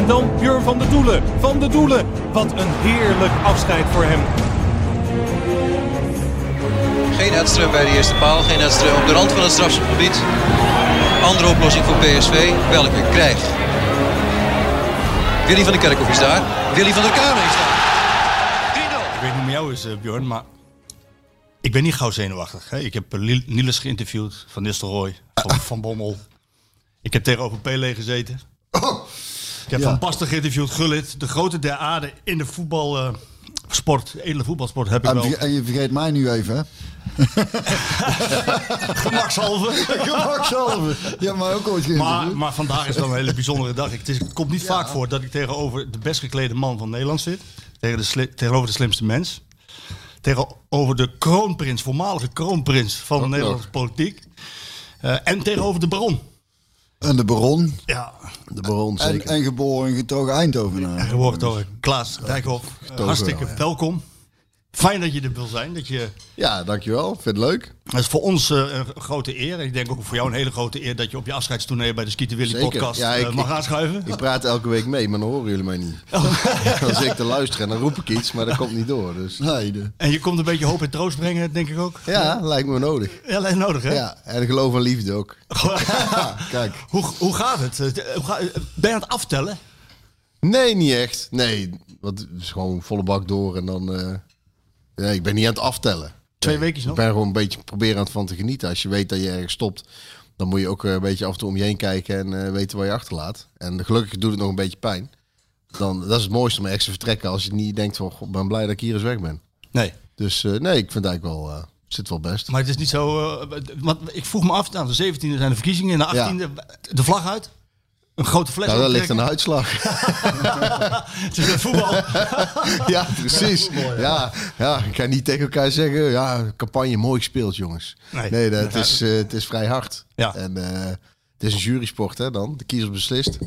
En dan Björn van der Doelen. Van der Doelen. Wat een heerlijk afscheid voor hem. Geen Edström bij de eerste paal, geen Edström op de rand van het strafschopgebied. Andere oplossing voor PSV, welke krijgt. Willy van der Kerkhoff is daar, Willy van der Kamer is daar. 3-0. Ik weet niet hoe jou is, eh, Bjorn, maar ik ben niet gauw zenuwachtig. Hè? Ik heb eh, Niels geïnterviewd, Van Nistelrooy, van, van Bommel. Ik heb tegenover Pele gezeten. Ik heb Ja. Van Basten geïnterviewd, Gullit. De grote der aarde in de voetbalsport, de edele voetbalsport heb ik En, wel. en je vergeet mij nu even, hè? Gemakshalve. Gemakshalve. Ja, maar ook ooit Maar, maar vandaag is wel een hele bijzondere dag. Het, is, het komt niet vaak voor dat ik tegenover de best geklede man van Nederland zit. Tegen de tegenover de slimste mens. Tegenover de kroonprins, voormalige kroonprins van de Nederlandse politiek. Eh, en tegenover de baron. En de baron. Ja, De baron, En, zeker. en geboren en getogen Eindhovenaar. geboren door Klaas Dijkhoff. Hartstikke ja. welkom. Fijn dat je er wil zijn. Dat je, Ja, dankjewel. Vind het leuk. het is voor ons eh, een grote eer. En ik denk ook voor jou een hele grote eer dat je op je afscheidstournee bij de Skieten Willy Zeker. podcast Ja, eh, ik- mag aanschuiven. Ik praat elke week mee, maar dan horen jullie mij niet. Oh. Dan zit ik te luisteren en dan roep ik iets, maar dat komt niet door. Dus. Nee, de- En je komt een beetje hoop en troost brengen, denk ik ook. Ja, lijkt me nodig. Ja, alleen nodig, hè? Ja, en geloof en liefde ook. Kijk. hoe, hoe gaat het? Eh, hoe ga- Ben je aan het aftellen? Nee, niet echt. Nee, want het is gewoon volle bak door en dan... eh, nee, ik ben niet aan het aftellen. Twee weken Ik nog? ben gewoon een beetje proberen aan het van te genieten. Als je weet dat je ergens stopt, dan moet je ook eh, een beetje af en toe om je heen kijken en eh, weten waar je achterlaat. En gelukkig doet het nog een beetje pijn. Dan, dat is het mooiste om ergens te vertrekken als je niet denkt van, "Goh, ik ben blij dat ik hier eens weg ben. Nee. Dus eh, nee, ik vind eigenlijk wel, zit wel best. Maar het is niet zo... eh, want ik vroeg me af, nou, de 17e zijn de verkiezingen. En de 18e de vlag uit. Een grote fles Nou, dat ligt optrekken. uitslag. Het is met voetbal. ja, precies. Ja, ja, ik ga niet tegen elkaar zeggen, ja, campagne mooi gespeeld, jongens. Nee. Nee, dat, het, is, eh, het is vrij hard. Ja. En eh, het is een jurysport, hè, dan. De kiezer beslist.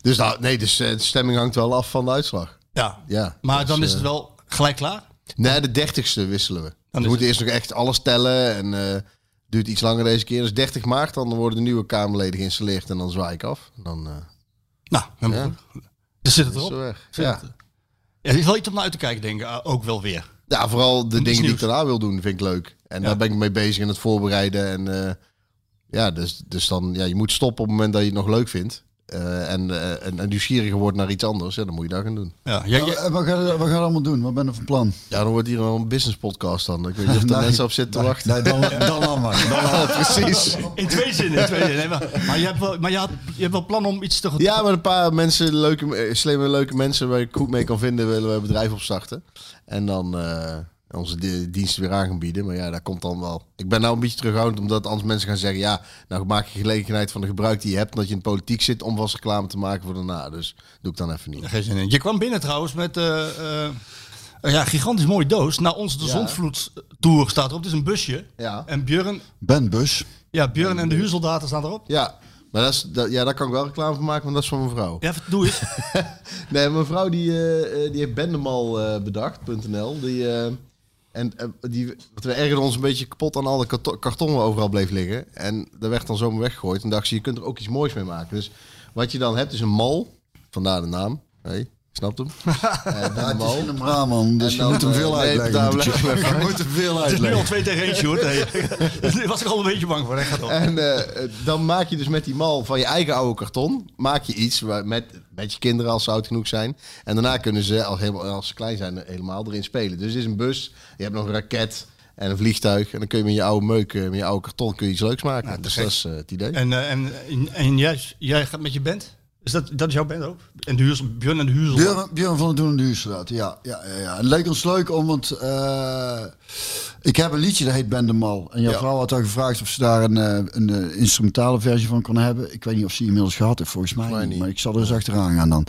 Dus nou, nee, dus, eh, de stemming hangt wel af van de uitslag. ja. Ja, Maar dus, dan is het wel gelijk klaar? Nee, de dertigste wisselen we. is we moeten eerst nog echt alles tellen en duurt iets langer deze keer. Dus 30 maart, dan worden de nieuwe Kamerleden geïnstalleerd en dan zwaai ik af. Dan eh Nou, helemaal Ja. goed. Dus zit het erop. zo weg. Zit Ja. het- Ja, is wel iets om naar uit te kijken, denk ik. eh, Ook wel weer. ja, vooral de dingen die ik daarna wil doen, vind ik leuk. En Ja. daar ben ik mee bezig in het voorbereiden. En eh, ja, dus, dus dan, ja, je moet stoppen op het moment dat je het nog leuk vindt. Eh, en, eh, en, en nieuwsgieriger wordt naar iets anders, ja, dan moet je dat gaan doen. Ja, jij- jij- Eh, wat, ga je, wat ga je allemaal doen? Wat ben je van plan? Ja, dan wordt hier wel een business podcast dan. Ik weet niet of er Nee. mensen op zitten te wachten. Nee, dan, dan maar. Dan Ja, precies. in twee zinnen. In twee zinnen. Nee, maar maar, je, hebt wel, maar je, had, je hebt wel plan om iets te... Ja, met een paar mensen, leuke, slimme, leuke mensen waar ik goed mee kan vinden, willen we een bedrijf opstarten. En dan eh, onze di- diensten weer aan gaan bieden. Maar ja, dat komt dan wel. Ik ben nou een beetje terughoudend, omdat anders mensen gaan zeggen: ja, nou maak je gelegenheid van de gebruik die je hebt, dat je in de politiek zit, om vast reclame te maken voor daarna. Dus doe ik dan even niet. Geen zin in. Je kwam binnen trouwens met eh, eh, een ja, gigantisch mooie doos. Na onze de Ja. Zondvloed Tour staat erop. Het is een busje. Ja. En Björn, Ben Bus. ja, Björn en de huursoldaten staan erop. Ja, maar dat is, dat, ja, daar kan ik wel reclame van maken, want dat is van mijn vrouw. Ja, doe eens. Nee, mijn vrouw die, eh, eh, die heeft Bendemal eh, bedacht.nl. Die, eh, en eh, die, want we ergerden ons een beetje kapot aan alle karto- karton waar overal bleef liggen. En dat werd dan zomaar weggegooid. En dacht ze, je kunt er ook iets moois mee maken. Dus wat je dan hebt is een mal, vandaar de naam. Snapt hem? Eh, Ja, het is mal. in een Brabant, dus En je dan, moet hem veel uitleggen. moet je. hem veel Het is nu al uitleggen. twee tegen één, Sjoerd. Nee. Daar was ik al een beetje bang voor. Hè? Gaat op. En eh, dan maak je dus met die mal van je eigen oude karton, maak je iets waar, met, met je kinderen als ze oud genoeg zijn. En daarna kunnen ze, als, helemaal, als ze klein zijn, helemaal erin spelen. Dus het is een bus, je hebt nog een raket en een vliegtuig. En dan kun je met je oude meuk, eh, met je oude karton, kun je iets leuks maken. Nou, dus dat is het idee. En, en, en, en jij, jij gaat met je band? Is dat, dat is jouw band ook? En de huurs, Björn en de? Björn, Björn van het Doen en de Huurstraat, ja. ja, ja, ja. Het leek ons leuk om, want eh, ik heb een liedje dat heet Ben de Mal. En jouw Ja. vrouw had al gevraagd of ze daar een, eh, een eh, instrumentale versie van kon hebben. Ik weet niet of ze die inmiddels gehad heeft, volgens mij, mij niet. Maar ik zal er eens achteraan gaan dan.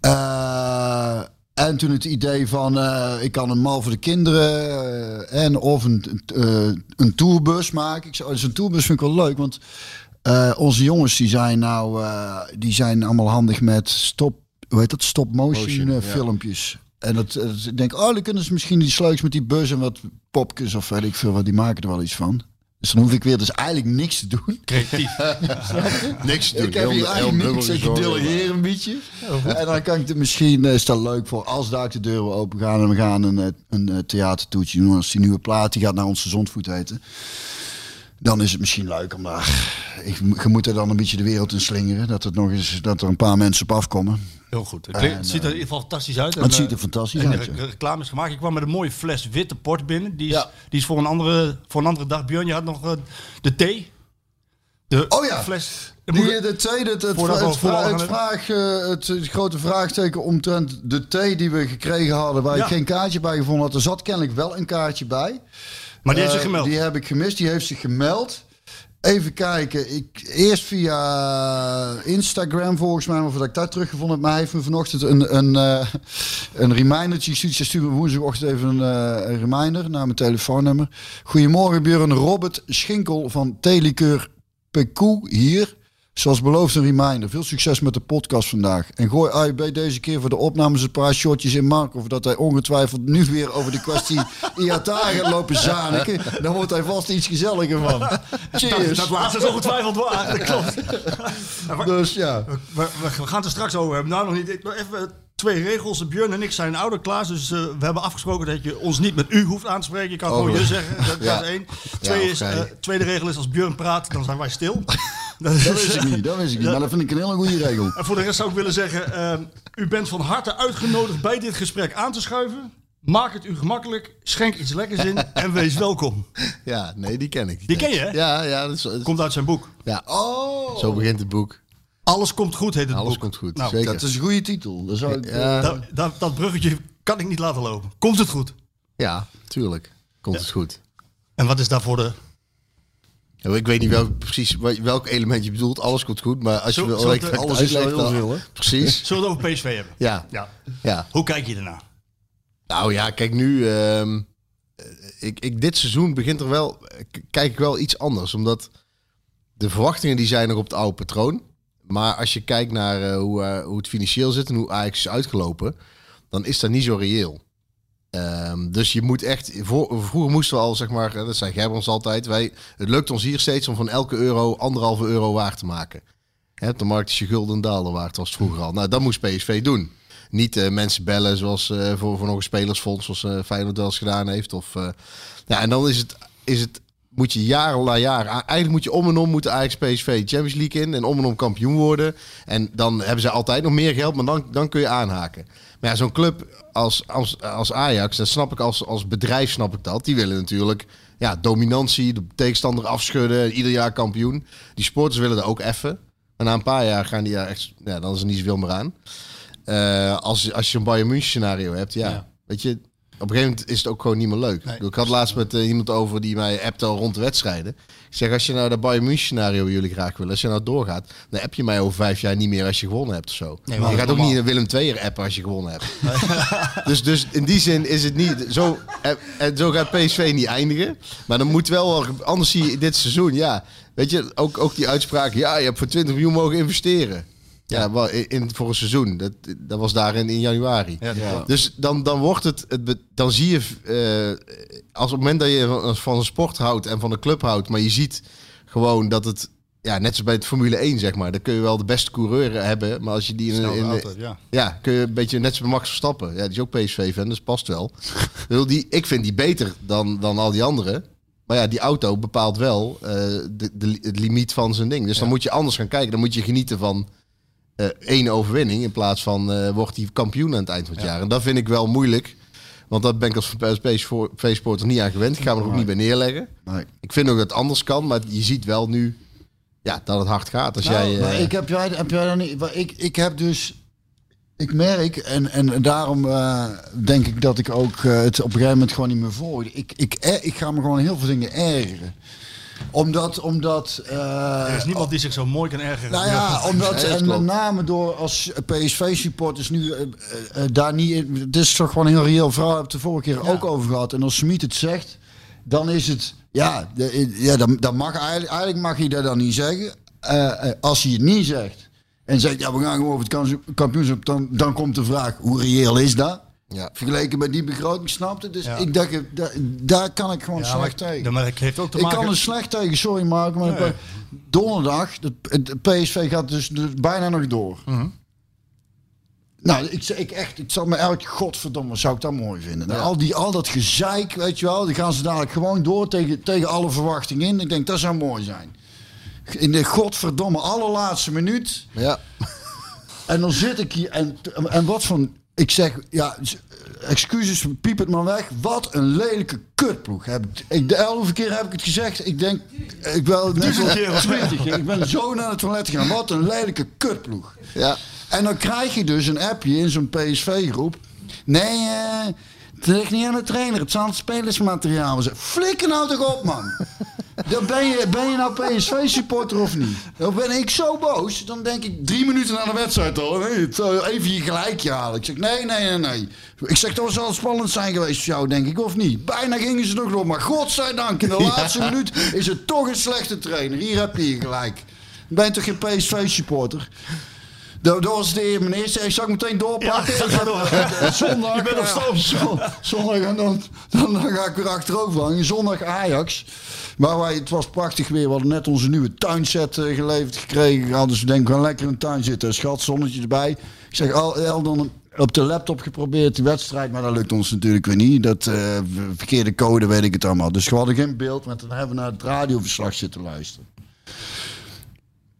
Eh, en toen het idee van, eh, ik kan een mal voor de kinderen en of een, eh, een tourbus maken. Ik zei, oh, dus een tourbus vind ik wel leuk, want eh, onze jongens die zijn nou, eh, die zijn allemaal handig met stop, hoe heet dat, stop motion, Motion, eh, ja. filmpjes. En dat, dat ik denk, oh, dan kunnen ze misschien iets leuks met die bus en wat popjes of weet ik veel, wat die maken er wel iets van. Dus dan hoef ik weer dus eigenlijk niks te doen. Creatief. Niks te doen. Ik heb hier eigenlijk niks. Ik delegeer een beetje. En dan kan ik het misschien, is dat leuk voor als daar de deuren open gaan en we gaan een, een theatertoetje doen. Als die nieuwe plaat, die gaat naar onze zondvoet heten. Dan is het misschien leuk ik, je moet er dan een beetje de wereld in slingeren. Dat, het nog eens, dat er een paar mensen op afkomen. Heel goed. Het, En, ziet er in ieder geval fantastisch uit. En, Het ziet er eh, fantastisch en de uit, re- reclame is gemaakt. Ik kwam met een mooie fles witte port binnen. Die is, Ja. die is voor, een andere, voor een andere dag. Björn, je had nog eh, de thee. De Oh ja. fles. Die, eh, de tweede, het, het, het, het, vraag, eh, het, het grote vraagteken omtrent de thee die we gekregen hadden, waar Ja. ik geen kaartje bij gevonden had. Er zat kennelijk wel een kaartje bij. Maar die heeft Eh, zich gemeld. Die heb ik gemist. Die heeft zich gemeld. Even kijken. Ik, eerst via Instagram volgens mij, of dat ik daar teruggevonden heb. Maar hij heeft me vanochtend een, een, eh een remindertje gestuurd. Ze stuurde me woensdagochtend even een, eh, een reminder naar mijn telefoonnummer. Goedemorgen Björn. Robert Schinkel van Telikeur Pekoe hier. Zoals beloofd een reminder. Veel succes met de podcast vandaag. En gooi AIB deze keer voor de opnames een paar shotjes in Mark. Of dat hij ongetwijfeld nu weer over de kwestie IATA gaat lopen zaniken. Dan wordt hij vast iets gezelliger van. Cheers. Dat laatste is ongetwijfeld waar. Dat klopt. Dus ja. We, we- we gaan het er straks over hebben. Nou, nog niet. Even twee regels. Björn en ik zijn ouder Klaas. Dus eh, we hebben afgesproken dat je ons niet met u hoeft aan te spreken. Je kan Oh, gewoon je zeggen. Dat, Ja. dat is één. Twee Ja, is, eh, tweede regel is als Björn praat, dan zijn wij stil. dat Dat wist ik niet, dat wist ik niet. Maar dat vind ik een hele goede regel. En voor de rest zou ik willen zeggen, eh, u bent van harte uitgenodigd bij dit gesprek aan te schuiven. Maak het u gemakkelijk, schenk iets lekkers in en wees welkom. Ja, nee, die ken ik. Die ken je, hè? Ja, ja. Dat is, dat is- Komt uit zijn boek. ja. Oh, Zo begint het boek. Alles komt goed, heet het Alles boek. komt goed, Nou, zeker. dat is een goede titel. Dat zou ik, Ja. eh, Dat, dat, dat bruggetje kan ik niet laten lopen. Komt het goed? Ja, tuurlijk. Komt het goed. En wat is daarvoor de... Ja, ik weet niet welk, precies wel- welk element je bedoelt. Alles komt goed, maar als je wil... alles is wel heel veel, hè? Precies. Zullen we het over PSV hebben? Ja, Ja. ja. Hoe kijk je ernaar? Nou ja, kijk nu. ehm, ik, ik, dit seizoen begint er wel. Kijk ik wel iets anders. Omdat de verwachtingen die zijn nog op het oude patroon. Maar als je kijkt naar eh, hoe, eh, hoe het financieel zit en hoe Ajax is uitgelopen. Dan is dat niet zo reëel. Ehm, dus je moet echt. Vroeger moesten we al, zeg maar. eh, Dat zei Gerbrands altijd. Wij, het lukt ons hier steeds om van elke euro anderhalve euro waard te maken. Hè, de markt is je gulden dalen waard, was het vroeger al. Nou, dat moest PSV doen. Niet eh, mensen bellen zoals eh, voor, nog een spelersfonds, zoals eh Feyenoord wel eens gedaan heeft. Of, ja, en dan is het, is het, moet je jaar na jaar, eigenlijk moet je om en om moeten Ajax PSV Champions League in en om en om kampioen worden. En dan hebben ze altijd nog meer geld, maar dan, dan kun je aanhaken. Maar ja, zo'n club als, als, als Ajax, dat snap ik als, als bedrijf, snap ik dat. Die willen natuurlijk ja, dominantie, de tegenstander afschudden, ieder jaar kampioen. Die sporters willen dat ook even. Maar na een paar jaar gaan die ja, echt, ja, dan is er niet zoveel meer aan. Eh, als, als je een Bayern München scenario hebt, ja, Ja. weet je, op een gegeven moment is het ook gewoon niet meer leuk. Ik had laatst met eh, iemand over die mij appte al rond de wedstrijden. Ik zeg, als je nou dat Bayern München scenario jullie graag willen, als je nou doorgaat, dan app je mij over vijf jaar niet meer als je gewonnen hebt of zo. Nee, je gaat ook niet een Willem II appen als je gewonnen hebt. dus, dus in die zin is het niet zo. En, en zo gaat PSV niet eindigen. Maar dan moet wel, wel- anders zie je dit seizoen, ja. Weet je, ook, ook die uitspraak, ja, je hebt voor 20 miljoen mogen investeren. Ja, wel in, voor een seizoen. Dat, dat was daar in, in januari. Ja, Dus dan, dan wordt het, het dan zie je, eh, als op het moment dat je van, een sport houdt en van een club houdt, maar je ziet gewoon dat het ja, net zoals bij het Formule 1, zeg maar. Dan kun je wel de beste coureur hebben, maar als je die in, in, ja. ja, kun je een beetje net zoals Max Verstappen. Ja, die is ook PSV-fan, dus past wel. Die, ik vind die beter dan, dan al die anderen. Maar ja, die auto bepaalt wel eh, de, de, het limiet van zijn ding. Dus dan moet je anders gaan kijken. Dan moet je genieten van eh, één overwinning in plaats van eh, wordt hij kampioen aan het eind van het jaar. En dat vind ik wel moeilijk. Want dat ben ik als PSV-sporter niet aan gewend. Ik ga me er ook niet bij neerleggen. Nee. Ik vind ook dat het anders kan, maar je ziet wel nu ja, dat het hard gaat. Als Nou, jij, eh, ik heb jij, heb jij dan niet. Ik, ik heb dus. Ik merk, en, en daarom denk ik dat ik ook het op een gegeven moment gewoon niet meer volg. Ik, ik, eh, ik ga me gewoon heel veel dingen ergeren. Omdat, omdat eh, Er is niemand die zich zo mooi kan ergeren. nou ja, omdat, en met name door als PSV-supporters nu eh, eh, daar niet in. Dit is toch gewoon een heel reëel verhaal, heb ik het de vorige keer ook over gehad. En als Smit het zegt, dan is het. Ja, de- ja dan, dan mag eigenlijk, eigenlijk mag je dat dan niet zeggen. Als hij het niet zegt en zegt, ja, we gaan gewoon over het kampioenschap, dan, dan komt de vraag, hoe reëel is dat? Ja. Vergeleken met die begroting, snapte? Dus Ja. ik dacht, eh, da- daar kan ik gewoon Ja, maar, slecht tegen. maar het heeft ook te Ik maken... kan er slecht tegen, sorry Mark, maar ik Nee. donderdag, het, PSV gaat dus, dus bijna nog door. Mhm. Nou, ik, ik echt, ik zal me elk godverdomme, zou ik dat mooi vinden. Al, die, al dat gezeik, weet je wel, die gaan ze dadelijk gewoon door tegen, tegen alle verwachtingen in. Ik denk, dat zou mooi zijn. In de godverdomme allerlaatste minuut. ja. En dan zit ik hier en, en wat van... Ik zeg, ja, s- excuses, piep het maar weg. Wat een lelijke kutploeg. Heb ik, ik, de elfde keer heb ik het gezegd. Ik denk, ik wel net twintig. Ik ben zo naar het toilet gegaan. Wat een lelijke kutploeg. ja. En dan krijg je dus een appje in zo'n PSV-groep. Nee, eh, het ligt niet aan de trainer. Het zal het spelersmateriaal zijn. Flikker nou toch op, man. Dan ben je, ben je nou PSV-supporter of niet? Dan ben ik zo boos. Dan denk ik drie minuten na de wedstrijd al. zou Even je gelijkje halen. Ik zeg nee, nee, nee, nee. Ik zeg dat zal spannend zijn geweest voor jou, denk ik, of niet? Bijna gingen ze nog door. Maar godzijdank, in de laatste minuut is het toch een slechte trainer. Hier heb je je gelijk. Ben je toch geen PSV-supporter? Dat dat was de. Zei, zal ik meteen doorpakken? Ja, ga door. Eh, Zondag. Je bent op stoom. zon- Zondag en dan, dan, dan ga ik weer achterover hangen. Zondag Ajax. Maar wij, het was prachtig weer. We hadden net onze nieuwe tuinset eh, geleverd gekregen. Hadden dus we denken, we gaan lekker in de tuin zitten. Schat, zonnetje erbij. Ik zeg, al, al dan op de laptop geprobeerd die wedstrijd. Maar dat lukt ons natuurlijk weer niet. Dat eh, verkeerde code weet ik het allemaal. Dus we hadden geen beeld. Maar dan hebben we naar het radioverslag zitten luisteren.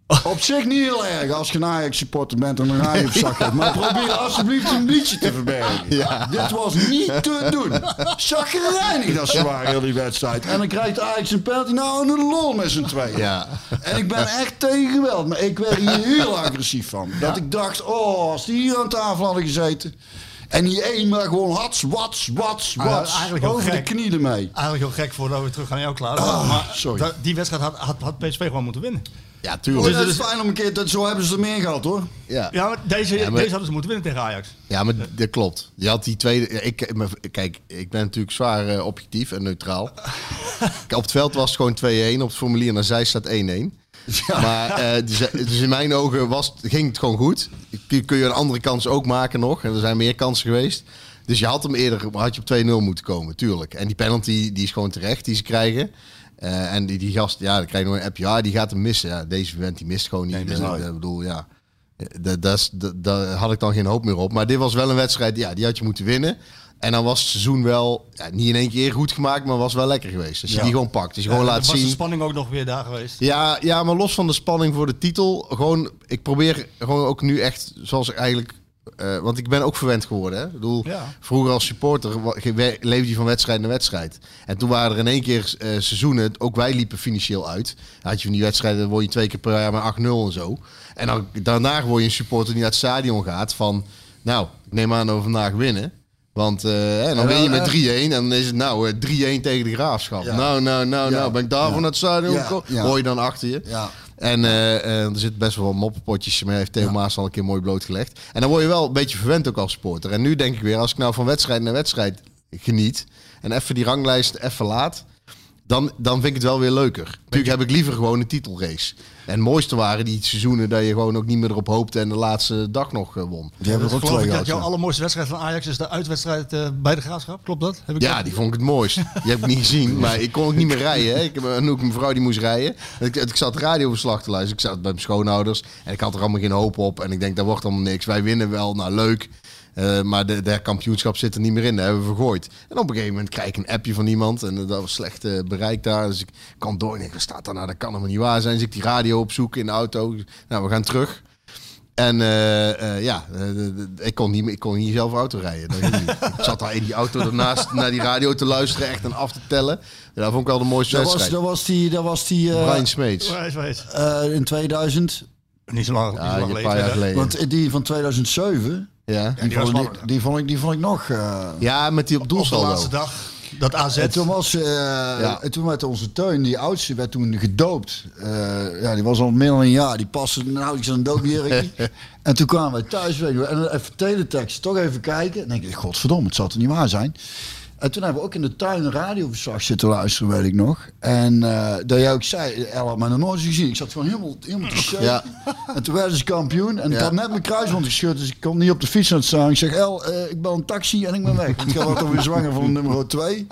Op zich niet heel erg als je een Ajax supporter bent en een Ajax zak hebt. Maar probeer alsjeblieft een liedje te verbergen. Dit was niet te doen. Chagrijnig dat ze waren heel die wedstrijd. En dan krijgt Ajax een penalty. Nou, een lol met z'n tweeën. Ja. En ik ben echt tegen geweld. Maar ik werd hier heel agressief van. Dat ik dacht, oh, als die hier aan tafel hadden gezeten. En die één maar gewoon hats, wats, wats, Ah, wats. over de knie ermee. Eigenlijk heel gek voordat we terug gaan naar jou klaar. Ah, maar sorry. die wedstrijd had, had, had PSV gewoon moeten winnen. Ja, tuurlijk. dat is fijn om een keer, dat, zo hebben ze er meer gehad hoor. Ja. Ja, maar deze, Ja, maar- deze hadden ze moeten winnen tegen Ajax. Ja, maar dat klopt. Je had die tweede. Ik, maar kijk, ik ben natuurlijk zwaar eh, objectief en neutraal. Op het veld was het gewoon 2-1. Op het formulier naar zij staat 1-1. Maar eh, dus, dus in mijn ogen was, ging het gewoon goed. Kun, kun je een andere kans ook maken nog. En er zijn meer kansen geweest. Dus je had hem eerder had je op 2-0 moeten komen, tuurlijk. En die penalty die is gewoon terecht die ze krijgen. Eh, en die, die gast, ja, dan krijg je nog een app. Ja, die gaat hem missen. Ja, deze vent die mist gewoon niet. mist Eh, nooit. ik bedoel, ja. Daar had ik dan geen hoop meer op. Maar dit was wel een wedstrijd, ja, die had je moeten winnen. En dan was het seizoen wel, ja, niet in één keer goed gemaakt, maar was wel lekker geweest. Als je die gewoon pakt, als je gewoon laat dan was de zien. spanning ook nog weer daar geweest. Ja, ja, maar los van de spanning voor de titel, gewoon, ik probeer gewoon ook nu echt, zoals ik eigenlijk, eh, want ik ben ook verwend geworden. Hè? Ik bedoel, Ja. vroeger als supporter leefde je van wedstrijd naar wedstrijd. En toen waren er in één keer eh, seizoenen, ook wij liepen financieel uit. Dan had je van die wedstrijden, dan word je twee keer per jaar met 8-0 en zo. En dan, daarna word je een supporter die naar het stadion gaat van, nou, ik neem aan dat we vandaag winnen. Want eh, hè, dan win je met eh. 3-1 en dan is het nou eh, 3-1 tegen de graafschap. Ja. Nou, nou, nou, Ja. nou, ben ik daar Ja. van het stadion gekomen? Hoor je dan achter je. Ja. En eh, eh, er zit best wel moppenpotjes, maar heeft Theo Maas al een keer mooi blootgelegd. En dan word je wel een beetje verwend ook als supporter. En nu denk ik weer, als ik nou van wedstrijd naar wedstrijd geniet en even die ranglijst even laat, dan, dan vind ik het wel weer leuker. Natuurlijk heb ik liever gewoon een titelrace. En het mooiste waren die seizoenen dat je gewoon ook niet meer erop hoopte en de laatste dag nog eh, won. Die hebben er ook Geloof twee ik gehad. dat jouw allermooiste wedstrijd van Ajax is de uitwedstrijd eh, bij de Graafschap. Klopt dat? Heb ik Ja, dat? die vond ik het mooist. Die heb ik niet gezien, maar ik kon ook niet meer rijden. Hè. Ik heb en ook mijn vrouw die moest rijden. Ik, ik zat radioverslag te luisteren. Ik zat bij mijn schoonouders en ik had er allemaal geen hoop op. En ik denk, dat wordt allemaal niks. Wij winnen wel, nou leuk. Eh, maar de, de kampioenschap zit er niet meer in. Dat hebben we vergooid. En op een gegeven moment krijg ik een appje van iemand. En dat was slecht eh, bereik daar. Dus ik kan door. En ik staat daar nou? Dat kan helemaal niet waar zijn. Dus ik die radio opzoeken in de auto. Nou, we gaan terug. En eh, eh, ja, ik, kon niet, meer- ik kon niet zelf auto rijden. Dat ging niet. ik zat daar in die auto ernaast naar die radio te luisteren. Echt en af te tellen. Ja, dat vond ik wel de mooiste Dat was, wedstrijd. dat was die, dat was die eh, Brian Smeets. Eh, in 2000. Niet zo lang, niet zo Ja, lang een paar jaar geleden. Want die van 2007, Ja. die, die vond, ik, die, vond ik, die vond ik nog... eh, ja, met die op Op de laatste dag, dat AZ. En toen, was, eh, en toen werd onze tuin, die oudste, werd toen gedoopt. Eh, ja, die was al meer dan een jaar. Die paste nauwelijks aan een doopjurkje. en toen kwamen wij thuis. Weet je, wel, en even teletext, toch even kijken. En dan denk ik, godverdomme, het zal er niet waar zijn. En toen hebben we ook in de tuin een radioverslag zitten luisteren, weet ik nog. En eh dat jij ook zei, El had mij nog nooit gezien. Ik zat gewoon helemaal, helemaal te shake. Ja. En toen werden ze kampioen. En ik Ja. had net mijn kruisband geschud, dus ik kon niet op de fiets aan het staan. Ik zeg, El, eh, ik bel een taxi en ik ben weg. Want ik was toch weer zwanger van nummer 2.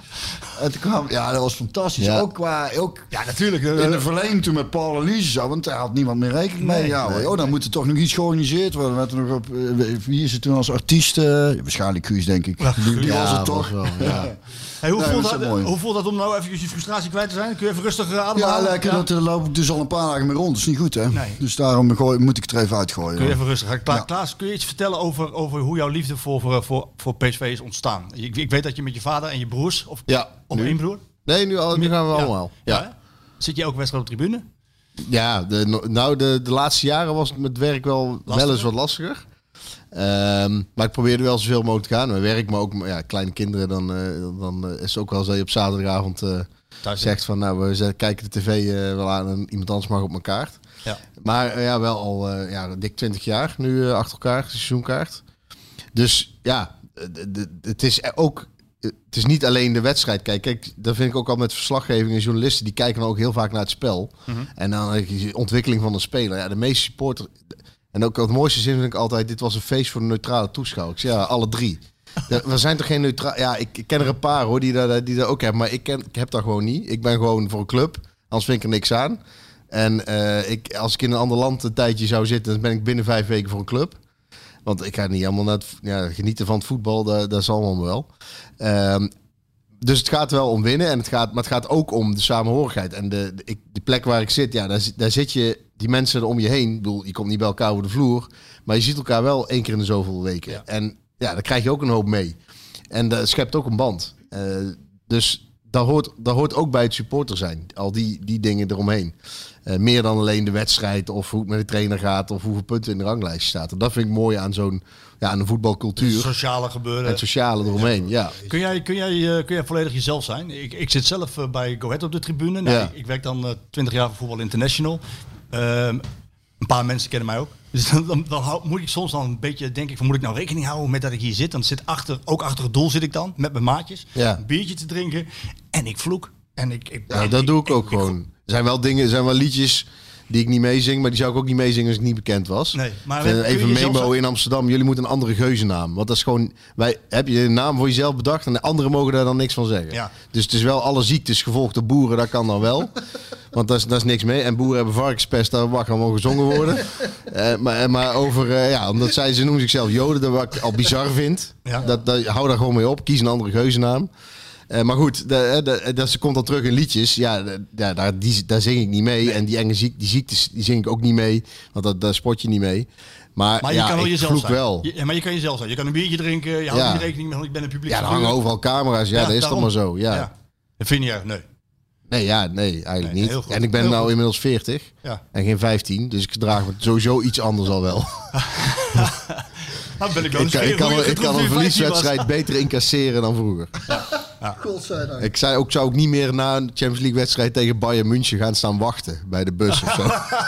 En toen kwam, ja, dat was fantastisch. Ja. Ook qua, ook Ja, natuurlijk. eh, in de verlenging toen met Paul en Lise zo, want daar had niemand meer rekening mee. Nee, ja, nee, oh, dan moet er toch nog iets georganiseerd worden. Er nog op, eh, wie is het toen als artiest? eh, waarschijnlijk Guus, denk ik. Ja, die was het toch? wel, ja. Hey, hoe, Nee, voelt dat hoe voelt dat om nou even je frustratie kwijt te zijn? Kun je even rustig eh, Ja, ademhalen? lekker. Dat eh, loop ik dus al een paar dagen mee rond. Dat is niet goed, hè? Nee. Dus daarom gooi- moet ik het er even uitgooien. Kun je even rustig. Kla Ja. Klaas, kun je iets vertellen over, over hoe jouw liefde voor, voor, voor, voor PSV is ontstaan? Ik, ik weet dat je met je vader en je broers, of, Ja, of nu. één broer? Nee, nu, al, nu gaan we Ja. allemaal. Ja. Ja? Zit je elke wedstrijd op de tribune? ja de, nou, de, de laatste jaren was het met werk wel, wel eens wat lastiger. Ehm, maar ik probeerde wel zoveel mogelijk te gaan. Mijn werk, maar ook ja, kleine kinderen. Dan, eh, dan eh, is het ook wel zo dat je op zaterdagavond eh, zegt van... Nou, we kijken de tv wel aan en iemand anders mag op mijn kaart. Ja. Maar ja, wel al ja, dik 20 jaar nu achter elkaar, seizoenkaart. Dus ja, het is ook... Het is niet alleen de wedstrijd. Kijk, kijk, dat vind ik ook al met verslaggeving en journalisten. Die kijken ook heel vaak naar het spel. En dan de ontwikkeling van de speler. Ja, de meeste supporter... En ook het mooiste zin vind ik altijd... Dit was een feest voor de neutrale toeschouwers. Ja, alle drie. We zijn toch geen neutraal... Ja, ik, ken er een paar hoor, die dat, die dat ook hebben. Maar ik, ken, ik heb dat gewoon niet. Ik ben gewoon voor een club. Anders vind ik er niks aan. En eh, ik, als ik in een ander land een tijdje zou zitten... dan ben ik binnen vijf weken voor een club. Want ik ga niet helemaal naar ja, genieten van het voetbal. Dat, dat zal allemaal wel. Ehm, dus het gaat wel om winnen. En het gaat, maar het gaat ook om de samenhorigheid. En de, de, de plek waar ik zit, ja, daar, daar zit je... Die mensen er om je heen. Ik bedoel, je komt niet bij elkaar over de vloer. Maar je ziet elkaar wel één keer in de zoveel weken. En ja, daar krijg je ook een hoop mee. En dat schept ook een band. Eh, dus dat hoort, dat hoort ook bij het supporter zijn. Al die, die dingen eromheen. Eh, meer dan alleen de wedstrijd of hoe het met de trainer gaat of hoeveel punten in de ranglijst staat. En dat vind ik mooi aan zo'n ja, aan een voetbalcultuur. Sociale En gebeuren. het sociale eromheen, ja. Kun jij, kun, jij, eh, kun jij volledig jezelf zijn? Ik, ik zit zelf bij Go Ahead op de tribune. Nou, Ja. ik, ik werk dan eh, 20 jaar voor Voetbal International. Ehm, een paar mensen kennen mij ook. Dus dan, dan, dan hou- moet ik soms dan een beetje denken van moet ik nou rekening houden met dat ik hier zit. Dan zit achter, ook achter het doel zit ik dan met mijn maatjes. Ja. Een biertje te drinken. En ik vloek. En ik, ik, Ja, dat doe ik ook ik- gewoon. Er zijn wel dingen, er zijn wel liedjes die ik niet meezing, maar die zou ik ook niet meezingen als ik niet bekend was. Nee, maar even memo in Amsterdam. Jullie moeten een andere geuzennaam. Want dat is gewoon. Wij, heb je een naam voor jezelf bedacht en de anderen mogen daar dan niks van zeggen. Ja. Dus het is wel alle ziektes gevolgd door boeren, dat kan dan wel. Want daar is, daar is niks mee. En boeren hebben varkenspest, daar mag allemaal gezongen worden. Eh, maar, maar over, eh, ja, omdat zij, ze noemen zichzelf Joden, dat wat ik al bizar vind. Ja. Dat, dat, hou daar gewoon mee op. Kies een andere geuzennaam. Eh, maar goed, de, de, de- ze komt dan terug in liedjes. Ja, de- daar, die, daar zing ik niet mee. En die enge ziek, die ziektes die zing ik ook niet mee. Want dat, daar sport je niet mee. Maar, Maar je ja, kan wel jezelf zijn. wel. Je- maar je kan jezelf zijn. Je kan een biertje drinken. Je houdt Ja. niet rekening want ik ben een publiek Ja, er hangen overal camera's. Ja, dat is toch maar zo. Ja. Dat vind je nee. Nee, ja, nee, eigenlijk Nee, niet. En ik ben Heel nou goed. inmiddels 40 Ja. en geen 15. Dus ik draag me sowieso iets anders al wel. Dan ben ik wel ik, kan, ik, kan, ik een in 15 was. verlieswedstrijd beter incasseren dan vroeger. Ja, Godzijdank. Ik zei ook, zou ook niet meer na een Champions League wedstrijd tegen Bayern München gaan staan wachten bij de bus of zo.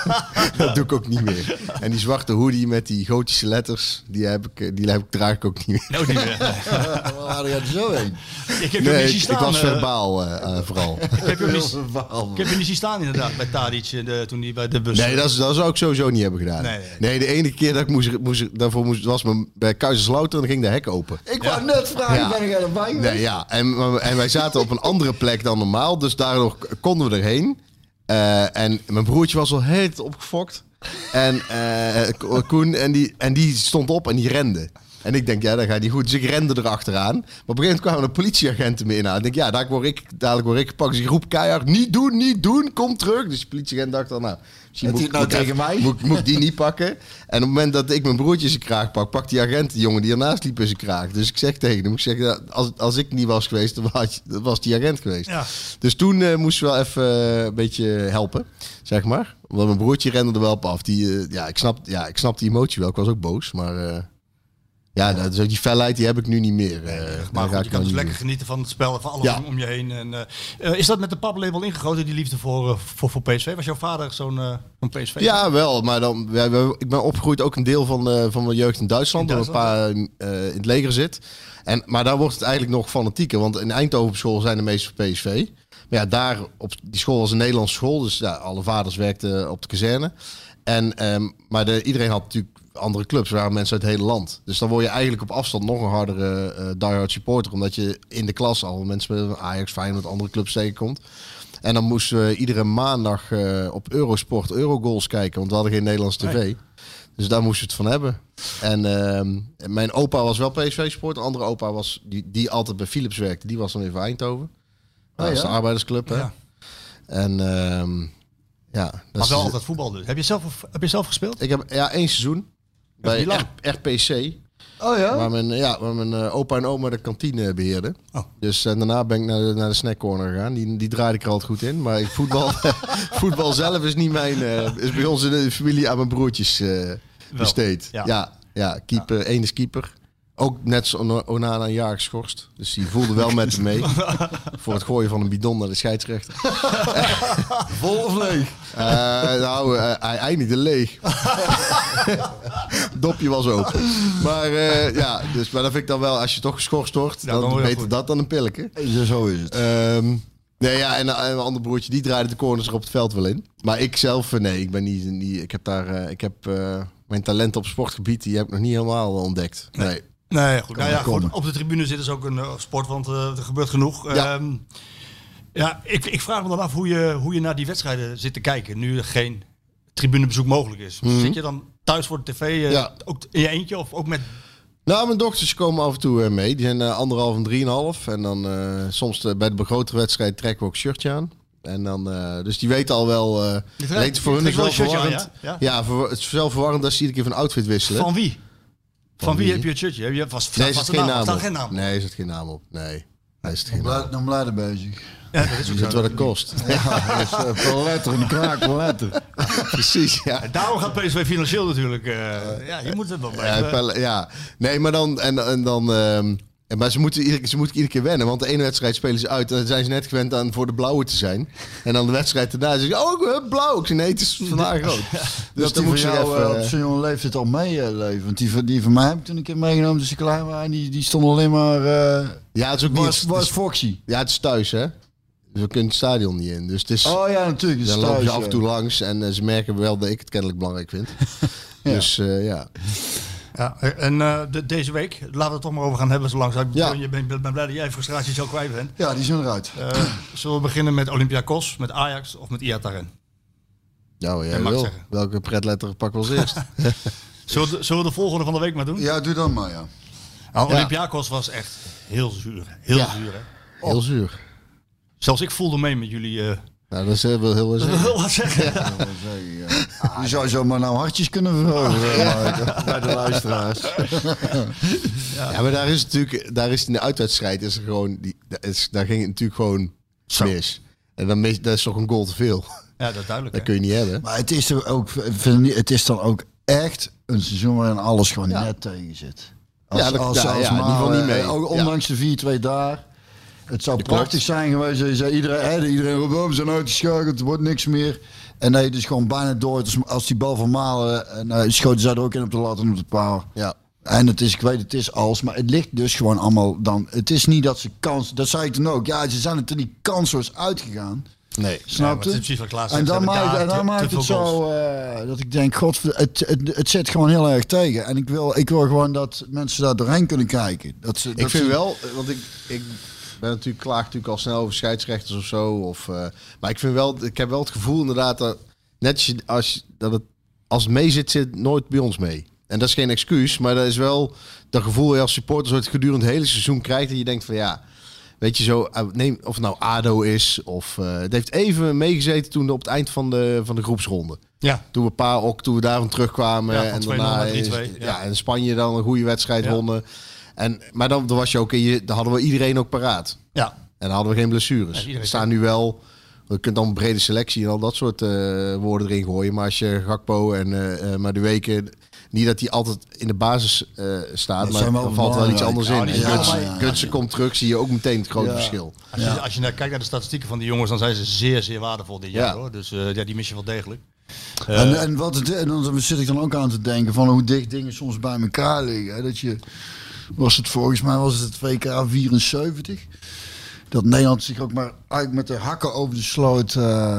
dat doe ik ook niet meer. En die zwarte hoodie met die gotische letters, die, heb ik, eh, die heb ik, draag ik ook niet meer. Nou, die, eh, Waar er zo heen? ik heb je ook Nee, niet ik, ik was eh, verbaal eh, vooral. ik heb je ook niet, ik heb je niet zien staan inderdaad bij Tadic eh, de, toen hij bij de bus... Nee, dat, is, dat zou ik sowieso niet hebben gedaan. Nee, Nee, nee. de enige keer dat ik moest, moest, daarvoor moest, was me bij Kaiserslautern en dan ging de hek open. Ik wou net vragen, Ja. ben jij erbij geweest? Nee, ja. En, en wij zaten op een andere plek dan normaal, dus daardoor konden we erheen. Eh, en mijn broertje was al heel opgefokt. En eh, Ko- Koen, en die, en die stond op en die rende. En ik denk, ja, dat gaat niet goed. Dus ik rende erachteraan. Maar op een gegeven moment kwamen de politieagenten me in aan. Ik denk, ja, dadelijk word ik, dadelijk word ik gepakt. Dus ik roep keihard, niet doen, niet doen, kom terug. Dus de politieagent dacht dan, nou... misschien moet- nou moet tegen even- mij? Moet, moet ik die niet pakken? En op het moment dat ik mijn broertje zijn kraag pak, pakt die agent die jongen die ernaast liep in zijn kraag. Dus ik zeg tegen hem, ik zeg, ja, als, als ik niet was geweest, dan was, dan was die agent geweest. Ja. Dus toen eh, moesten we wel even eh, een beetje helpen, zeg maar. Omdat mijn broertje rende er wel op af. Die, eh, ja, ik snap, ja, ik snap die emotie wel. Ik was ook boos, maar... ja, dat, zo die felheid die heb ik nu niet meer. eh, Maar goed, ik je kan dus lekker meer. genieten van het spel van alles Ja. om, je heen. En, eh, eh, is dat met de paplepel ingegoten, die liefde voor, eh, voor, voor PSV? Was jouw vader zo'n PSV? Ja, wel. Maar dan, we, we- ik ben opgegroeid ook een deel van, eh, van mijn jeugd in Duitsland. In waar mijn pa eh, in het leger zit. En, maar daar wordt het eigenlijk nog fanatieker. Want in Eindhoven op school zijn de meeste van PSV. Maar ja, daar op die school was een Nederlandse school. Dus ja, alle vaders werkten op de kazerne. En, ehm, maar de, iedereen had natuurlijk andere clubs. Waren mensen uit het hele land. Dus dan word je eigenlijk op afstand nog een hardere eh diehard supporter. Omdat je in de klas al mensen met Ajax, Feyenoord, andere clubs tegenkomt. En dan moesten we iedere maandag eh, op Eurosport Eurogoals kijken. Want we hadden geen Nederlands tv. Dus daar moesten we het van hebben. En ehm, mijn opa was wel PSV-sport. Andere opa was, die, die altijd bij Philips werkte. Die was dan weer Eindhoven. Dat is ja? de arbeidersclub, hè? En ehm, ja... Dat Maar is- wel altijd voetbal dus. Heb je zelf, heb je zelf gespeeld? Ik heb ja, één seizoen bij RPC. Oh ja? Waar mijn, ja, waar mijn eh, opa en oma de kantine beheerden. Oh. Dus en daarna ben ik naar de, naar de snackcorner gegaan. Die, die draaide ik er altijd goed in. Maar ik, voetbal, voetbal zelf is niet mijn... eh, is bij ons in de familie aan mijn broertjes eh, besteed. ja. Ja, ja, keeper, één is keeper. Ook net zo Onana een jaar geschorst. Dus die voelde wel met hem mee. voor het gooien van een bidon naar de scheidsrechter. Vol of leeg? Eh, nou, eh, hij eindigde leeg. Dopje was open. Maar eh, ja, dus, maar dat vind ik dan wel, als je toch geschorst wordt, Ja, dan, dan beter goed. dat dan een pilletje. Ja, Zo is het. Ehm, nee, ja, en, en mijn andere broertje, die draaide de corners er op het veld wel in. Maar ik zelf, eh, nee, ik ben niet, niet ik heb daar, eh, ik heb eh, mijn talent op sportgebied, die heb ik nog niet helemaal ontdekt. Nee. Nee, goed. Nou ja, goed. Op de tribune zit dus ook een eh, sport, want eh, er gebeurt genoeg. Ja. Ehm, ja, ik, ik vraag me dan af hoe je, hoe je naar die wedstrijden zit te kijken. Nu er geen tribunebezoek mogelijk is. Zit je dan thuis voor de tv, eh. Ja. ook in je eentje of ook met... Nou, mijn dochters komen af en toe eh, mee. Die zijn eh, anderhalf en drieënhalf. En dan soms bij de grotere wedstrijd trekken we ook shirtje aan. En dan, dus die weten al wel. alleen voor hun is wel aan, verwarrend. ja? het is wel verwarrend als ze iedere keer van outfit wisselen. Van wie? Van, Van wie wie? heb je het shirtje? Heb je vast, nee, is vast het een geen naam? naam Staat op. geen naam op? Nee, is het geen naam op. Nee, nee is. Dan blijven bezig. Ja, dat is ook wat het kost? Ja, dat is eh, per letter, een kraak letter. Precies, ja. Daarom gaat PSV financieel natuurlijk. eh, ja, je moet het wel Ja, blijven. pel- ja, nee, maar dan. En, en dan ehm, en maar ze moeten, iedere, ze moeten iedere keer wennen. Want de ene wedstrijd spelen ze uit. En dan zijn ze net gewend aan voor de blauwe te zijn. En dan de wedstrijd daarna zeggen ze: Oh, eh, blauw. Ik zeg: Nee, het is vandaag rood. Dus dan moet je even. eh, op zo'n jonge leeftijd al meeleven. Want die van, die van mij heb ik toen een keer meegenomen dus ik klein was. En die, die stond alleen maar... eh ja, het is ook niet. was, was is- Foxy. ja, het is thuis, hè? Dus we kunnen het stadion niet in. Dus het is. Oh ja, natuurlijk. dan loop je thuis, af en ja. toe langs. En eh, ze merken wel dat ik het kennelijk belangrijk vind. Dus eh, ja. Ja, en eh, de- deze week, laten we het toch maar over gaan hebben zo langzaam. Ja. Je bent ben blij dat jij frustratie zo kwijt bent. Ja, die zijn eruit. Eh, zullen we beginnen met Olympiakos, met Ajax of met Iataren? Jij mag wil. zeggen. Welke pretletter pakken we als eerst? Zullen we, de, zullen we de volgende van de week maar doen? Ja, doe dan maar, ja. Nou, Ja. Olympiakos was echt heel zuur. Heel Ja. zuur, hè? Heel zuur. Zelfs ik voelde mee met jullie. eh Nou, dat is heel, heel, heel, dat wil wat zeggen. Je zou zomaar nou hartjes kunnen veroveren bij de luisteraars. Ja, maar daar is natuurlijk, daar is in de uitwedstrijd is er gewoon, die, daar, is, daar ging het natuurlijk gewoon mis. En dan mis, dat is toch een goal te veel. Ja, dat duidelijk. Dat hè? kun je niet hebben. Maar het is, er ook, vind het is dan ook echt een seizoen waarin alles gewoon net tegen zit. Als, Ja, dat- als, ja, als ja, in ieder geval maar, niet mee. eh, Ja. ondanks de 4-2 daar. Het zou klopt. prachtig zijn geweest. Je zei, iedereen, hè, iedereen roept, oh, we zijn uitgeschakeld, er wordt niks meer. En nee, dus gewoon bijna door. Dus als die bal van Malen, en uh, schoten zij er ook in op de lat en op de paal. Ja. En het is, ik weet het is als, maar het ligt dus gewoon allemaal dan. Het is niet dat ze kans, dat zei ik toen ook. Ja, ze zijn er toen niet kansloos uitgegaan. Nee. Snap je? en dan maakt, daar en dan te- maakt te het zo eh, dat ik denk, god, het, het, het zit gewoon heel erg tegen. En ik wil, ik wil gewoon dat mensen daar doorheen kunnen kijken. Dat ze, Ik dat vind ze- wel, eh, want ik, ik ben natuurlijk klaag natuurlijk al snel over scheidsrechters of zo. Of, eh, maar ik vind wel, ik heb wel het gevoel inderdaad dat net als, dat het als het mee zit, zit nooit bij ons mee. En dat is geen excuus, maar dat is wel dat gevoel je als supporter zo het gedurende het hele seizoen krijgt. Dat je denkt van ja, weet je zo, eh, neem, of het nou ADO is of eh, het heeft even meegezeten toen op het eind van de, van de groepsronde. Ja. Toen we een paar ook, toen we daarvan terugkwamen. Ja, en 2-0 daarna naar 3-2, is- ja. ja. en Spanje dan een goede wedstrijd Ja. wonnen. En, maar dan, dan was je ook, in je, dan hadden we iedereen ook paraat. Ja. En dan hadden we geen blessures. iedereen er staan nu wel, je kunt dan een brede selectie en al dat soort eh, woorden erin gooien. Maar als je Gakpo en eh eh, maar de weken, niet dat hij altijd in de basis eh, staat, maar dan valt wel iets anders Ja, in. die ja, Gutsen komt terug, zie je ook meteen het grote Ja. verschil. Als, je, als je naar, kijkt naar de statistieken van die jongens, dan zijn ze zeer, zeer waardevol dit jaar. Ja. Hoor. Dus eh, ja, die mis je wel degelijk. En, en, wat het, en dan zit ik dan ook aan te denken van hoe dicht dingen soms bij elkaar liggen. Hè. Dat je, was het volgens mij was het het WK 74. Dat Nederland zich ook maar eigenlijk met de hakken over de sloot eh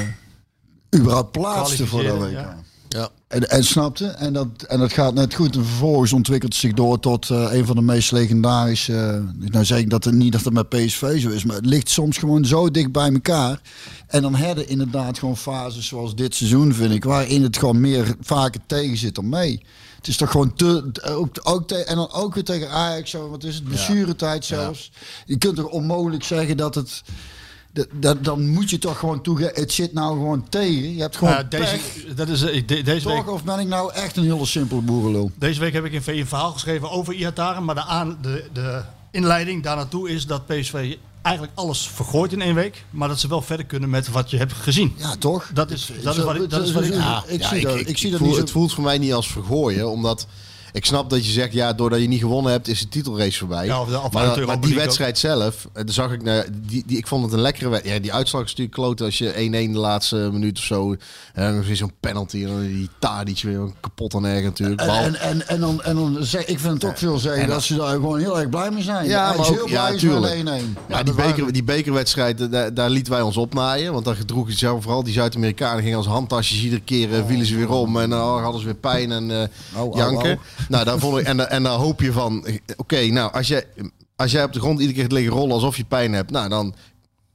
überhaupt plaatste voor dat WK. Ja. Ja. En, en snapte, en dat, en dat gaat net goed. En vervolgens ontwikkelt het zich door tot eh, een van de meest legendarische. eh, nou zeg ik dat het niet dat het met PSV zo is, maar het ligt soms gewoon zo dicht bij elkaar. En dan hebben inderdaad gewoon fases zoals dit seizoen, vind ik, waarin het gewoon meer vaker tegen zit dan mee. Het is toch gewoon te. Ook, ook te, en dan ook weer tegen Ajax, zo, wat is het? Blessuretijd zelfs. Je kunt toch onmogelijk zeggen dat het. Dat, dat, dan moet je toch gewoon toegeven, het zit nou gewoon tegen. Je hebt gewoon deze, pech. dat is, eh, de- deze, week? Of ben ik nou echt een hele simpele boerenlul? deze week heb ik in een verhaal geschreven over Iataren. Maar de, aan, de, de inleiding daar naartoe is dat PSV eigenlijk alles vergooit in één week. Maar dat ze wel verder kunnen met wat je hebt gezien. Ja, toch? Dat is, dat is wat ik, dat is wat ik ik zie dat- ik zie dat voel, niet zo- Het voelt voor mij niet als vergooien, omdat ik snap dat je zegt, ja, doordat je niet gewonnen hebt, is de titelrace voorbij. Ja, of de- of maar, die wedstrijd zelf, eh, daar zag ik, naar, die, die, ik vond het een lekkere wedstrijd. Ja, die uitslag is natuurlijk kloten als je 1-1 de laatste minuut of zo, en dan is weer zo'n penalty, en die Tadic weer kapot aan erg natuurlijk. En, en, en, en dan, en dan zeg ik vind het ook veel zeggen dat ze daar gewoon heel erg blij mee zijn. Ja, maar is heel ook, blij ja, met tuurlijk. 1-1. Ja, die, dat beker, die bekerwedstrijd, eh, daar, daar lieten wij ons opnaaien. Want daar gedroeg je zelf vooral die Zuid-Amerikanen gingen als handtasjes iedere keer eh, vielen ze weer om. En dan hadden ze weer pijn en eh, janken. Nou, daar vond ik, en, dan- en hoop je van, oké, nou, als jij, als jij op de grond iedere keer liggen rollen alsof je pijn hebt. Nou, dan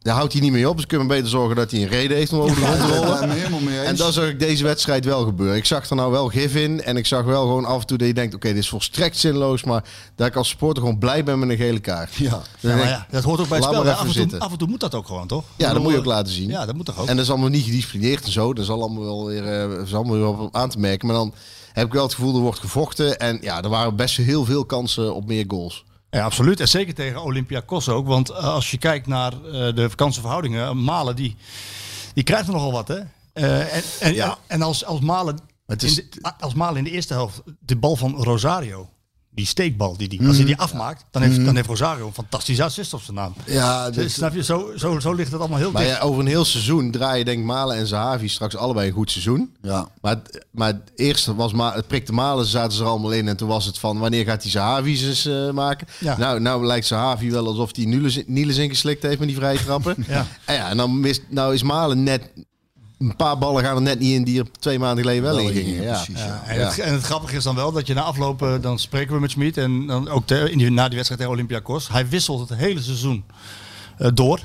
daar houdt hij niet mee op. Dus kunnen we beter zorgen dat hij een reden heeft om over de grond te rollen. En dat zag ik deze wedstrijd wel gebeuren. Ik zag er nou wel gif in. En ik zag wel gewoon af en toe dat je denkt... Oké, dit is volstrekt zinloos. Maar dat ik als supporter gewoon blij ben met een gele kaart. Ja. Ja, maar dat hoort ook bij het spel. Af en, toe, zitten. af en toe moet dat ook gewoon, toch? Ja, dat moet je ook laten zien. Ja, dat moet toch ook. En dat is allemaal niet gedisciplineerd en zo. Dat is allemaal wel weer, dat is allemaal weer op aan te merken. Maar dan heb ik wel het gevoel, er wordt gevochten. En ja, er waren best heel veel kansen op meer goals. Ja, absoluut. En zeker tegen Olympiakos ook. Want eh, als je kijkt naar eh, de kansenverhoudingen, Malen die, die krijgt er nogal wat, hè? Eh, en, en, Ja. en als, als, Malen Het is- in de, als Malen in de eerste helft de bal van Rosario, die steekbal, die, die, als hij die afmaakt, dan heeft, dan heeft Rosario een fantastische assist op zijn naam. Ja, Dus, snap je, zo, zo, zo ligt het allemaal heel Maar dicht. ja, over een heel seizoen draaien denk ik Malen en Zahavi straks allebei een goed seizoen. ja. Maar, het- maar het eerste was maar het prikte Malen, zaten ze er allemaal in. En toen was het van, wanneer gaat hij Zahavi eens eh, maken? Ja. Nou, nou lijkt Zahavi wel alsof hij Niels ingeslikt heeft met die vrije trappen. Ja. En, ja, en dan mist, nou is Malen net... Een paar ballen gaan er net niet in die er twee maanden geleden wel, Wel in in, gingen. Ja. precies, ja. En, Ja. het, en het grappige is dan wel dat je na afloop, eh, dan spreken we met Schmid en dan ook te- in die, na die wedstrijd tegen Olympiakos. Hij wisselt het hele seizoen eh, door.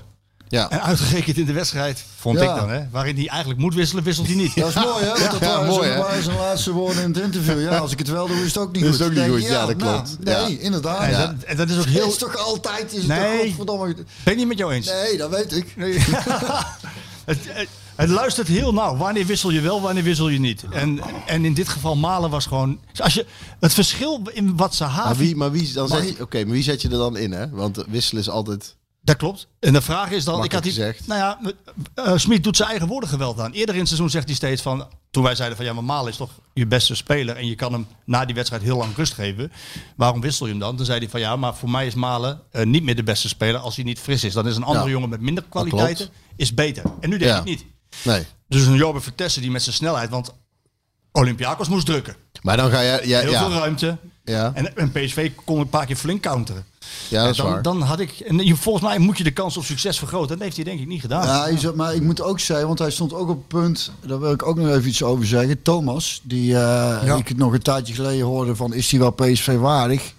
Ja. En uitgerekend in de wedstrijd, vond Ja. ik dan, hè, waarin hij eigenlijk moet wisselen, wisselt hij niet. Dat is mooi, hè? Want dat Ja, waren, mooi, zijn, hè? waren zijn laatste woorden in het interview. Ja, als ik het wel doe, is het ook niet Is goed. het ook niet goed, ja, dat nou, klopt. nee, Ja. inderdaad. En, Ja. dat, en dat is ook Het heel... is toch altijd... Is het Nee. toch godverdomme... Ben ik niet met jou eens. Nee, dat weet ik. Nee. het, het, het luistert heel nauw. Wanneer wissel je wel, wanneer wissel je niet? En, en in dit geval Malen was gewoon... Als je, het verschil in wat ze Maar haven... wie, maar wie, dan Maar zet hij- je, oké, maar wie zet je er dan in, hè? Want wisselen is altijd... Dat klopt. En de vraag is dan, ik had die, gezegd. nou ja, eh Smit doet zijn eigen woorden geweld aan. Eerder in het seizoen zegt hij steeds van, toen wij zeiden van ja, maar Malen is toch je beste speler en je kan hem na die wedstrijd heel lang rust geven. Waarom wissel je hem dan? Toen zei hij van ja, maar voor mij is Malen eh, niet meer de beste speler als hij niet fris is. Dan is een andere Ja. jongen met minder kwaliteiten is beter. En nu denk Ja. ik niet. Nee. Dus een Jorbe Vertessen die met zijn snelheid, want Olympiakos moest drukken. Maar dan ga je... Ja, Heel veel ja, ruimte. ja, En, en PSV kon een paar keer flink counteren. ja, dat is dan, waar. dan had ik, en je, volgens mij moet je de kans op succes vergroten. Dat heeft hij denk ik niet gedaan. Ja, maar ik moet ook zeggen, want hij stond ook op het punt, daar wil ik ook nog even iets over zeggen. Thomas, die eh, ik het nog een tijdje geleden hoorde van, is hij wel PSV waardig?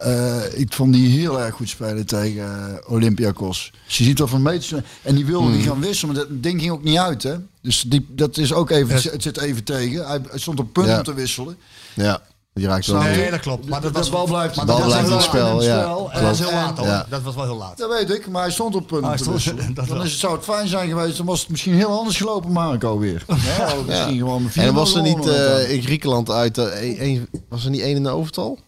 Eh, ik vond die heel erg goed spelen tegen Olympiakos. Dus je ziet wel van meters. En die wilde Hmm. die gaan wisselen, maar dat ding ging ook niet uit. Hè? Dus die, dat is ook even, het zit even tegen. Hij, hij stond op punt Ja. om te wisselen. Ja, die raakt wel. Nee, dat klopt. Maar dat Dat was bal blijft- maar bal blijft in het spel, ja. En dat was heel laat hoor. Ja. Dat was wel heel laat. Dat weet ik, maar hij stond op punt Ah, stond- dat Dan is het, zou het fijn zijn geweest, dan was het misschien heel anders gelopen, Marco weer. Ja, misschien gewoon En was er niet eh, in Griekenland uit... eh, een- een- was er niet één in de overtal?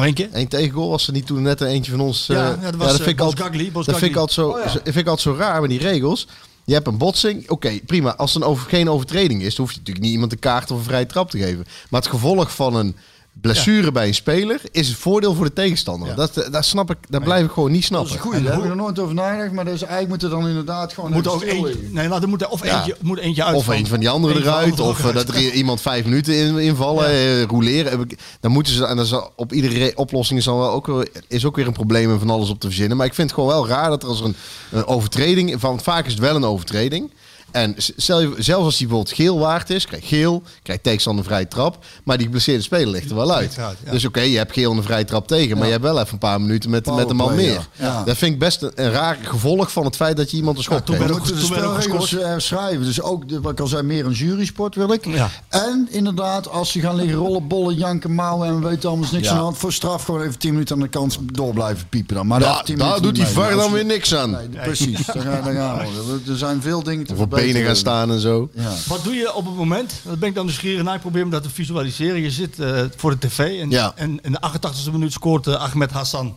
Nog één keer? Eén tegengoal? Was er niet toen net een eentje van ons... eh, Ja, ja, dat was, vind ik altijd- Bosgagli, Dat vind ik altijd zo, Oh, ja. vind ik altijd zo raar met die regels. Je hebt een botsing, oké, prima. Als er over, geen overtreding is, dan hoef je natuurlijk niet iemand een kaart of een vrije trap te geven. Maar het gevolg van een blessure bij een speler is het voordeel voor de tegenstander. Dat, dat snap ik, dat blijf ik gewoon niet Dat is snappen. een goeie, daar heb ik er nooit over nagedacht. Maar dus eigenlijk moet er dan inderdaad gewoon... Moet ook eentje, nee, nou, er moet er of Ja. eentje, moet eentje uit. Of een van die anderen eruit, of eh, dat er iemand vijf minuten in, invallen, eh, ik- Dan moeten ze, en dat is op iedere re- oplossing is dan wel ook, wel- is ook weer een probleem en van alles op te verzinnen. Maar ik vind het gewoon wel raar dat er als er een, een overtreding, van vaak is het wel een overtreding. En zelfs als die bijvoorbeeld geel waard is, krijg geel, krijgt tegenstander een vrije trap. Maar die geblesseerde speler ligt er wel uit. Ja. Dus oké, je hebt geel en een vrije trap tegen, maar je hebt wel even een paar minuten met, met een man meer. ja. Ja. Dat vind ik best een, een raar gevolg van het feit dat je iemand een schop toen geeft. We werd ook- moeten de toen spelregels eh, schrijven. Dus ook, de, wat ik al zei, meer een jurysport wil ik. Ja. En inderdaad, als ze gaan liggen rollen, bollen, janken, mouwen en we weten anders niks Ja. aan de hand. Voor straf gewoon even 10 minuten aan de kant door blijven piepen dan. Maar daar Ja, heeft 10 daar minuten doet die mee. VAR dan weer niks aan. Nee, precies, daar gaan, we. Er zijn veel dingen te verbeteren. Benen gaan staan en zo. Ja. Wat doe je op het moment? Dat ben ik dan nieuwsgierig naar. Ik probeer me dat te visualiseren. Je zit eh, voor de tv en, Ja. en in de 88e minuut scoort eh, Ahmed Hassan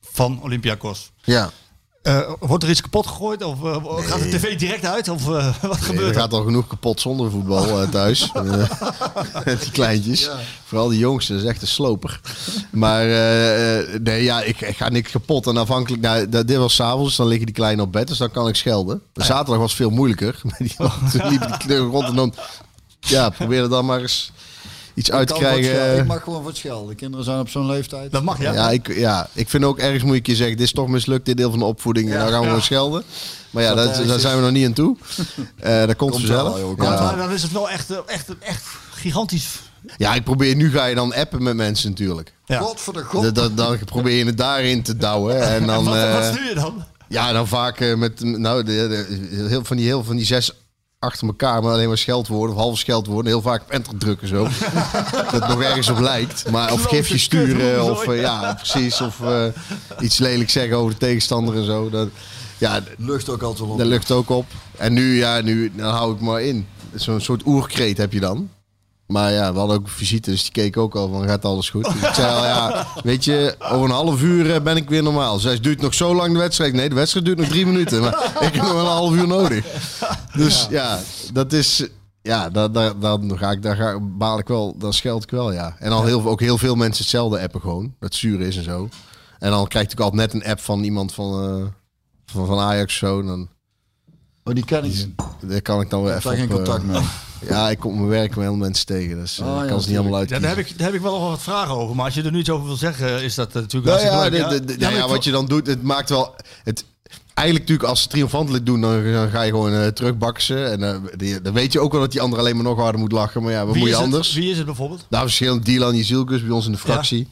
van Olympiakos. Ja. Eh, wordt er iets kapot gegooid? Of eh, gaat de tv direct uit? Of eh, wat Nee, gebeurt er er? gaat al genoeg kapot zonder voetbal thuis. Eh, die kleintjes. Vooral die jongste, dat is echt een sloper. Maar nee, ja, ik, ik ga niks kapot. En afhankelijk, nou, dit was s'avonds, dus dan liggen die kleinen op bed. Dus dan kan ik schelden. Zaterdag was veel moeilijker. Maar die, kleuren rond en dan... Ja, probeer er dan maar eens iets Ik kan wat schelden. krijgen. Ik mag gewoon wat schelden. De kinderen zijn op zo'n leeftijd. Dat mag ja. Ja, ik, ja, ik vind ook ergens moet ik je zeggen, dit is toch mislukt, dit deel van de opvoeding. En dan gaan we gewoon schelden. Maar ja, Dat daar zijn we nog niet aan toe. Eh dat komt, Komt vanzelf. wel, joh, Ja, dan is het wel echt, eh, echt, echt gigantisch. Ja, ik probeer, nu ga je dan appen met mensen natuurlijk. Ja. God voor de god. Dan probeer je het daarin te douwen. En dan, wat, eh, wat stuur je dan? ja, dan vaak eh, met, nou, de, de- heel, van, die, heel van die zes achter elkaar, maar alleen maar scheldwoorden of half scheldwoorden. Heel vaak op enter drukken zo. dat het nog ergens op lijkt. Maar of gifje sturen of eh, ja, precies. Of eh, iets lelijk zeggen over de tegenstander en zo. Dat, ja, Lucht ook altijd wel op. dat lucht ook op. En nu, ja, nu dan hou ik maar in. Zo'n soort oerkreet heb je dan. Maar ja, we hadden ook visite, dus die keek ook al van gaat alles goed. Dus ik zei al, ja, weet je, over een half uur eh, ben ik weer normaal. Zij duurt nog zo lang de wedstrijd. Nee, de wedstrijd duurt nog drie minuten. Maar ik heb nog wel een half uur nodig. Dus ja, dat is, ja, daar, daar, daar, ga ik, daar ga, baal ik wel, dan scheld ik wel, ja. En al heel, ook heel veel mensen hetzelfde appen gewoon. Dat zuur is en zo. En dan krijg ik ook altijd net een app van iemand van, eh, van, van Ajax zo. Dan Oh, die ken ik. daar kan ik dan weer even daar geen eh, contact mee. Ja, ik kom op mijn werk met heel mensen tegen. Dus eh, Oh, ik ja, kan ze niet allemaal Ja, uit. daar, heb ik, daar heb ik wel nog wat vragen over. Maar als je er nu iets over wil zeggen, is dat eh, natuurlijk Nou ja, hartstikke de, leuk. de, de- Ja, nou ja, ik wat je dan doet, het maakt wel... Het, eigenlijk natuurlijk als ze triomfantelijk doen, dan, dan ga je gewoon eh, terugbaksen. En die- dan weet je ook wel dat die ander alleen maar nog harder moet lachen. Maar ja, wat Wie moet je het? anders? Wie is het bijvoorbeeld? Nou, verschillend Dylan Jezilkus bij ons in de fractie.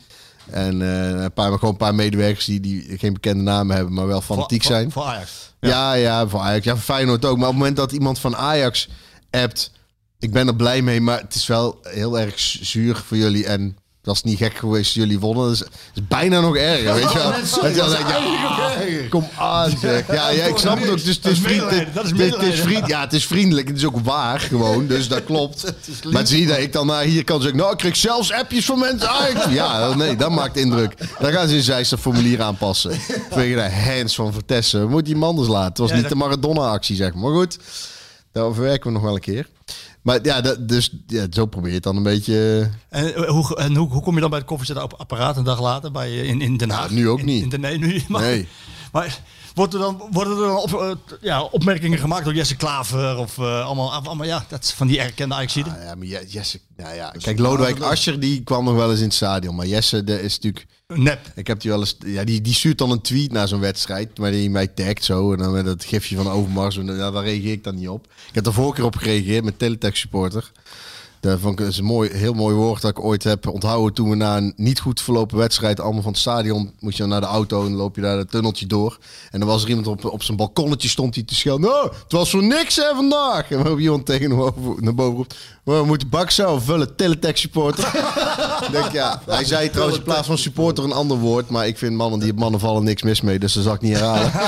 En eh, een paar, gewoon een paar medewerkers die, die geen bekende namen hebben, maar wel fanatiek Voor- zijn. Voor, voor Ajax. Ja. ja, voor Ajax. Ja, voor Feyenoord ook. Maar op het moment dat iemand van Ajax appt, ik ben er blij mee, maar het is wel heel erg zuur voor jullie. En Dat is niet gek geweest, jullie wonnen. Dat is, bijna nog erger, weet je wel. Dat ja, Kom aan, zeg. Ja, ja ik snap het ook. Het is, het is, Dat is vriend- medelijden, dat is het is- het vriend- ja, het is vriendelijk. Het is ook waar, gewoon. Dus dat klopt. Maar het niet dat ik dan naar hier kan zeggen... Nou, ik kreeg zelfs appjes van mensen. Ik- ja, nee, dat maakt indruk. Dan gaan ze in Zeist dat formulier aanpassen. Vanwege de hands van Vertessen. We moeten die man dus laten. Het was niet de Maradona-actie, zeg maar. Maar goed, daar verwerken we nog wel een keer. Maar ja, dat, dus ja, zo probeer je het dan een beetje... En, eh, hoe, en hoe, hoe kom je dan bij het koffiezetapparaat een dag later bij, je in, in Den Haag? Ja, nu ook In- niet. In, de, nee, nu maar, Nee. Maar wordt er dan, worden er dan op, eh, ja, opmerkingen gemaakt door Jesse Klaver? Of eh, allemaal, allemaal, ja, dat is van die erkende ajax Ah, ja, maar Je- Jesse... Nou ja, kijk, Lodewijk Asscher die kwam nog wel eens in het stadion. Maar Jesse, dat is natuurlijk... Nep. Ik heb die wel eens... Ja, die, die stuurt dan een tweet naar zo'n wedstrijd. Maar die mij tagt zo. En dan met dat gifje van Overmars. En, ja, daar reageer ik dan niet op. Ik heb er vorige keer op gereageerd met Teletext supporter. Dat vond ik is een mooi, heel mooi woord dat ik ooit heb onthouden. Toen we na een niet goed verlopen wedstrijd, allemaal van het stadion, moest je dan naar de auto en loop je daar het tunneltje door. En dan was er iemand op, op zijn balkonnetje stond hij te schelden. Nou, het was voor niks hè vandaag. En waarop iemand tegen hem over, naar boven roept. We moeten bak zelf vullen, teletext supporter. Denk, ja, hij zei trouwens in plaats van supporter een ander woord. Maar ik vind mannen die op mannen vallen niks mis mee. Dus dat zal ik niet herhalen.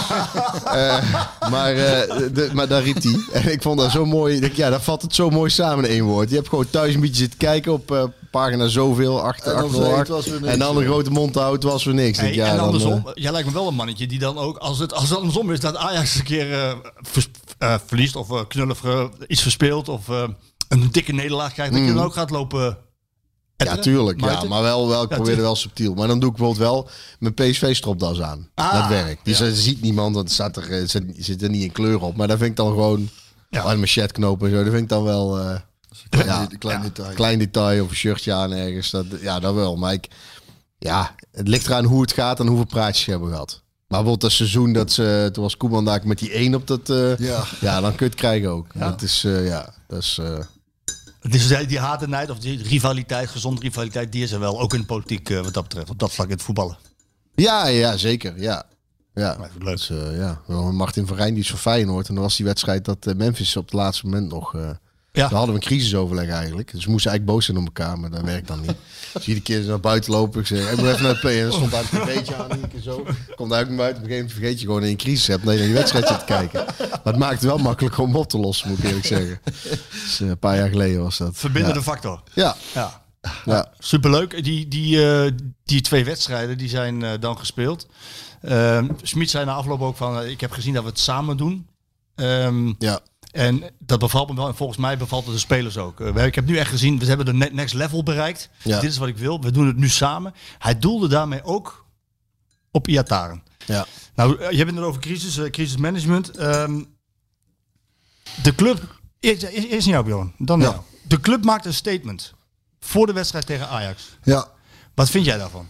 Eh, maar, eh, de, maar daar riep hij. En ik vond dat zo mooi. Denk, ja, dat vat het zo mooi samen in één woord. Je hebt gewoon thuis een beetje zitten kijken op eh, pagina zoveel, achter, En achter, En dan een grote mond houden, het was weer niks. Ik Hey, ja, en dan, eh, jij lijkt me wel een mannetje die dan ook, als het, als het andersom is, dat Ajax een keer eh, vers- eh, verliest of eh, knullig iets verspeelt of eh, een dikke nederlaag krijgt, dat je dan ook gaat lopen. Mm. ja, tuurlijk. Ja, maar wel, wel, ik Ja, probeer er wel subtiel. Maar dan doe ik bijvoorbeeld wel mijn PSV-stropdas aan. Ah, dat werkt. Die ja. ziet niemand, want het staat er, zit, zit er niet in kleur op. Maar dat vind ik dan gewoon... Ja. Ja. mijn chatknopen en zo, dat vind ik dan wel... eh, ja, Een klein detail. klein detail of een shirtje aan ergens. Dat, ja, dat wel. Maar ik, ja, het ligt eraan hoe het gaat en hoeveel praatjes je hebben gehad. Maar bijvoorbeeld dat seizoen, dat ze, toen was Koeman daar met die één op dat... eh, Ja. ja, dan kun je het krijgen ook. Ja. Dat is, eh, ja, dat is... eh, Het is die haat en of die rivaliteit, gezonde rivaliteit, die is er wel. Ook in de politiek eh, wat dat betreft, op dat vlak in het voetballen. ja, ja, zeker. Ja. Ja, leuk. Dus, eh, ja. Wel, Martin van Rijn die is van Feyenoord. En dan was die wedstrijd dat eh, Memphis op het laatste moment nog... eh Ja. Hadden we een crisisoverleg eigenlijk. Dus we moesten eigenlijk boos zijn op elkaar, maar dat werkt dan niet. Dus iedere keer naar buiten lopen. Ik zeg, ik moet even naar het play. En dan stond daar een beetje aan, keer zo. Komt daar ook naar buiten. Op een gegeven moment vergeet je gewoon dat je een crisis hebt. Nee, naar die wedstrijd zit te kijken. Maar het maakt het wel makkelijk om op te lossen, moet ik eerlijk zeggen. Dus, eh, een paar jaar geleden was dat. Verbindende ja. factor. Ja, Ja. ja. Superleuk. Die, die, eh, die twee wedstrijden die zijn eh, dan gespeeld. Ehm Smit zei na afloop ook van, ik heb gezien dat we het samen doen. Ehm, ja. En dat bevalt me wel. En volgens mij bevalt het de spelers ook. Eh, ik heb nu echt gezien, we hebben de ne- next level bereikt. Ja. Dit is wat ik wil. We doen het nu samen. Hij doelde daarmee ook op Iataren. ja. Nou, eh, je hebt het over crisis, eh, crisismanagement. Ehm, de club, eerst, aan jou Bjorn, dan Ja. jou. De club maakt een statement voor de wedstrijd tegen Ajax. Ja. Wat vind jij daarvan?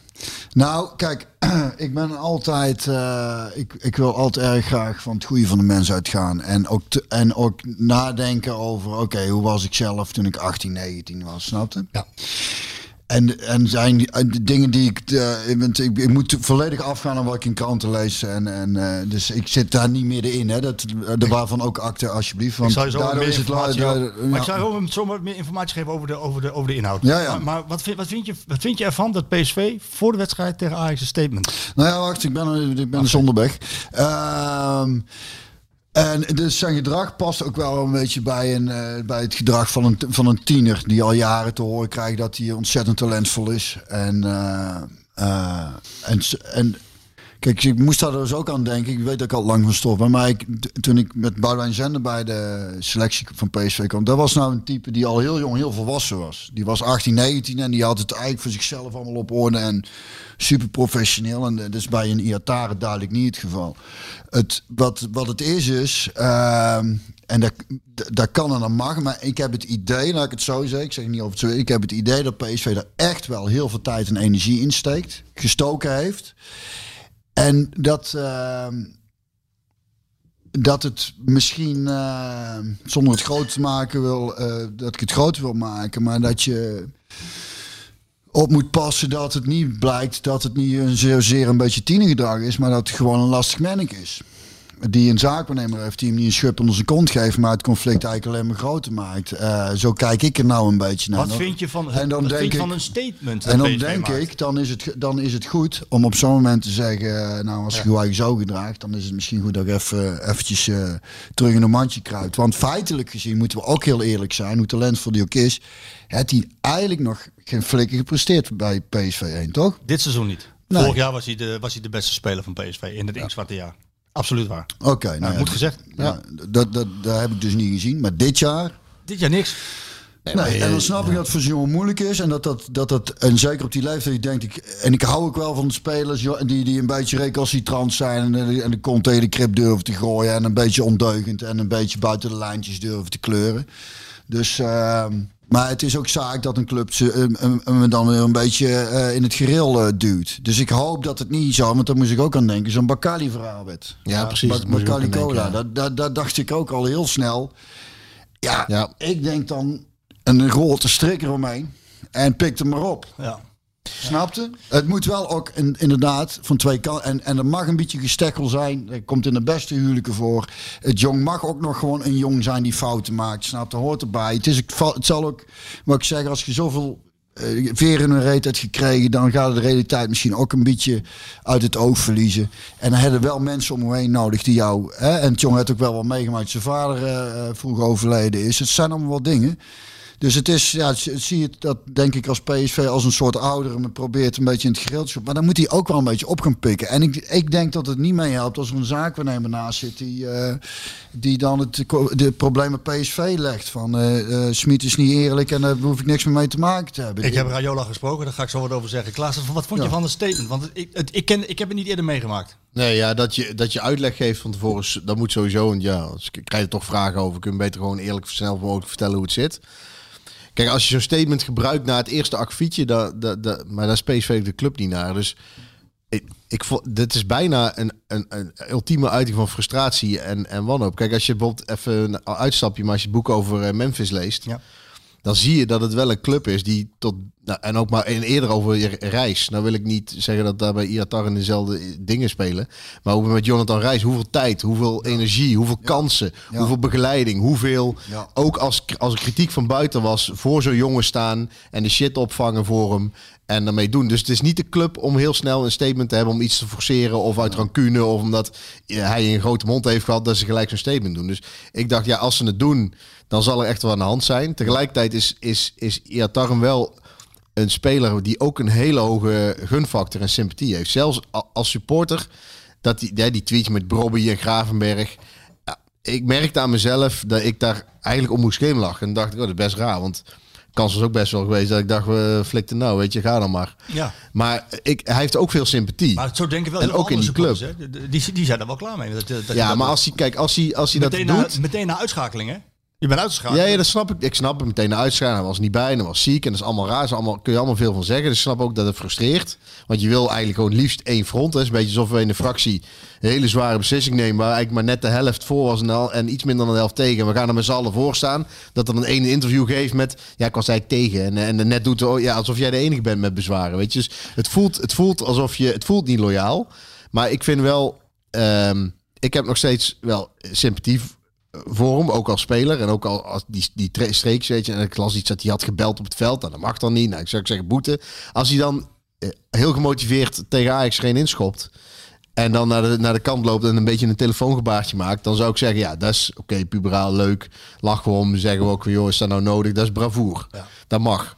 Nou, kijk, ik ben altijd, eh, ik, ik wil altijd erg graag van het goede van de mens uitgaan. En ook, en ook nadenken over, oké, hoe was ik zelf toen ik 18, 19 was, snapte? Ja. En, en zijn en de dingen die ik, eh, ik, ik, ik moet volledig afgaan aan wat ik in kranten lees. En, en, eh, dus ik zit daar niet meer in. Hè. Dat, er waarvan ook akte, alsjeblieft. Want ik zal je zo meer is het Maar ik zou zo wat meer informatie geven over de, over de, over de inhoud. Ja, ja. Maar, maar wat, vind, wat, vind je, wat vind je ervan dat PSV voor de wedstrijd tegen Ajax een statement? Nou ja, wacht, ik ben, ik ben zonder weg. Ehm, en dus zijn gedrag past ook wel een beetje bij, een, eh, bij het gedrag van een, van een tiener die al jaren te horen krijgt dat hij ontzettend talentvol is. En, eh, eh, en, en kijk, ik moest daar dus ook aan denken. Ik weet dat ik al lang van stof ben, maar ik, toen ik met Boudewijn Zender bij de selectie van PSV kwam, dat was nou een type die al heel jong, heel volwassen was. Die was 18, 19 en die had het eigenlijk voor zichzelf allemaal op orde en super professioneel. En dat is bij een Iatare duidelijk niet het geval. Het, wat, wat het is, is, ehm, en dat, dat kan en dat mag, maar ik heb het idee, laat ik het zo zeggen, ik zeg niet of het zo ik heb het idee dat PSV er echt wel heel veel tijd en energie in steekt, gestoken heeft. En dat, ehm, dat het misschien, eh, zonder het groot te maken wil, eh, dat ik het groter wil maken, maar dat je op moet passen dat het niet blijkt dat het niet een zozeer een beetje tienergedrag is, maar dat het gewoon een lastig manneke is. Die een zaakwaarnemer heeft die hem niet een schub onder zijn kont geeft, maar het conflict eigenlijk alleen maar groter maakt. Eh, zo kijk ik er nou een beetje naar. Wat vind je van, En dan denk vind je ik- van een statement? En dan denk maakt? ik, dan is, het, dan is het goed om op zo'n moment te zeggen, eh, nou als je je zo gedraagt, dan is het misschien goed dat ik even eventjes eh, terug in een mandje kruipt. Want feitelijk gezien moeten we ook heel eerlijk zijn, hoe talentvol die ook is, heeft hij eigenlijk nog geen flikker gepresteerd bij PSV 1, toch? Dit seizoen niet. Nee. Vorig jaar was hij, de, was hij de beste speler van PSV in het inktzwarte jaar. Absoluut waar. Oké, Nou, nou ja, moet gezegd. Ja, dat, dat, dat heb ik dus niet gezien. Maar dit jaar Dit jaar niks. Nee, en dan snap ik dat het voor zo'n moeilijk is. En dat dat, dat, dat en zeker op die leeftijd, je denkt ik, en ik hou ook wel van de spelers die, die een beetje recalcitrant zijn. En, de- en de kont tegen de krip durven te gooien. En een beetje ondeugend. En een beetje buiten de lijntjes durven te kleuren. Dus, ehm, maar het is ook zaak dat een club ze, hem dan weer een beetje eh, in het gereel eh, duwt. Dus ik hoop dat het niet zo, want daar moest ik ook aan denken, zo'n Bakali verhaal werd. Ja, precies, aan denken, Cola. ja. Dat, dat, dat dacht ik ook al heel snel. Ja, Ja. ik denk dan een grote strik eromheen en pik hem maar op. Ja. Snapte? Het moet wel ook in- inderdaad van twee kanten. En, en er mag een beetje gestekkel zijn. Er komt in de beste huwelijken voor. Het jong mag ook nog gewoon een jong zijn die fouten maakt. Snap? Dat hoort erbij. Het, is, het zal ook, wat ik zeg, als je zoveel eh veer in een reet hebt gekregen, dan gaat de realiteit misschien ook een beetje uit het oog verliezen. En dan hebben wel mensen om heen nodig die jou. Hè, en jong heeft ook wel wat meegemaakt. Zijn vader eh, vroeg overleden is. Het zijn allemaal wat dingen. Dus het is, ja, zie- zie je het dat denk ik als PSV als een soort ouder me probeert een beetje in het gereel te. Maar dan moet hij ook wel een beetje op gaan pikken. En ik, ik denk dat het niet meehelpt als er een zaakwaarnemer naast zit die, eh, die dan het de problemen PSV legt. Van eh eh Smit is niet eerlijk en daar hoef ik niks meer mee te maken te hebben. Ik heb Rayola gesproken, daar ga ik zo wat over zeggen. Klaas, wat vond je Ja. van het statement? Want ik, het, ik, ken, ik heb het niet eerder meegemaakt. Nee, ja, dat je, dat je uitleg geeft van tevoren, dat moet sowieso. Want ja, als ik krijg je toch vragen over. Kun je beter gewoon eerlijk snel mogelijk vertellen hoe het zit. Kijk, als je zo'n statement gebruikt na het eerste dat, dat, maar daar PSV de club niet naar. Dus ik, ik vond, dit is bijna een, een, een ultieme uiting van frustratie en, en wanhoop. Kijk, als je bijvoorbeeld even een uitstapje, maar als je het boek over eh, Memphis leest, Ja. Dan zie je dat het wel een club is die tot, nou, en ook maar in eerder over je reis. Nou wil ik niet zeggen dat daar bij Iatar in dezelfde dingen spelen, maar hoe we met Jonathan Reis, hoeveel tijd, hoeveel energie, hoeveel kansen, Ja. hoeveel begeleiding, hoeveel, ook als, als kritiek van buiten was, voor zo'n jongen staan en de shit opvangen voor hem en daarmee doen. Dus het is niet de club om heel snel een statement te hebben om iets te forceren of uit rancune of omdat hij een grote mond heeft gehad dat ze gelijk zo'n statement doen. Dus ik dacht, ja, als ze het doen, dan zal er echt wel aan de hand zijn. Tegelijkertijd is, is, is wel een speler die ook een hele hoge gunfactor en sympathie heeft. Zelfs als supporter, dat die, die tweetje met Brobby en Gravenberg. Ja, ik merkte aan mezelf dat ik daar eigenlijk om moest glimlachen. En dacht ik, oh, dat is best raar. Want kans was ook best wel geweest dat ik dacht, we flikten nou, weet je, ga dan maar. Ja. Maar ik, hij heeft ook veel sympathie. Maar zo denken wel En ook in die club. hè. Die, die zijn er wel klaar mee. Dat, dat je ja, dat maar als hij, kijk, als hij, als hij dat meteen, doet... na, meteen na uitschakeling, hè? Je bent uitgeschakeld. Ja, dat snap ik. Ik snap het meteen de. Hij was niet bij en hij was ziek. En dat is allemaal raar. Is allemaal, kun je allemaal veel van zeggen. Dus ik snap ook dat het frustreert. Want je wil eigenlijk gewoon liefst één front. Het is een beetje alsof we in de fractie hele zware beslissing nemen. Waar eigenlijk maar net de helft voor was en, al, en iets minder dan de helft tegen. En we gaan er met z'n allen voor staan. Dat er een ene interview geeft met... Ja, ik was eigenlijk tegen. En, en net doet oh, ja, alsof jij de enige bent met bezwaren. Weet je? Dus het voelt, het voelt alsof je... Het voelt niet loyaal. Maar ik vind wel... ehm, ik heb nog steeds wel sympathie voor hem, ook als speler. En ook al als die, die tre- streeks, weet je. En ik las iets dat hij had gebeld op het veld. Nou, dat mag dan niet. Nou, ik zou zeggen boete. Als hij dan eh, heel gemotiveerd tegen Ajax geen inschopt. En dan naar de, naar de kant loopt en een beetje een telefoongebaartje maakt. Dan zou ik zeggen, ja, dat is oké, puberaal, leuk. Lachen we om, zeggen we ook, joh, is dat nou nodig? Dat is bravoer. Dat mag.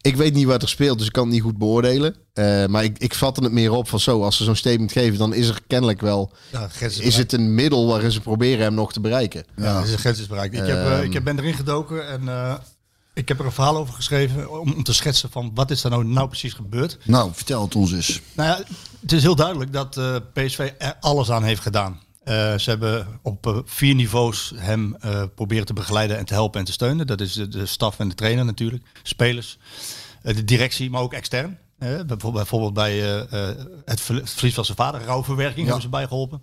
Ik weet niet wat er speelt, dus ik kan het niet goed beoordelen. Eh, maar ik, ik vatte het meer op van zo, als ze zo'n statement geven, dan is er kennelijk wel... Ja, is is het een middel waarin ze proberen hem nog te bereiken. Ja, de grens is bereikt. Ik, heb, eh, Ehm. ik heb, ben erin gedoken en eh, ik heb er een verhaal over geschreven om, om te schetsen van wat is er nou, nou precies gebeurd. Nou, vertel het ons eens. Nou ja, het is heel duidelijk dat eh, PSV er alles aan heeft gedaan. Eh, ze hebben op eh, vier niveaus hem eh, proberen te begeleiden en te helpen en te steunen. Dat is de, de staf en de trainer natuurlijk, spelers, de directie, maar ook extern. Bijvoorbeeld, bij het ver- het verlies van zijn vader, rouwverwerking, hebben ze bijgeholpen.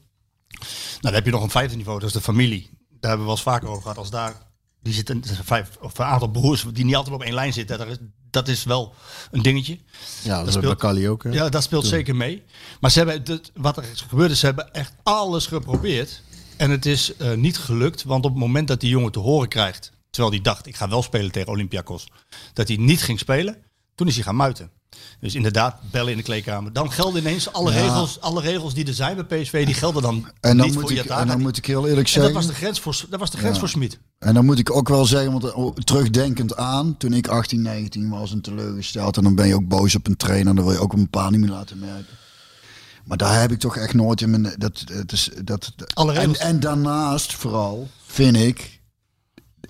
Nou, dan heb je nog een vijfde niveau, dat is de familie. Daar hebben we wel eens vaker over gehad. Als daar, die zitten, vijf, of een aantal broers die niet altijd op één lijn zitten, dat is, dat is wel een dingetje. Ja, dat, speelt- bij Kali ook. Hè? Ja, dat speelt zeker mee. Maar ze hebben, wat er is gebeurd is, ze hebben echt alles geprobeerd En het is eh, niet gelukt, want op het moment dat die jongen te horen krijgt, terwijl hij dacht, ik ga wel spelen tegen Olympiakos, dat hij niet ging spelen, toen is hij gaan muiten. Dus inderdaad, bellen in de kleedkamer. Dan gelden ineens alle, Ja. regels, alle regels die er zijn bij PSV, die gelden dan, En dan, niet moet voor ik, en dan moet ik heel eerlijk En dat zeggen. was de grens voor, dat was de grens Ja. voor Smit. En dan moet ik ook wel zeggen, want eh, terugdenkend aan, toen ik 18, 19 was en teleurgesteld. En dan ben je ook boos op een trainer, dan wil je ook een paar niet meer laten merken. Maar daar heb ik toch echt nooit in mijn. Dat, dat is, dat, en, en daarnaast vooral vind ik.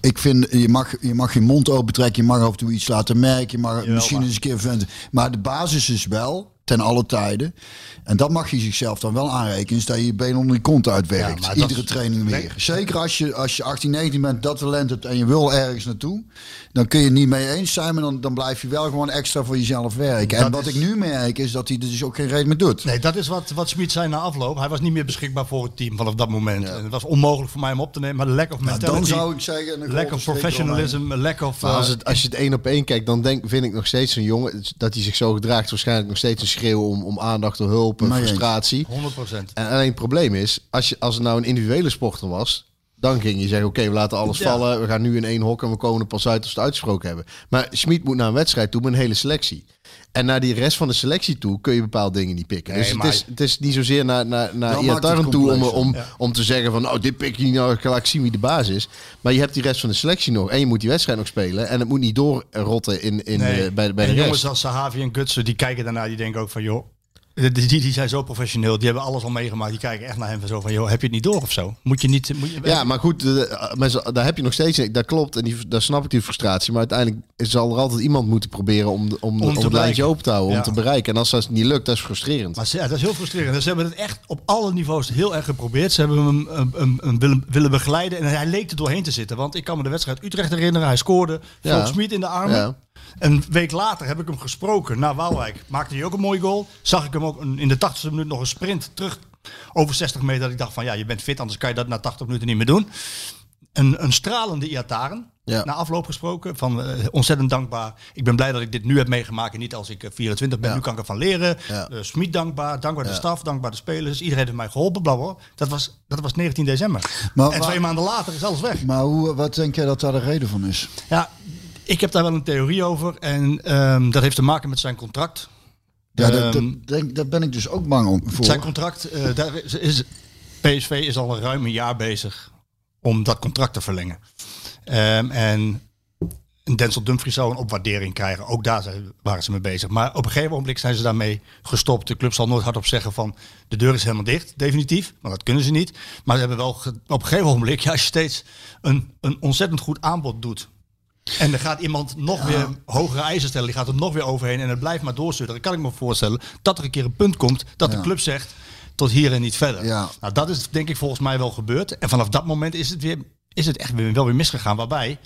Ik vind, je mag, je mag je mond open trekken, je mag af en toe iets laten merken, je mag Jawel, misschien maar- eens een keer venten. Maar de basis is wel, ten alle tijden, en dat mag je zichzelf dan wel aanrekenen, is dat je je been onder je kont uitwerkt. Iedere is- training weer. Nee. Zeker als je, als je 18, 19 bent, dat talent hebt en je wil ergens naartoe, dan kun je het niet mee eens zijn, maar dan, dan blijf je wel gewoon extra voor jezelf werken. en wat is- ik nu merk, is dat hij er dus ook geen reet meer doet. Nee, dat is wat, wat Smit zei na afloop. Hij was niet meer beschikbaar voor het team vanaf dat moment. En het was onmogelijk voor mij om op te nemen. Maar lack of Nou, mentality, dan zou ik zeggen... een lack of professionalism, lack of... Als, eh, het, als je het één op één kijkt, dan denk, vind ik nog steeds een jongen dat hij zich zo gedraagt. Waarschijnlijk nog steeds een schreeuw om, om aandacht, om hulp, en frustratie. 100%. En alleen het probleem is, als, je, als het nou een individuele sporter was, dan ging je zeggen: Oké, we laten alles Ja. vallen. We gaan nu in één hok en we komen er pas uit als we het uitgesproken hebben. Maar Schmid moet naar een wedstrijd toe met een hele selectie. En naar die rest van de selectie toe kun je bepaalde dingen niet pikken. Nee, dus het is, het is niet zozeer naar, naar, naar Iataren toe om, om, ja. om te zeggen van... Oh, dit pik je niet nou, gelijk zien wie de baas is. Maar je hebt die rest van de selectie nog. En je moet die wedstrijd nog spelen. En het moet niet doorrotten in, in, Nee. eh, bij, bij de en rest. jongens als Sahavi en Gutsen, die kijken daarna, die denken ook van, joh, die, die, die zijn zo professioneel, die hebben alles al meegemaakt. Die kijken echt naar hem van zo van, joh, heb je het niet door of zo? Moet je niet... Moet je, Ja, maar goed, eh, daar heb je nog steeds, dat klopt, en die, daar snap ik die frustratie. Maar uiteindelijk zal er altijd iemand moeten proberen om, de- om, Om het lijntje open te houden, Ja. om te bereiken. En als dat niet lukt, dat is frustrerend. Maar ja, dat is heel frustrerend. Dus Ze hebben het echt op alle niveaus heel erg geprobeerd. Ze hebben hem um, willen, willen begeleiden en hij leek er doorheen te zitten. Want ik kan me de wedstrijd Utrecht herinneren. Hij scoorde, Ja. Smit in de armen. Ja. Een week later heb ik hem gesproken naar Waalwijk. Maakte hij ook een mooie goal. Zag ik hem ook in de 80ste minuut nog een sprint terug over 60 meter. Dat ik dacht van ja, je bent fit, anders kan je dat na 80 minuten niet meer doen. Een, een stralende Iataren. Ja. Na afloop gesproken. Van eh, ontzettend dankbaar. Ik ben blij dat ik dit nu heb meegemaakt. En niet als ik eh, 24 ben. Ja. Nu kan ik ervan leren. Ja. Eh, Smit dankbaar. Dankbaar de staf. Dankbaar de spelers. Iedereen heeft mij geholpen. Bla, bla. Dat, was, dat was 19 december. Maar en twee maanden later is alles weg. Maar hoe, wat denk jij dat daar de reden van is? Ja, ik heb daar wel een theorie over. En ehm, dat heeft te maken met zijn contract. Ja, dat, Ehm, dat, denk, daar ben ik dus ook bang om voor. Zijn contract, eh, daar is, is, PSV is al een ruim een jaar bezig om dat contract te verlengen. Ehm, en Denzel Dumfries zou een opwaardering krijgen. Ook daar zijn, waren ze mee bezig. Maar op een gegeven moment zijn ze daarmee gestopt. De club zal nooit hardop zeggen van de deur is helemaal dicht, definitief. Want dat kunnen ze niet. Maar ze hebben wel op een gegeven moment, ja, als je steeds een, een ontzettend goed aanbod doet. En er gaat iemand nog weer hogere eisen stellen. Die gaat er nog weer overheen. En het blijft maar doorsturen. Dan kan ik me voorstellen dat er een keer een punt komt dat de club zegt tot hier en niet verder. Ja. Nou, dat is denk ik volgens mij wel gebeurd. En vanaf dat moment is het, weer, is het echt weer, wel weer misgegaan. Waarbij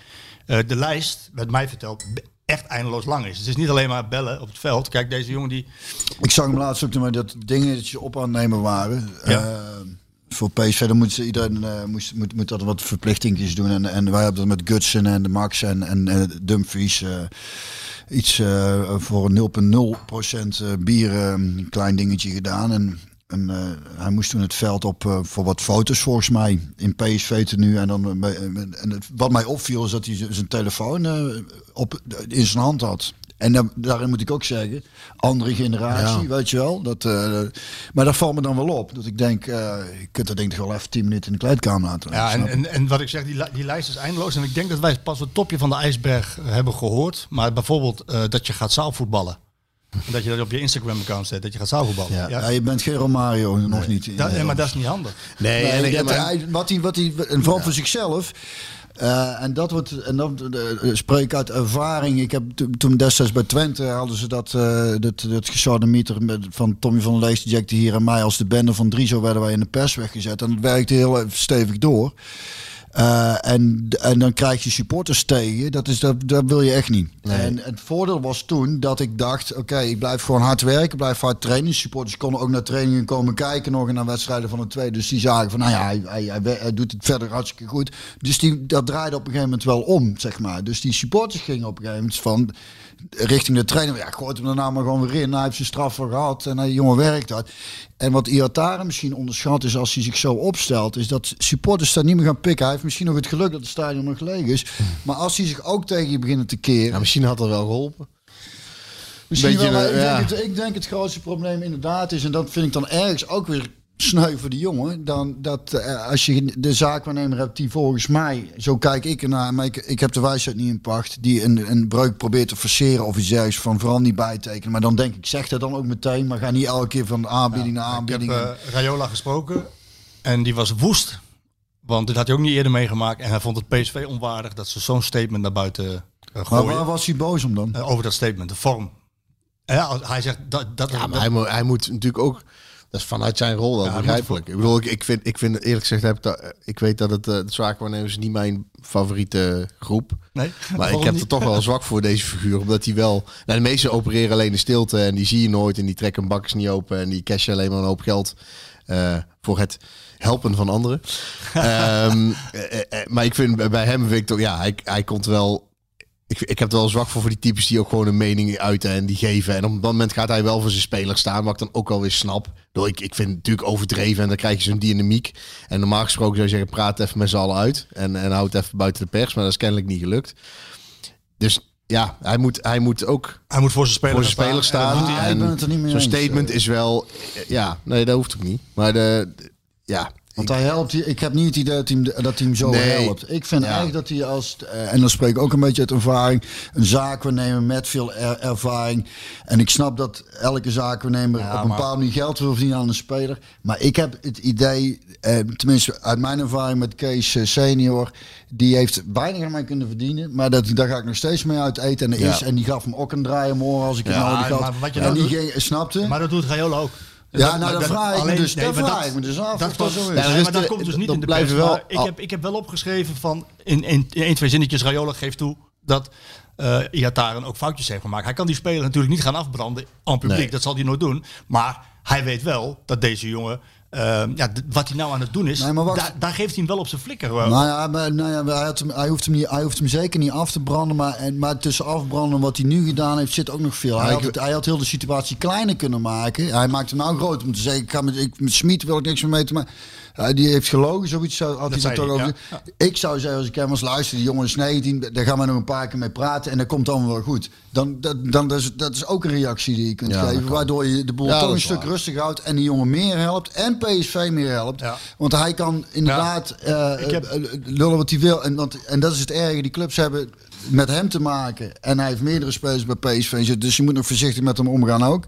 eh, de lijst, werd mij verteld, echt eindeloos lang is. Het is niet alleen maar bellen op het veld. Kijk, deze jongen die... Ik zag hem laatst ook maar dat dingetjes op aan het nemen waren. Ja. Eh, voor PSV dan moet iedereen eh, moest, moet, moet dat wat verplichtingjes doen. En, en wij hebben dat met Gutsen en de Max en, en eh, Dumfries. eh, iets eh, voor 0,0% eh, bier een klein dingetje gedaan. En, en hij moest toen het veld op voor wat foto's volgens mij in PSV tenue. En, dan, en wat mij opviel is dat hij zijn telefoon op, in zijn hand had. En dan, daarin moet ik ook zeggen, andere generatie, weet je wel. Dat, eh, maar dat valt me dan wel op. Dat ik denk, eh, je kunt dat denk ik wel even 10 minuten in de kleedkamer laten. Ja, en, en, en wat ik zeg, die, die lijst is eindeloos. En ik denk dat wij pas het topje van de ijsberg hebben gehoord. Maar bijvoorbeeld eh, dat je gaat zaalvoetballen. En dat je dat op je Instagram-account zet, dat je gaat zaalvoetballen. Ja. Ja, je bent geen Romario, nog niet. Dat- nee, maar dat is niet handig. Nee, Nee, en ik- dat maar- hij, wat hij, wat hij, en vooral voor zichzelf. Eh, en dat wordt, en dat eh, spreek ik uit ervaring. Ik heb to- toen destijds bij Twente hadden ze dat, eh dat, dat met van Tommy van Lees, Jack hier en mij als de bende van drie. Zo werden wij in de pers weggezet. En dat werkte heel stevig door. Eh, en, en dan krijg je supporters tegen. Dat, is, dat, dat wil je echt niet. En het voordeel was toen dat ik dacht, oké, ik blijf gewoon hard werken, blijf hard trainen. Supporters konden ook naar trainingen komen kijken nog en naar wedstrijden van de tweede. Dus die zagen van, nou ja, hij, hij, hij, hij doet het verder hartstikke goed. Dus die, dat draaide op een gegeven moment wel om, zeg maar. Dus die supporters gingen op een gegeven moment van richting de trainer. Ja, gooit hem daarna maar gewoon weer in. Hij heeft zijn straf voor gehad en hij jongen werkt hard. En wat Iataren misschien onderschat is als hij zich zo opstelt, is dat supporters daar niet meer gaan pikken. Hij heeft misschien nog het geluk dat het stadion nog leeg is. Maar als hij zich ook tegen je beginnen te keren. Ja, misschien had dat wel geholpen. Misschien Beetje wel, ik, ja. denk het, ik denk het grootste probleem inderdaad is, en dat vind ik dan ergens ook weer sneu voor de jongen, dan dat eh, als je de zaakwaarnemer hebt die volgens mij, zo kijk ik ernaar, maar ik, ik heb de wijsheid niet in pacht, die een, een breuk probeert te forceren of iets dergelijks van vooral niet bijtekenen. Maar dan denk ik, zeg dat dan ook meteen, maar ga niet elke keer van aanbieding naar Ik heb aanbieding. eh, Rayola gesproken en die was woest. Want dit had hij ook niet eerder meegemaakt. En hij vond het PSV onwaardig dat ze zo'n statement naar buiten maar gooien. waar was hij boos om dan? Over dat statement, de vorm. Ja, hij zegt dat... dat, Ja, maar dat- hij, moet, hij moet natuurlijk ook. Dat is vanuit zijn rol wel Ja, begrijpelijk. Ik bedoel, ik, ik, vind, ik vind eerlijk gezegd, heb dat, ik weet dat het uh, de zaakwaarnemers niet mijn favoriete groep. nee, Maar ik heb niet? er toch wel zwak voor deze figuur. Omdat hij wel. Nou, de meesten opereren alleen in stilte en die zie je nooit. En die trekken bakkers niet open. En die cashen alleen maar een hoop geld eh, voor het helpen van anderen. Ehm, eh, eh, maar ik vind bij hem, toch, ja, hij, hij komt wel. Ik, ik heb er wel zwak voor voor die types die ook gewoon een mening uiten en die geven. En op dat moment gaat hij wel voor zijn speler staan, wat ik dan ook wel weer snap. Door ik, ik vind het natuurlijk overdreven en dan krijg je zo'n dynamiek. En normaal gesproken zou je zeggen, praat even met z'n allen uit. En, en houd even buiten de pers, maar dat is kennelijk niet gelukt. Dus ja, hij moet, hij moet ook Hij moet voor zijn speler voor zijn speler staan. En het zo'n statement is wel... Ja, nee, dat hoeft ook niet. Maar de, de- ja, Want hij helpt, ik heb niet het idee dat hij hem, dat hij hem zo Nee. helpt. Ik vind Ja. eigenlijk dat hij als, eh, en dan spreek ik ook een beetje uit ervaring, een zaakwaarnemer met veel er- ervaring. En ik snap dat elke zaakwaarnemer Ja, op een maar- bepaalde manier geld wil verdienen aan een speler. Maar ik heb het idee, eh, tenminste uit mijn ervaring met Kees eh, senior, die heeft weinig aan mij kunnen verdienen. Maar dat, daar ga ik nog steeds mee uit eten. En, Ja. is, en die gaf hem ook een draai omhoog als ik het nodig had. maar wat je en nou die doet- snapte? Maar dat doet Rayola ook. Ja, nou, dan vraag ik me alleen- dus- vraag ik me dus af dat zo is. Ja, er maar dat komt dus niet in de pers. wel ik, heb, ik heb wel opgeschreven van... In, in, in één, twee zinnetjes, Rayola geeft toe dat eh Iataren ook foutjes heeft gemaakt. Hij kan die speler natuurlijk niet gaan afbranden aan publiek. Nee. Dat zal hij nooit doen. Maar hij weet wel dat deze jongen... eh, ja, wat hij nou aan het doen is, Nee, daar, daar geeft hij hem wel op zijn flikker. hoor. Nou ja, maar, nou ja hij, had hem, hij, hoeft hem niet, hij hoeft hem zeker niet af te branden. Maar, en, maar tussen afbranden en wat hij nu gedaan heeft, zit ook nog veel. Hij, had, ik- hij had heel de situatie kleiner kunnen maken. Hij maakt hem nou groot om te zeggen: ik ga met, ik, met Smit wil ik niks meer mee te maken. Ja, die heeft gelogen, zoiets zou- had hij toch over. Ik zou zeggen, als ik hem was luister, die jongen is 19, daar gaan we nog een paar keer mee praten en dat komt dan wel goed. Dan, dat, dan, dat, is, dat is ook een reactie die je kunt Ja, geven, waardoor je de boel Ja, toch een stuk waar. rustig houdt en die jongen meer helpt en PSV meer helpt. Ja. Want hij kan inderdaad eh, Ik heb- eh, lullen wat hij wil. En, want, en dat is het erge. Die clubs hebben met hem te maken. En hij heeft meerdere spelers bij PSV zitten. Dus je moet nog voorzichtig met hem omgaan ook.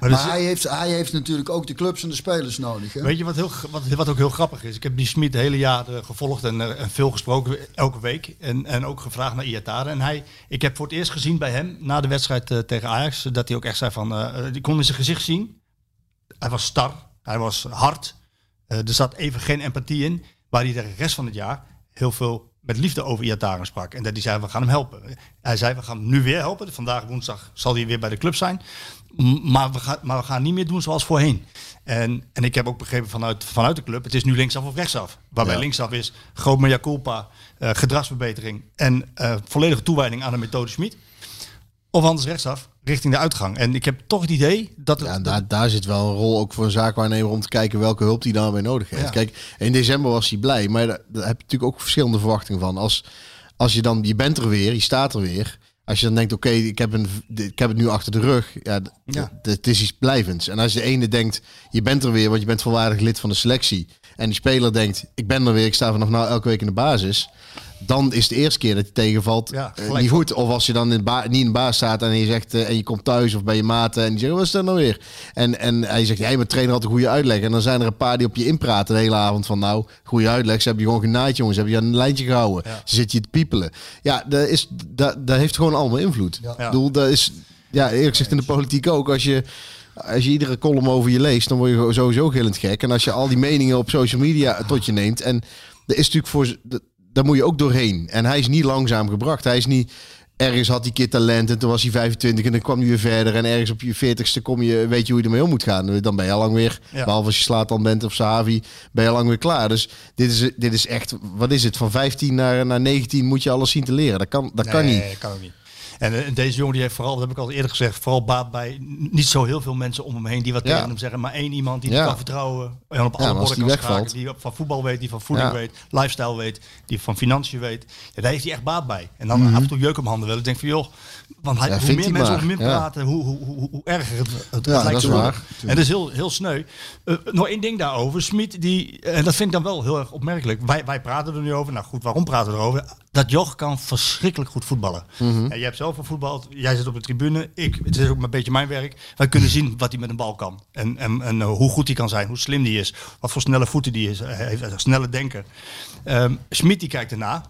Maar hij, heeft, hij heeft natuurlijk ook de clubs en de spelers nodig. Hè? Weet je wat, heel, wat, wat ook heel grappig is? Ik heb die Smit het hele jaar gevolgd en, eh, en veel gesproken, elke week. En, en ook gevraagd naar Iataren. En hij, ik heb voor het eerst gezien bij hem, na de wedstrijd eh, tegen Ajax, dat hij ook echt zei van, eh die kon in zijn gezicht zien. Hij was star, hij was hard. Er zat even geen empathie in, waar hij de rest van het jaar heel veel met liefde over Iataren sprak. En dat hij zei, we gaan hem helpen. Hij zei, we gaan hem nu weer helpen. Vandaag woensdag zal hij weer bij de club zijn. Maar we, gaan, maar we gaan niet meer doen zoals voorheen. En, en ik heb ook begrepen vanuit, vanuit de club, het is nu linksaf of rechtsaf. Waarbij Ja. linksaf is groot mea culpa, eh, gedragsverbetering en eh, volledige toewijding aan de methode Schmid. Of anders rechtsaf, richting de uitgang. En ik heb toch het idee dat... het- Ja, daar, daar zit wel een rol ook voor een zaakwaarnemer om te kijken welke hulp hij daarbij nodig heeft. Ja. Kijk, in december was hij blij, maar daar, daar heb je natuurlijk ook verschillende verwachtingen van. Als, als je dan, je bent er weer, je staat er weer. Als je dan denkt, oké, ik, heb een- ik heb het nu achter de rug. Ja, Ja. het is iets blijvends. En als de ene denkt, je bent er weer, want je bent volwaardig lid van de selectie. En die speler denkt, ik ben er weer, ik sta vanaf nou elke week in de basis. Dan is het de eerste keer dat je tegenvalt Ja, eh, niet goed. Of als je dan in niet in de baas staat en je zegt eh, en je komt thuis of bij je maten en die zeggen wat is dat nou weer? En, en hij zegt, ja, mijn trainer had een goede uitleg. En dan zijn er een paar die op je inpraten de hele avond van nou, goede uitleg. Ze hebben je gewoon genaaid, jongens. Ze hebben je aan een lijntje gehouden. Ze zitten je te piepelen. Ja, dat, is, dat, dat heeft gewoon allemaal invloed. Ja. Ik bedoel, dat is, ja, eerlijk gezegd in de politiek ook. Als je, als je iedere column over je leest, dan word je sowieso gillend gek. En als je al die meningen op social media tot je neemt. En er is natuurlijk voor... dat- Daar moet je ook doorheen. En hij is niet langzaam gebracht. Hij is niet ergens had hij keer talent en toen was hij 25 en dan kwam hij weer verder. En ergens op je 40ste kom je, weet je hoe je ermee om moet gaan. Dan ben je al lang weer, Ja. behalve als je slaat dan bent of Savi, ben je al lang weer klaar. Dus dit is, dit is echt, wat is het, van 15 naar, naar 19 moet je alles zien te leren. Dat kan, dat kan niet. Nee, kan ook niet. En eh, deze jongen die heeft vooral, dat heb ik al eerder gezegd, vooral baat bij niet zo heel veel mensen om hem heen die wat Ja. tegen hem zeggen. Maar één iemand die kan vertrouwen en op alle borden kan wegvalt. schaken. Die van voetbal weet, die van voeding weet, lifestyle weet, die van financiën weet. Ja, daar heeft hij echt baat bij. En dan Mhm. af en toe jeuk hem handen wel. Ik denk van joh, want hij, Ja, hoe meer mensen over hem praten, hoe, hoe, hoe, hoe erger het, het, Ja, lijkt dat is te worden. waar. En dat is heel, heel sneu. Eh, nog één ding daarover. Smit, die, en dat vind ik dan wel heel erg opmerkelijk. Wij, wij praten er nu over. Nou goed, waarom praten we erover? Dat Joch kan verschrikkelijk goed voetballen. En jij hebt zelf gevoetbald. Jij zit op de tribune. Ik, het is ook een beetje mijn werk. Wij kunnen zien wat hij met een bal kan. En, en, en eh, hoe goed hij kan zijn. Hoe slim die is. Wat voor snelle voeten die is. Hij heeft snelle denker. Ehm Smit die kijkt erna.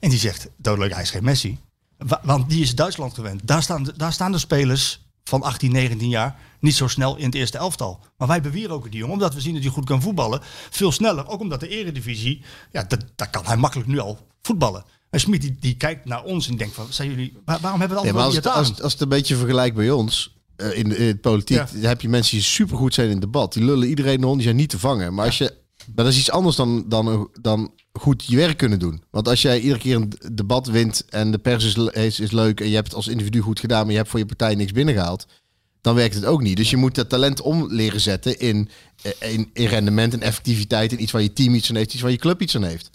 En die zegt, doodleuk, hij is geen Messi. Wa- Want die is Duitsland gewend. Daar staan, de, daar staan de spelers van 18, 19 jaar niet zo snel in het eerste elftal. Maar wij bewieren ook die jongen, omdat we zien dat hij goed kan voetballen. Veel sneller, ook omdat de eredivisie, ja, dat, daar kan hij makkelijk nu al voetballen. En Smit die, die kijkt naar ons en denkt van, zijn jullie, waar- waarom hebben we maar allemaal als, niet het, als, als het een beetje vergelijkt bij ons, eh, in, de- in het politiek, Ja. dan heb je mensen die supergoed zijn in het debat. Die lullen iedereen rond, die zijn niet te vangen. Maar, als je, maar dat is iets anders dan, dan, dan goed je werk kunnen doen. Want als jij iedere keer een debat wint en de pers is, is, is leuk en je hebt het als individu goed gedaan, maar je hebt voor je partij niks binnengehaald, dan werkt het ook niet. Dus je moet dat talent om leren zetten in, eh, in, in rendement en effectiviteit, in iets waar je team iets aan heeft, iets waar je club iets aan heeft.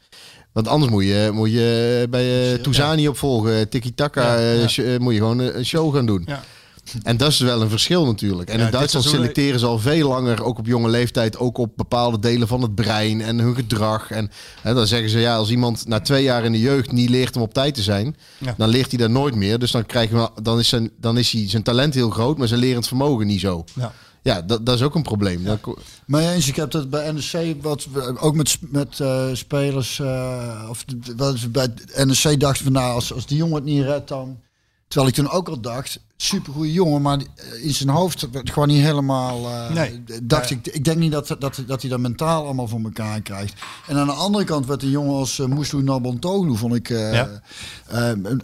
Want anders moet je, moet je bij uh, Touzani opvolgen, tiki-taka, Ja, eh, ja. eh, moet je gewoon eh, een show gaan doen. Ja. En dat is wel een verschil natuurlijk. En Ja, in Duitsland seizoen- selecteren ze al veel langer, ook op jonge leeftijd, ook op bepaalde delen van het brein en hun gedrag. En hè, dan zeggen ze, ja, als iemand na twee jaar in de jeugd niet leert om op tijd te zijn, Ja. dan leert hij dat nooit meer. Dus dan, krijgen we, dan, is zijn, dan is hij, zijn talent heel groot, maar zijn lerend vermogen niet zo. Ja. Ja, dat, dat is ook een probleem. Maar eens, ik heb dat bij NEC, wat, we- ook met, met eh, spelers, eh, of wat is bij NEC dachten van nou, als, als die jongen het niet redt dan. Terwijl ik toen ook al dacht, supergoeie jongen, maar eh, in zijn hoofd werd gewoon niet helemaal. eh, Nee. dacht Ja. ik, ik denk niet dat, dat, dat hij dat mentaal allemaal voor elkaar krijgt. En aan de andere kant werd een jongen als uh, Moeslu Nabontoglu, vond ik eh, Ja. eh, een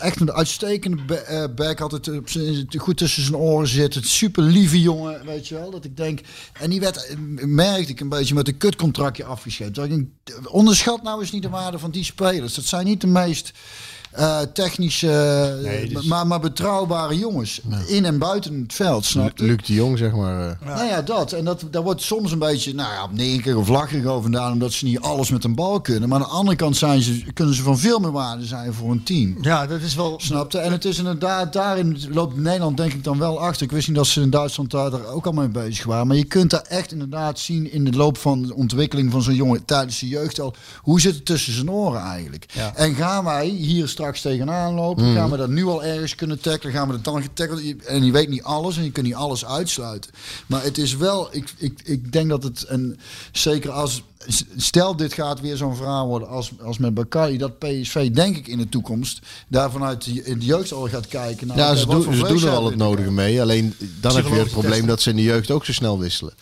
echt een uitstekende eh, back. Zijn- goed tussen zijn oren zitten. Super lieve jongen, weet je wel. Dat ik denk. En die werd, eh, merkte ik een beetje met een kutcontractje afgescheept. Denk, onderschat nou eens niet de waarde van die spelers. Dat zijn niet de meest eh, technische, Nee, dus- maar, maar betrouwbare jongens. In en buiten het veld, snap je? Luc de Jong, zeg maar. eh. Nou ja, dat. En dat, daar wordt soms een beetje, nou ja, neker of lacherig over gedaan, omdat ze niet alles met een bal kunnen. Maar aan de andere kant zijn ze, kunnen ze van veel meer waarde zijn voor een team. ja, dat is wel... Snapte? En het is inderdaad, daarin loopt Nederland denk ik dan wel achter. Ik wist niet dat ze in Duitsland daar daar ook al mee bezig waren. Maar je kunt daar echt inderdaad zien in de loop van de ontwikkeling van zo'n jongen tijdens de jeugd al. Hoe zit het tussen zijn oren eigenlijk? Ja. En gaan wij hier straks tegenaan lopen? Gaan we dat nu al ergens kunnen tackelen? Gaan we dat dan getackeld? En je weet niet alles en je kunt niet alles uitsluiten. Maar het is wel, ik, ik, ik denk dat het, en zeker als, stel dit gaat weer zo'n verhaal worden als, als met Bakari, dat PSV denk ik in de toekomst daar vanuit de, in de jeugd al gaat kijken. naar, Ja, ze, doen, ze doen er al het nodige mee. Alleen dan heb je het probleem testen. dat ze in de jeugd ook zo snel wisselen.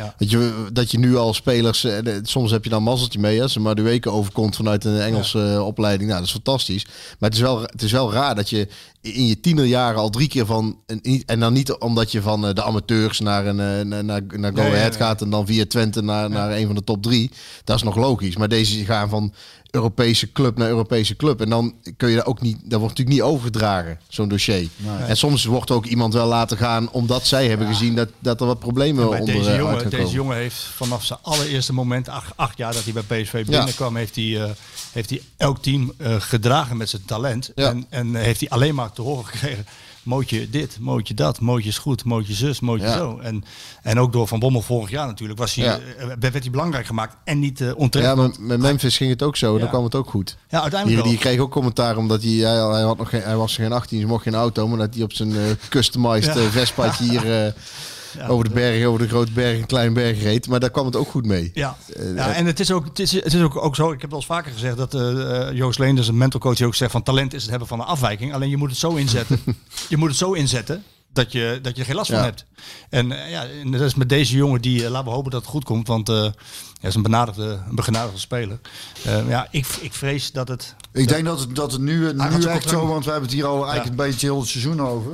Ja. Dat, je, dat je nu al spelers, eh, soms heb je dan mazzeltje mee als maar de weken overkomt vanuit een Engelse eh, opleiding. Nou, dat is fantastisch. Maar het is, wel, het is wel raar dat je in je tienerjaren al drie keer van, en, dan niet omdat je van eh, de amateurs naar, een, naar, naar, naar Go Ahead nee. gaat en dan via Twente naar, naar een van de top drie. Dat is nog logisch. Maar deze gaan van Europese club naar Europese club. En dan kun je daar ook niet, dat wordt natuurlijk niet overgedragen, zo'n dossier. En soms wordt ook iemand wel laten gaan omdat zij hebben gezien dat, dat er wat problemen Bij onder deze eh, jongen, deze jongen heeft vanaf zijn allereerste moment, acht, acht jaar dat hij bij PSV binnenkwam, heeft, hij, eh, heeft hij elk team eh, gedragen met zijn talent. Ja. En, en heeft hij alleen maar te horen gekregen, mootje dit, mootje dat, mootje is goed, mootje zus, mootje Ja. zo. En, en ook door Van Bommel vorig jaar natuurlijk, was hij, Ja. eh, werd hij belangrijk gemaakt en niet onterecht. Ja, maar met Memphis ging het ook zo. en Dan kwam het ook goed. Ja, uiteindelijk Die, die kreeg ook commentaar omdat hij, hij, hij, had nog geen, hij was geen 18, dus mocht geen auto. Maar dat hij op zijn eh, customized Vespaatje hier over de bergen, over de grote bergen, klein berg reed. Maar daar kwam het ook goed mee. Ja, Eh, ja eh, en het is, ook, het, is, het is ook, ook zo, ik heb wel eens vaker gezegd dat eh, Joost Leenders, een mental coach, die ook zegt van talent is het hebben van een afwijking. Alleen je moet het zo inzetten. je moet het zo inzetten dat je, dat je geen last Ja. van hebt. En ja, en dat is met deze jongen die, laten we hopen dat het goed komt, want eh hij is een benadigde, een begenadigde speler. Ja, ik, ik vrees dat het... Ik denk dat het, dat het nu, nu echt zo, want we hebben het hier al eigenlijk Ja. een beetje heel het seizoen over.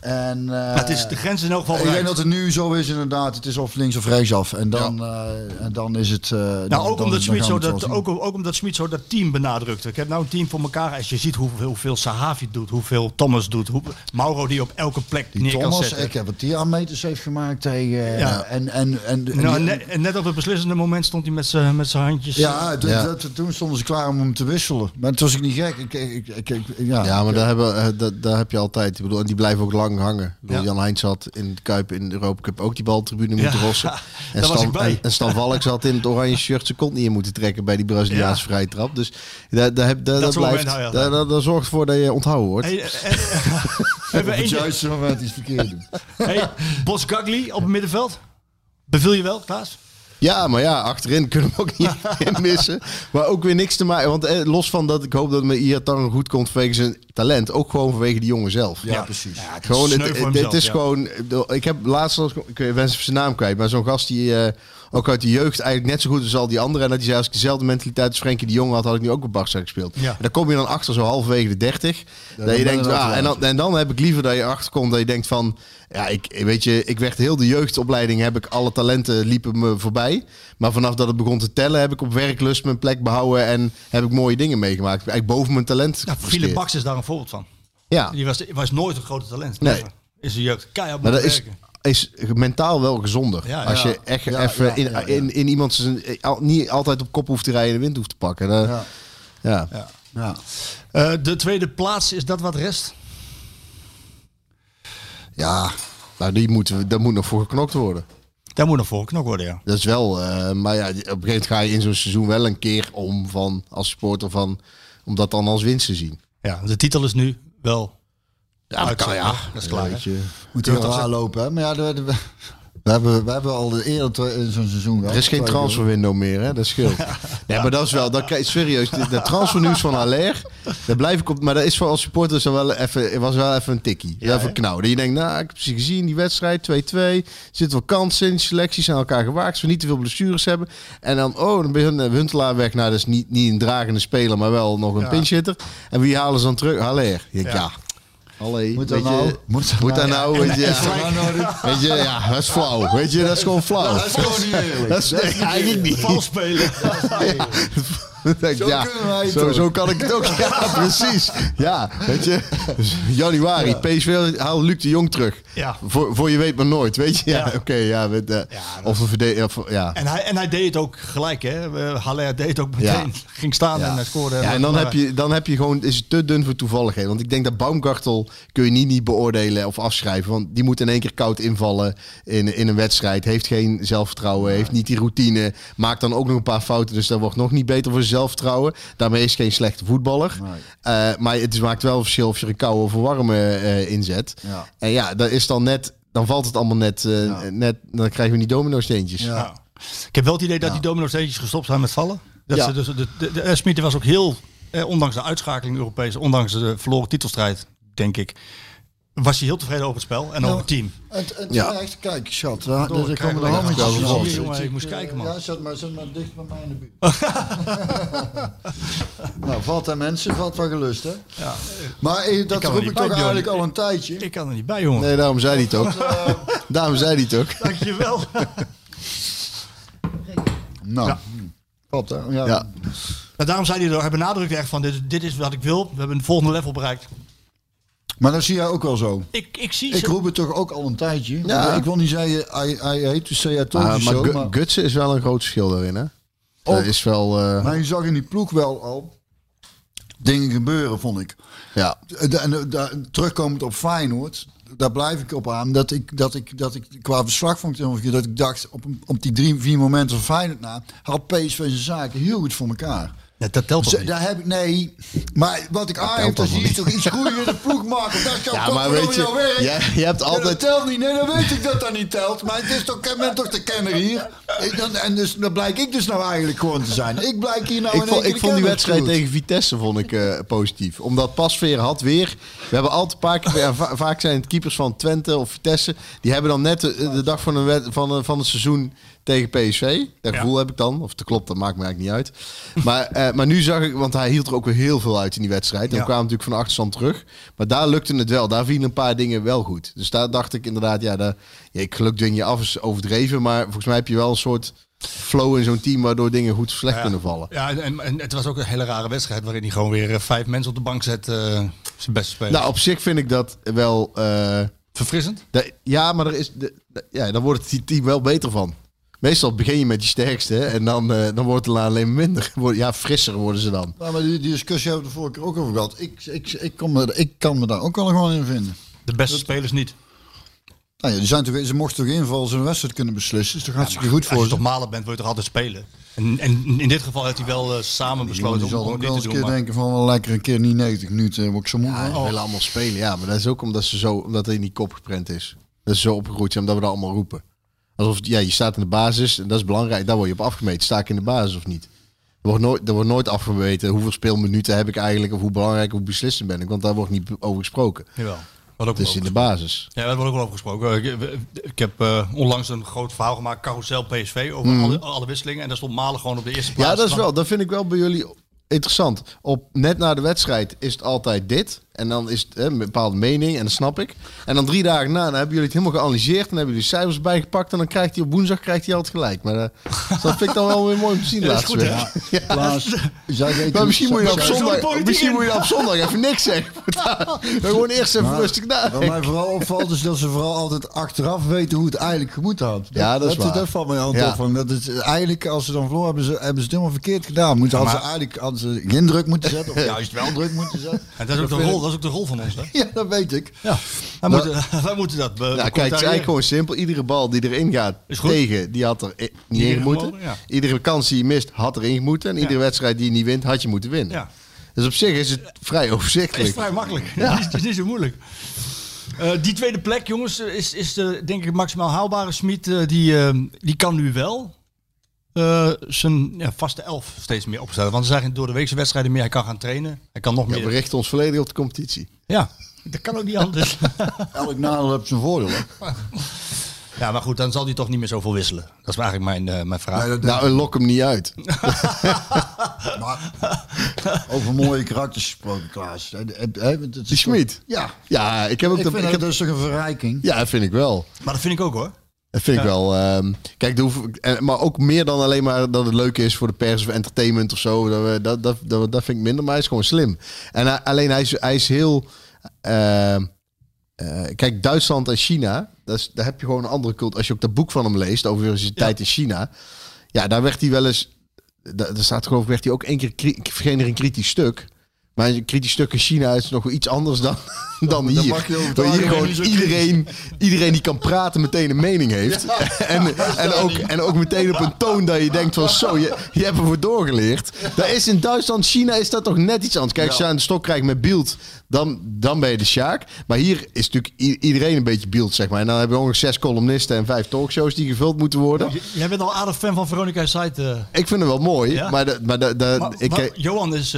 En, eh, Maar het is de grens in elk geval Ik denk dat het nu zo is inderdaad. Het is of links of rechts af. En dan, eh, en dan is het... eh, dan- Nou, ook dan- omdat dan zo dat, ook, ook omdat Smit zo dat team benadrukte. Ik heb nou een team voor elkaar. Als je ziet hoeveel, hoeveel Sahavi doet, hoeveel Thomas doet, hoe, Mauro die op elke plek Die neer kan Thomas, zetten. ik heb het die aan meters heeft gemaakt tegen... Ja. En, en, en, en, Nou, die- net, en net op het beslissende moment stond hij met zijn met zijn handjes. ja, d- Ja. Dat, toen stonden ze klaar om hem te wisselen. Maar toen was ik niet gek. Ik, ik, ik, ik- ja. Ja, maar daar, hebben, dat, daar heb je altijd. Ik bedoel, en die blijven ook lang hangen. Ja. Jan Heijns had in de Kuip in de Europa Cup ook die baltribune moeten Ja, rossen. En daar was Stan, ik bij. en, en Stan Valk zat in het oranje shirt zijn kont niet in moeten trekken bij die Braziliaanse Ja. vrije trap. Dus daar, daar, heb, daar, Dat dat blijft, daar, altijd. daar, daar zorgt voor dat je onthouden wordt. Hey, we het juiste moment iets verkeerd doen. Hey, Bos Gagli op het middenveld. Beviel je wel, Klaas? Ja, maar ja, achterin kunnen we ook niet missen. Maar ook weer niks te maken. Want eh, los van dat ik hoop dat het met Iataren goed komt vanwege zijn talent. Ook gewoon vanwege die jongen zelf. Ja, precies. Gewoon, het, voor het, is ja. gewoon. Ik heb laatst, nog- ik ben even zijn naam kwijt, maar zo'n gast die eh, ook uit de jeugd eigenlijk net zo goed is als al die anderen. En dat hij zei: als ik dezelfde mentaliteit als Frenkie de Jong had, had ik nu ook op Barca gespeeld. Ja. En dan kom je dan achter zo halverwege de 30. dan dat je denkt, ah, en, dan, en dan heb ik liever dat je achterkomt dat je denkt van. Ja, ik weet je, ik werd heel de jeugdopleiding, heb ik alle talenten liepen me voorbij. Maar vanaf dat het begon te tellen, heb ik op werklust mijn plek behouden en heb ik mooie dingen meegemaakt. Eigenlijk boven mijn talent. Ja. Philip is daar een voorbeeld van. Ja, Die was, was nooit een grote talent. Nee. Never. Is een jeugd. Keihard Maar dat is, is mentaal wel gezonder. Ja, Als ja. je echt Ja, even ja, in, ja, ja. In, in iemand zijn, eh, al- niet altijd op kop hoeft te rijden en de wind hoeft te pakken. Dan- Ja. ja. Ja. Eh, de tweede plaats, is dat wat rest? ja, Nou, die moeten we, daar moet nog voor geknokt worden. Daar moet nog voor geknokt worden, ja. Dat is wel, eh, maar ja, op een gegeven moment ga je in zo'n seizoen wel een keer om van als supporter van, om dat dan als winst te zien. Ja, de titel is nu wel Ja, dat kan ja. Dat is klaar, je. moet te- lopen. Hè? Maar ja, we, we, we hebben, we hebben al de eerder in zo'n seizoen gehad. Er is geen transferwindow meer, hè? dat scheelt. Nee, maar dat is wel, dat krijg, serieus, de, transfernieuws van Haller, daar blijf ik op, maar dat is voor als supporter is dat wel even, was wel even een tikkie. Ja, even hè? knauw. Dat je denkt, nou, ik heb ze gezien, die wedstrijd, 2-2, er zitten wel kansen in, selecties zijn elkaar gewaakt, ze niet te veel blessures hebben. En dan, oh, dan begint eh, Huntelaar weg, nou, dat is niet, niet een dragende speler, maar wel nog een Ja. pinchhitter. En wie halen ze dan terug? Haller. Ja. ja. Allee, Moet weet dat nou? je, Moet moet dat nou? nou? Weet je, ja. nou? Weet je, ja, dat is flauw. Weet je, dat is gewoon flauw. Dat is gewoon niet eerlijk. Dat is, eigenlijk niet. Vals spelen. Denk, Zo ja, kunnen wij het zo, zo kan ik het ook. Ja, precies. Ja, weet je. Januari, PSV haal Luc de Jong terug. Ja. Voor, voor je weet maar nooit, weet je. Ja, Ja. oké, ja. Met, eh, of een verdediger, ja. En hij, en hij deed het ook gelijk, hè. Haller deed het ook meteen. Ja. Ging staan Ja. en hij scoorde. Ja, en dan Maar- heb, je, dan heb je gewoon, is het te dun voor toevalligheden. Want ik denk dat Baumgartel kun je niet, niet beoordelen of afschrijven. Want die moet in één keer koud invallen in, in een wedstrijd. Heeft geen zelfvertrouwen, heeft niet die routine. Maakt dan ook nog een paar fouten. Dus dat wordt nog niet beter voor zelfvertrouwen. Daarmee is geen slechte voetballer. Eh, maar het maakt wel verschil of je er een koude of een warme eh, inzet. Ja. En ja, dat is dan net, dan valt het allemaal net, eh, Ja. net dan krijgen we die domino steentjes. Ja. Ik heb wel het idee dat Ja. die domino steentjes gestopt zijn met vallen. Dat Ja. ze dus, de, de, de, Smit was ook heel, eh, ondanks de uitschakeling Europees, ondanks de verloren titelstrijd, denk ik, was hij heel tevreden over het spel en over het team. Het, het Ja. echt, kijk, Door, dus er ik aan. gezien, jongen, ik moest kijken, man. Ja, zet maar, zet maar dicht bij mij in de buurt. nou, valt aan mensen, valt wel gelust, hè? Ja. Maar eh, dat er roep ik bij, toch eigenlijk al een tijdje. Ik kan er niet bij, jongen. Nee, daarom zei hij het ook. daarom zei hij het ook. Dankjewel. Nou, Ja. hm. Klopt, hè? Ja. Ja. Maar daarom zei hij er, hij benadrukte echt van, dit, dit is wat ik wil. We hebben een volgende level bereikt. Maar dat zie jij ook wel zo. Ik, ik zie Ik ze- roep het toch ook al een tijdje. Ja. Ik wil niet zeggen, hij, hij heet dus I told Ah, maar Gutsen is wel een groot verschil daarin, hè? Ook. Dat is wel... eh, maar je zag in die ploeg wel al dingen gebeuren, vond ik. ja. De- En de- de- terugkomend op Feyenoord, daar blijf ik op aan. Dat ik, dat ik, dat ik qua verslag vond ik ongeveer dat ik dacht op, op die drie, vier momenten van Feyenoord na, had PSV zijn zaken heel goed voor elkaar. Ja, dat telt toch niet? daar heb ik, nee, maar wat ik aan heb, dat je toch iets groeien in de ploeg maken. Dat is jouw Ja, maar weet je, jouw werk. jij- je hebt altijd- dat telt niet. Nee, dan weet ik dat dat niet telt. Maar het is toch, ik ben toch de kenner hier. Ik, dan, en dus, dan blijk ik dus nou eigenlijk gewoon te zijn. Ik blijk hier nou ik in vond, ik vond die wedstrijd goed. tegen Vitesse vond ik, eh, positief. Omdat Pasveer had weer... We hebben altijd een paar keer... va- vaak zijn het keepers van Twente of Vitesse... die hebben dan net de, de dag van, een wed- van, een- van het seizoen tegen PSV. Dat gevoel heb ik dan. Of dat klopt, dat maakt me eigenlijk niet uit. Maar, eh, maar nu zag ik... Want hij hield er ook weer heel veel uit in die wedstrijd. En we kwamen natuurlijk van de achterstand terug. Maar daar lukte het wel. Daar vielen een paar dingen wel goed. Dus daar dacht ik inderdaad... Ja, daar, ja ik geluk dwing je af is overdreven. Maar volgens mij heb je wel een soort flow in zo'n team... waardoor dingen goed of slecht Ja. kunnen vallen. Ja, en, het was ook een hele rare wedstrijd waarin hij gewoon weer eh, vijf mensen op de bank zet. eh, zijn beste speler. Nou, op zich vind ik dat wel. Verfrissend? de- ja, maar er is, de, de- ja, dan wordt het team wel beter van. Meestal begin je met je sterkste en dan, eh, dan wordt het alleen maar minder. Ja, frisser worden ze dan. Ja, maar die, die discussie hebben we de vorige keer ook over gehad. Ik, ik, ik, kom me, ik kan me daar ook wel gewoon in vinden. De beste spelers niet. Nou ja, die zijn toch, ze mochten toch invallen ze een wedstrijd kunnen beslissen. is toch hartstikke goed Als voor je ze. toch malen bent, wil je toch altijd spelen. En, en in dit geval heeft hij wel eh, samen Die besloten om, zal om ook dit wel te eens een doen. keer maar- denken van wel lekker een keer niet 90 minuten. Word ik zo moe Ja, willen allemaal spelen. Ja, maar dat is ook omdat ze zo, omdat hij in die kop geprent is. Dat ze zo opgegroeid zijn, omdat we dat allemaal roepen. Alsof ja, je staat in de basis en dat is belangrijk. Daar word je op afgemeten. Sta ik in de basis of niet? Er wordt nooit, er wordt nooit afgemeten hoeveel speelminuten heb ik eigenlijk of hoe belangrijk of beslissend ben ik. Want daar wordt niet over gesproken. Jawel. Wat ook Dus wel in de basis. Ja, daar wordt ook wel over gesproken. Ik, ik heb eh, onlangs een groot verhaal gemaakt, Carousel PSV, over Mhm. alle, alle wisselingen. En daar stond Malen gewoon op de eerste plaats. Ja, dat is wel. Dat vind ik wel bij jullie interessant. Op net na de wedstrijd is het altijd dit. En dan is het hè, een bepaalde mening en dat snap ik. En dan drie dagen na, dan hebben jullie het helemaal geanalyseerd. Dan hebben jullie cijfers bijgepakt. En dan krijgt hij op woensdag krijgt hij altijd gelijk. Maar eh, dat vind ik dan wel weer mooi om te zien. Ja, dat goed. Ja. Weten- Maar misschien moet je op zondag, misschien moet je op zondag even niks zeggen. Dan gewoon eerst even Maar rustig Wat nadenken. mij vooral opvalt is dat ze vooral altijd achteraf weten hoe het eigenlijk gemoet had. Ja, dat is waar. Dat valt mij altijd Ja. Van, dat het, eigenlijk, als ze dan verloren hebben, ze, hebben ze het helemaal verkeerd gedaan. Moeten, hadden, ze eigenlijk, hadden ze geen druk moeten zetten, of juist wel druk moeten zetten. En dat is, ook de rol, dat is ook de rol van ons. Hè? Ja, dat weet ik. Ja, wij, Nou- moeten, wij moeten dat. be- Ja, kijk, het is eigenlijk gewoon simpel. Iedere bal die erin gaat tegen, die had er niet in moeten. ja. Iedere kans die je mist, had erin gemoeten. En iedere wedstrijd die je niet wint, had je moeten winnen. Ja. Dus op zich is het vrij Het is overzichtelijk. vrij makkelijk. Ja. Het, is, het is niet zo moeilijk. Eh, die tweede plek, jongens, is, is de, denk ik maximaal haalbare. Smit, eh, die, eh, die kan nu wel eh, zijn ja, vaste elf steeds meer opstellen. Want ze zeggen door de weekse wedstrijden meer. Hij kan gaan trainen. Hij kan nog Ja, meer. we richten ons volledig op de competitie. Ja, dat kan ook niet anders. Elk nadeel heeft zijn voordeel. ja, maar goed, dan zal hij toch niet meer zoveel wisselen. Dat is eigenlijk mijn, eh, mijn vraag. Nee, dat- Nou, lok hem niet uit. maar, over mooie karakters gesproken, Klaas. Die Schmid. Ja, Ja, ik heb ook ik de, vind ik dat, heb, dat is toch een verrijking. ja, dat vind ik wel. Maar dat vind ik ook hoor. Dat vind ik wel. ehm, kijk, de hoef- maar ook meer dan alleen maar dat het leuk is voor de pers of entertainment of zo. Dat, dat, dat, dat, dat vind ik minder, maar hij is gewoon slim. En hij- alleen hij is, hij is heel. ehm, eh, kijk, Duitsland en China, dat is, daar heb je gewoon een andere cult. Als je ook dat boek van hem leest over zijn tijd in China, ja, daar werd hij wel eens. Daar staat geloof ik, werd hij ook één keer. er een kritisch stuk. Maar een kritisch stuk in China is nog wel iets anders dan, dan dat hier. mag je Waar hier gewoon iedereen, iedereen die kan praten meteen een mening heeft. en, en, ook, en ook meteen op een toon dat je denkt van zo, je, je hebt ervoor doorgeleerd. Dat is in Duitsland, China is dat toch net iets anders. Kijk, als je aan de stok krijgt met beeld, dan, dan ben je de Sjaak. Maar hier is natuurlijk iedereen een beetje beeld, zeg maar. En dan hebben we nog zes columnisten en vijf talkshows die gevuld moeten worden. Jij bent al aardig fan van Veronica site. eh. Ik vind het wel mooi, Ja? maar, dat- maar, ik, maar Johan is,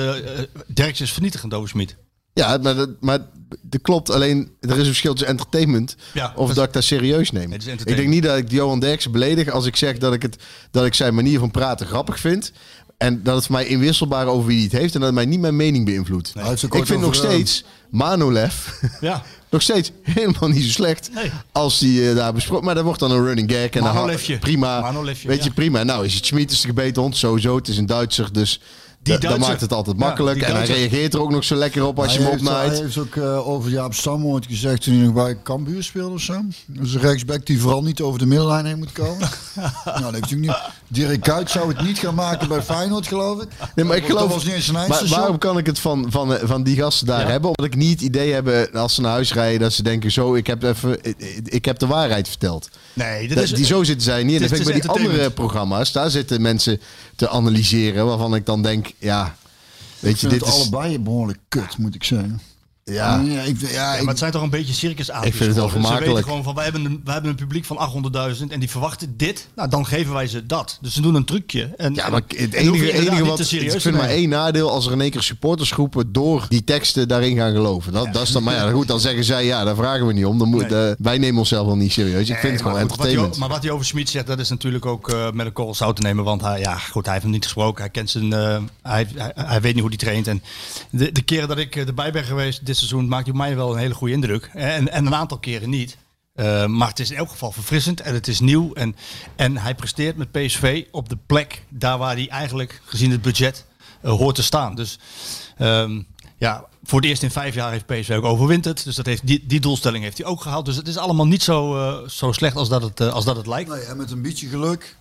Derks is vernietigend over Smit. Ja, maar dat, maar dat klopt. Alleen er is een verschil tussen entertainment Ja, of dat- dat ik dat serieus neem. ik denk niet dat ik Johan Derksen beledig als ik zeg dat ik, het, dat ik zijn manier van praten grappig vind. En dat het voor mij inwisselbaar over wie hij het heeft. En dat het mij niet mijn mening beïnvloedt. Ik vind nog over, steeds Manolev Ja. nog steeds helemaal niet zo slecht. Nee. Als die eh, daar besproken. Maar dat wordt dan een running gag. En dan prima. Manolefje, Weet je, ja. prima. Nou is het Schmid is de gebeten hond. Sowieso. Het is een Duitser. Dus Die dat maakt het altijd Ja, makkelijk. en hij reageert er ook nog zo lekker op als je hem heeft, hij heeft ook eh, over Jaap Stam ooit gezegd toen hij nog bij Cambuur speelde of zo. Dat is een rechtsback die vooral niet over de middenlijn heen moet komen. nou, dat heeft natuurlijk niet. Dirk Kuyt zou het niet gaan maken bij Feyenoord, geloof ik. Nee, maar ik Dat geloof. was niet eens een maar waarom kan ik het van, van, eh, van die gasten daar hebben? Omdat ik niet het idee heb als ze naar huis rijden dat ze denken: zo, ik heb, even, ik, ik heb de waarheid verteld. Nee, Dat- is, die zo zitten zij niet. En dat ik bij het die andere programma's, daar zitten mensen te analyseren waarvan ik dan denk: ja, weet Ik je, dit het is... allebei behoorlijk kut, moet ik zeggen. Ja, ja, ik, ja, Ja, ik- maar het zijn toch een beetje circus Ik vind het wel Ze vermakelijk. weten gewoon van, wij hebben, een, wij hebben een publiek van 800.000 en die verwachten dit. Nou, dan geven wij ze dat. Dus ze doen een trucje. En, Ja, maar het enige, enige wat ik vind maar één nadeel als er in één keer supportersgroepen door die teksten daarin gaan geloven. Dat, dat is dan, maar ja, goed, dan zeggen zij ja, daar vragen we niet om. Dan moet, Nee. eh, wij nemen onszelf wel niet serieus. Ik Nee, vind het gewoon maar goed, wat hij entertainment. maar wat hij over Schmid zegt, dat is natuurlijk ook eh, met een korrel zout te nemen. Want hij, ja, goed, hij heeft hem niet gesproken. Hij, kent zijn, eh, hij, hij, hij weet niet hoe hij traint. En de, de keren dat ik eh, erbij ben geweest dit seizoen, maakt hij mij wel een hele goede indruk. En, en een aantal keren niet. Eh, maar het is in elk geval verfrissend en het is nieuw. En, en hij presteert met PSV op de plek daar waar hij eigenlijk, gezien het budget, eh, hoort te staan. Dus ehm, ja, voor het eerst in vijf jaar heeft PSV ook overwinterd. Dus dat heeft, die, die doelstelling heeft hij ook gehaald. Dus het is allemaal niet zo, eh, zo slecht als dat, het, als dat het lijkt. nee, en met een beetje geluk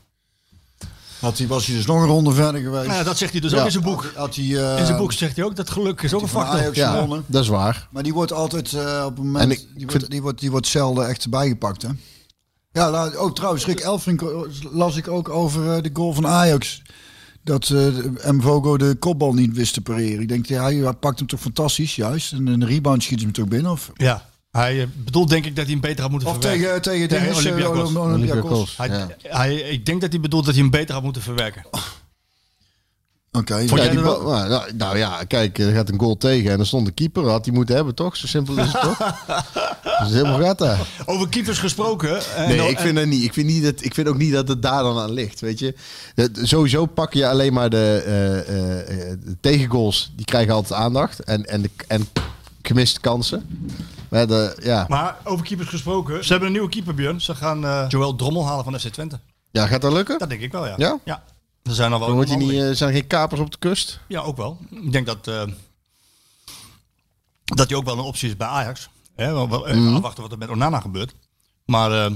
had hij, was hij dus nog een ronde verder geweest. Nou ja, dat zegt hij dus Ja. ook in zijn boek. Had hij, eh, In zijn boek zegt hij ook dat geluk is ook een factor. Ajax Ja, gewonnen. dat is waar. Maar die wordt altijd eh, op een moment. En ik die, vind- wordt, die, wordt, die wordt zelden echt bijgepakt. Hè? Ja, ook trouwens, Rick Elfrink las ik ook over eh, de goal van Ajax. Dat eh Mvogo de kopbal niet wist te pareren. Ik denk, ja, hij pakt hem toch fantastisch, juist. En een rebound schiet hem toch binnen? Of, Ja, hij eh, bedoelt denk ik dat hij hem beter had moeten of verwerken. tegen, tegen, Tegen eh, Olympiakos. Olympiakos. Olympiakos. Hij, Ja. hij, ik denk dat hij bedoelt dat hij hem beter had moeten verwerken. Oké, Ja, nou, nou, nou ja, kijk, er gaat een goal tegen en er stond de keeper. Had hij moeten hebben, toch? Zo simpel is het toch? Dat is helemaal daar. Over keepers gesproken. en- Nee, ik en- vind, dat niet. Ik, vind niet dat, ik vind ook niet dat het daar dan aan ligt. Weet je? Dat- sowieso pak je alleen maar de, eh, eh, eh, de tegengoals. Die krijgen altijd aandacht. En, en, de, en gemiste kansen. Maar de, ja. Maar over keepers gesproken. Ze hebben een nieuwe keeper, Björn. Ze gaan eh, Joël Drommel halen van FC Twente. ja, gaat dat lukken? Dat denk ik wel, ja. Ja? Ja. Er zijn al wel Dan wordt niet, eh, zijn er geen kapers op de kust? Ja, ook wel. Ik denk dat, eh, dat hij ook wel een optie is bij Ajax. Hè, wel- Mhm. afwachten wat er met Onana gebeurt. Maar eh,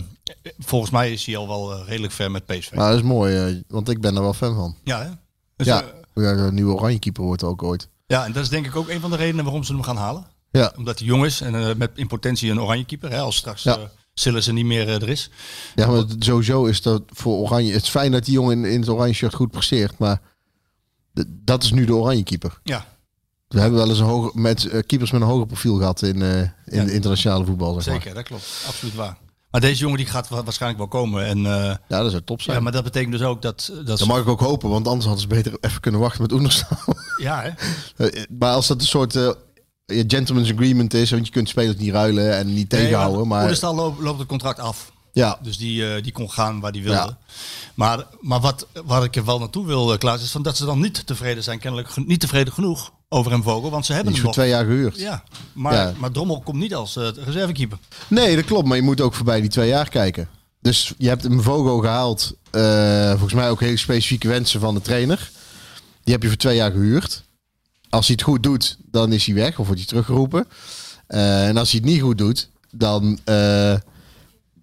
volgens mij is hij al wel redelijk ver met PSV. Nou, dat is mooi, want ik ben er wel fan van. Ja, hè? Dus, ja, ja, de nieuwe oranje keeper wordt ook ooit. ja, en dat is denk ik ook een van de redenen waarom ze hem gaan halen. Ja, Omdat hij jong is en eh, met in potentie een oranje keeper. Hè, als straks Ja. eh Sillissen niet meer eh, er is. ja maar sowieso is dat voor oranje... Het is fijn dat die jongen in, in het oranje shirt goed presteert, maar dat is nu de oranje keeper. Ja, We hebben wel eens een hoger, met keepers met een hoger profiel gehad in, in Ja. de internationale voetbal. Zeg maar. zeker. Dat klopt. Absoluut waar. Maar deze jongen die gaat wa- waarschijnlijk wel komen. En, eh, Ja, dat zou top zijn. ja, maar dat betekent dus ook dat... dat mag ik ook hopen, want anders hadden ze beter even kunnen wachten met Oenerstal. Ja, hè? Maar als dat een soort ja, gentleman's agreement is, want je kunt spelers niet ruilen en niet tegenhouden. maar Oenestal loopt, loopt het contract af. ja, Dus die, eh, die kon gaan waar die wilde. Ja. Maar, maar wat, waar ik er wel naartoe wil, Klaas, is van dat ze dan niet tevreden zijn. Kennelijk niet tevreden genoeg over hem Vogel. Want ze hebben hem voor nog. twee jaar gehuurd. Ja, maar, Ja. maar Drommel komt niet als eh, reservekeeper. Nee, dat klopt, maar je moet ook voorbij die twee jaar kijken. Dus je hebt een Vogo gehaald, eh, volgens mij ook hele specifieke wensen van de trainer. Die heb je voor twee jaar gehuurd. Als hij het goed doet, dan is hij weg of wordt hij teruggeroepen. Eh, en als hij het niet goed doet, dan, eh,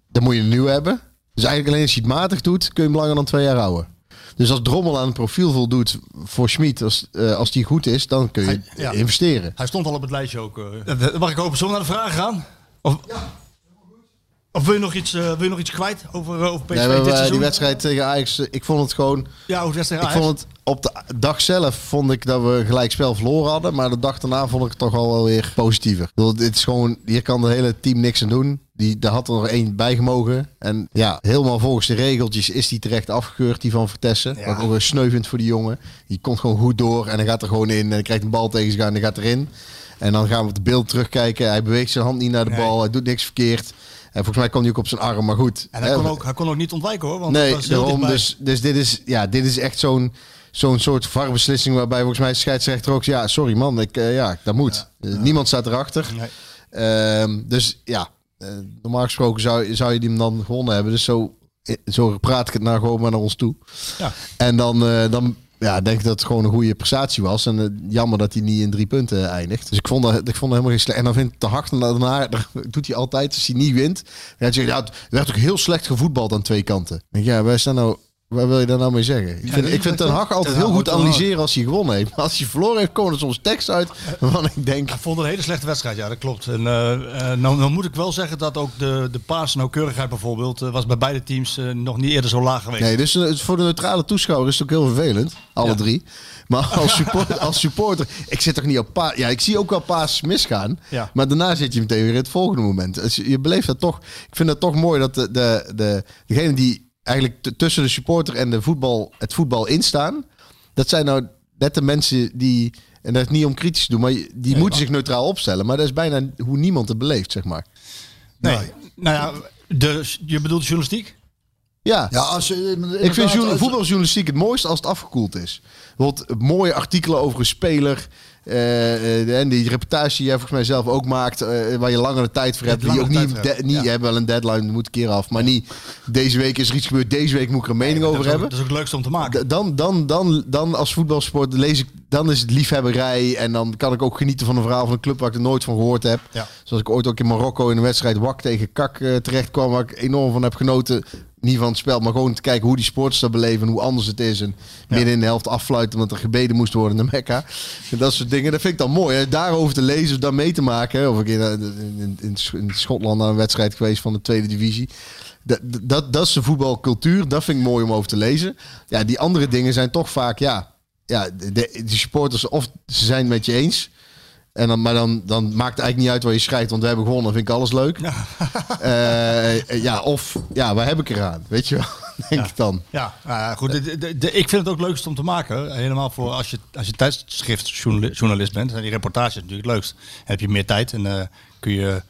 dan moet je een nieuwe hebben. Dus eigenlijk alleen als hij het matig doet, kun je hem langer dan twee jaar houden. Dus als Drommel aan het profiel voldoet voor Schmid, als, eh, als die goed is, dan kun je Hij- ja. investeren. Hij stond al op het lijstje ook. eh. Mag ik open zo naar de vragen gaan? Of, of wil, je nog iets, eh, wil je nog iets kwijt over, eh, over PSV Nee, dit seizoen? die wedstrijd tegen Ajax, ik vond het gewoon... Ja, hoe is het tegen Ik Ajax? vond het op de dag zelf vond ik dat we gelijk spel verloren hadden. Maar de dag daarna vond ik het toch al wel weer positiever. Bedoel, dit is gewoon, hier kan het hele team niks aan doen. Die, daar had er nog één bij gemogen. En ja, helemaal volgens de regeltjes is die terecht afgekeurd, die van Vertessen. Ja. Wat ook weer voor die jongen. Die komt gewoon goed door en hij gaat er gewoon in. En hij krijgt een bal tegen zich aan en hij gaat erin. En dan gaan we het beeld terugkijken. Hij beweegt zijn hand niet naar de Nee. bal. Hij doet niks verkeerd. En volgens mij kwam hij ook op zijn arm, maar goed. En hij Hè, kon, ook, hij kon ook niet ontwijken hoor. Want nee, daarom. Dus, dus dit, is, ja, dit is echt zo'n zo'n soort varbeslissing waarbij volgens mij scheidsrechter ook... Ja, sorry man, ik, eh, ja, dat moet. Eh, Niemand staat erachter. Nee. Ehm, dus ja, eh, normaal gesproken zou, zou je die hem dan gewonnen hebben. Dus zo, zo praat ik het nou gewoon maar naar ons toe. Ja. En dan, dan ja, denk ik dat het gewoon een goede prestatie was. En jammer dat hij niet in drie punten eindigt. Dus ik vond dat, ik vond dat helemaal geen slecht. En dan vindt de Hart daarna, dat doet hij altijd als hij niet wint. Ja, het werd ook heel slecht gevoetbald aan twee kanten. Denk, ja, wij staan nou... Waar wil je daar nou mee zeggen? Ik vind, ik vind Ten Hag altijd heel goed analyseren als hij gewonnen heeft. Maar als hij verloren heeft, komen er soms tekst uit waarvan ik denk... Ik vond het een hele slechte wedstrijd, ja, dat klopt. En eh, eh, nou, nou moet ik wel zeggen dat ook de, de paasnauwkeurigheid bijvoorbeeld... eh, was bij beide teams nog niet eerder zo laag geweest. Nee, dus voor de neutrale toeschouwer is het ook heel vervelend. Alle Ja. drie. Maar als, support, als supporter, ik zit toch niet op paas. Ja, ik zie ook wel paas misgaan. Ja. Maar daarna zit je meteen weer in het volgende moment. Dus je je beleeft dat toch. Ik vind dat toch mooi dat de, de, de, degene die eigenlijk t- tussen de supporter en de voetbal, het voetbal instaan. Dat zijn nou net de mensen die. En dat is niet om kritisch te doen, maar die moeten zich neutraal opstellen. Maar dat is bijna hoe niemand het beleeft, zeg maar. Nee. Nou ja, de, je bedoelt de journalistiek? Ja. Ja, als Ik vind voetbaljournalistiek het mooiste als het afgekoeld is. Bijvoorbeeld mooie artikelen over een speler. Eh, eh, en die reportage die jij volgens mij zelf ook maakt. eh, waar je langer de tijd voor hebt. Die langere ook niet, de- niet ja. je hebt wel een deadline, moet een keer af. Maar niet deze week is er iets gebeurd. Deze week moet ik er een mening over ook, hebben. dat is ook het leukste om te maken. Dan, dan, dan, dan als voetbalsport lees ik, dan is het liefhebberij. En dan kan ik ook genieten van een verhaal van een club waar ik er nooit van gehoord heb. Ja. Zoals ik ooit ook in Marokko in een wedstrijd Wak tegen Kak terecht kwam. Waar ik enorm van heb genoten. Niet van het spel, maar gewoon te kijken hoe die sporters dat beleven. En hoe anders het is. En midden in de helft afluiten omdat er gebeden moest worden in de Mekka. En dat soort dingen. Dat vind ik dan mooi. Hè? Daarover te lezen, daar mee te maken. hè. Of ik in, eh, in, in, in Schotland naar een wedstrijd geweest van de tweede divisie. Dat, dat, dat is de voetbalcultuur. Dat vind ik mooi om over te lezen. Ja, die andere dingen zijn toch vaak, ja, ja de, de supporters of ze zijn het met je eens. En dan, maar dan, dan maakt het eigenlijk niet uit waar je schrijft, want we hebben gewonnen, vind ik alles leuk. Eh, ja, of ja, waar heb ik eraan? Weet je wel, denk ik dan. Ja, nou ja, goed. De, de, de- ik vind het ook leukst om te maken. Helemaal voor als je, als je tijdschriftjournalist bent. En die reportage is natuurlijk het leukst. Dan heb je meer tijd en eh, kun je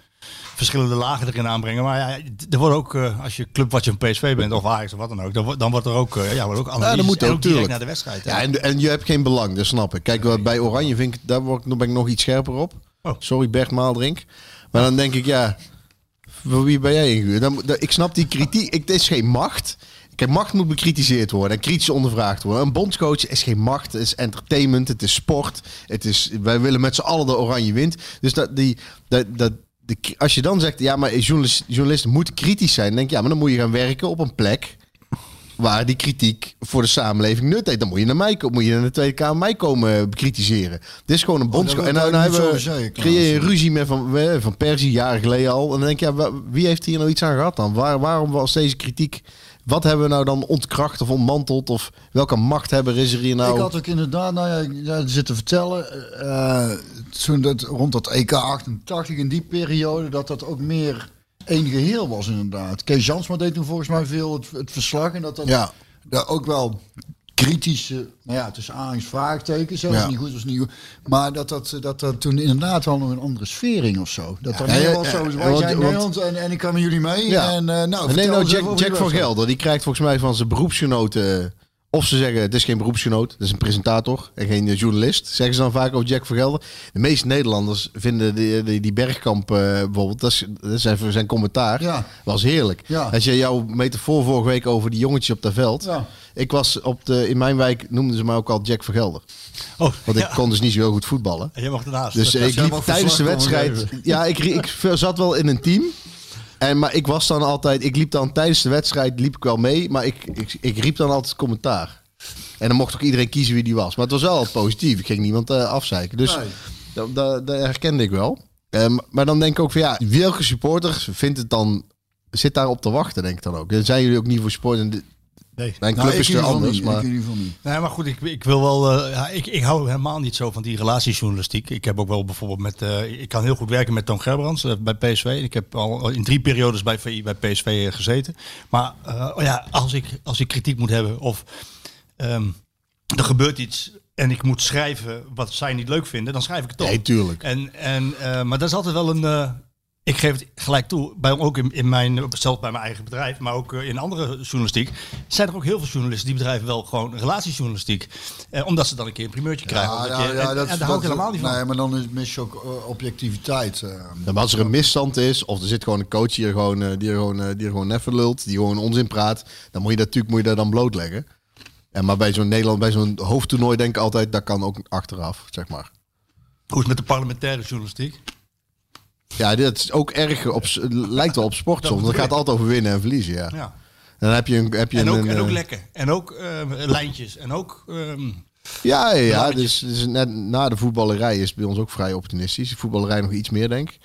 verschillende lagen erin aanbrengen. Maar ja, er wordt ook, eh, als je club wat je van PSV bent of Ajax of wat dan ook, dan, wordt- dan wordt er ook, eh, ja, wordt ook analyse. Ja, dat moet en ook, direct naar de wedstrijd. Ja, en, en je hebt geen belang, dat snap ik. Kijk, wat bij Oranje vind ik, daar word ik, ben ik nog iets scherper op. Oh. Sorry Bert Maaldrink. Maar dan denk ik, ja, voor wie ben jij ingehuurd? Dan, dan- ik snap die kritiek. Ik, het is geen macht. Kijk, macht moet bekritiseerd worden en kritisch ondervraagd worden. Een bondscoach is geen macht, het is entertainment, het is sport. Het is, wij willen met z'n allen de oranje wint. Dus dat, die, dat, dat, de, als je dan zegt, ja, maar journalist, journalisten moeten kritisch zijn. Denk ik, ja, maar dan moet je gaan werken op een plek waar die kritiek voor de samenleving nut heeft. Dan moet je naar mij komen, moet je naar de Tweede Kamer mij komen bekritiseren. Dit is gewoon een bondscoach. dat en nou, nou hebben we, creëer je ruzie met van, van Persie, jaren geleden al. En dan denk je, ja, wie heeft hier nou iets aan gehad dan? Waar, waarom was deze kritiek... Wat hebben we nou dan ontkracht of ontmanteld? Of welke machthebber is er hier nou? Ik had ook inderdaad, nou ja, zitten vertellen, eh, toen dat, rond dat EK 88, in die periode, dat dat ook meer één geheel was inderdaad. Kees Jansma deed toen volgens mij veel het, het verslag en dat dat Ja. ook wel kritische, nou ja, tussen aanhalingstekens, vraagtekens, hè, Ja. was niet goed, was niet goed. Maar dat dat, dat dat toen inderdaad wel nog een andere sfeer ging of zo. Dat er Ja, meer ja, was zo, wij zijn Nederland en, en ik kan met jullie mee. Ja. En, eh, nou, nee, vertel nou, Jack, Jack van. Gelder, die krijgt volgens mij van zijn beroepsgenoten... Of ze zeggen, het is geen beroepsgenoot, het is een presentator en geen eh, journalist. Zeggen ze dan vaak over Jack van Gelder. De meeste Nederlanders vinden die, die, die Bergkamp eh, bijvoorbeeld, dat is, dat is even zijn commentaar, Ja. was heerlijk. Ja. Als je jouw metafoor vorige week over die jongetjes op dat veld. Ja. Ik was op de, in mijn wijk, noemden ze mij ook al Jack van Gelder. Oh, Want ik ja. kon dus niet zo heel goed voetballen. En jij mag ernaast. Dus Dat- ik liep tijdens de wedstrijd. Ja, ik, ik zat wel in een team. En, maar ik was dan altijd. Ik liep dan tijdens de wedstrijd liep ik wel mee. Maar ik, ik, ik riep dan altijd commentaar. En dan mocht ook iedereen kiezen wie die was. Maar het was wel positief. Ik ging niemand eh, afzeiken. Dus Nee. dat, dat, dat herkende ik wel. Ehm, maar dan denk ik ook van ja, welke supporter vindt het dan. Zit daarop te wachten, denk ik dan ook. Dan zijn jullie ook niet voor sport. En Nee. Mijn Nou, club ik is er anders. niet, Maar ik in ieder geval niet. Nee, maar goed, ik, ik wil wel. eh, ja, ik, ik hou helemaal niet zo van die relatiejournalistiek. Ik heb ook wel bijvoorbeeld met. eh, ik kan heel goed werken met Toon Gerbrands eh, bij PSV. Ik heb al in drie periodes bij VI bij PSV gezeten. Maar eh, oh ja, als ik, als ik kritiek moet hebben of ehm, er gebeurt iets en ik moet schrijven wat zij niet leuk vinden, dan schrijf ik het op. nee, tuurlijk. En, en, eh, maar dat is altijd wel een. Ik geef het gelijk toe, bij, ook in, in mijn, zelf bij mijn eigen bedrijf, maar ook eh, in andere journalistiek, zijn er ook heel veel journalisten die bedrijven wel gewoon relatiejournalistiek. Eh, omdat ze dan een keer een primeurtje krijgen. Ja, ja, je- ja, en, dat, en daar hou ik helemaal niet van. Nee, maar dan is, mis je ook eh, objectiviteit. eh. Ja, maar als er een misstand is, of er zit gewoon een coach die er gewoon, die er gewoon, die er gewoon neffen lult, die gewoon onzin praat, dan moet je dat natuurlijk moet je dat dan blootleggen. En maar bij zo'n Nederland, bij zo'n hoofdtoernooi denk ik altijd, dat kan ook achteraf, zeg maar. Hoe is het met de parlementaire journalistiek? Ja, dit is ook erg op, lijkt wel op sport soms. Het gaat altijd over winnen en verliezen, ja. Ja. Dan heb je een... Heb je En ook, een, en ook lekken. En ook eh, lijntjes. En ook... ehm, Ja, ja. Dus, dus net na de voetballerij is het bij ons ook vrij opportunistisch. De voetballerij nog iets meer, denk ik.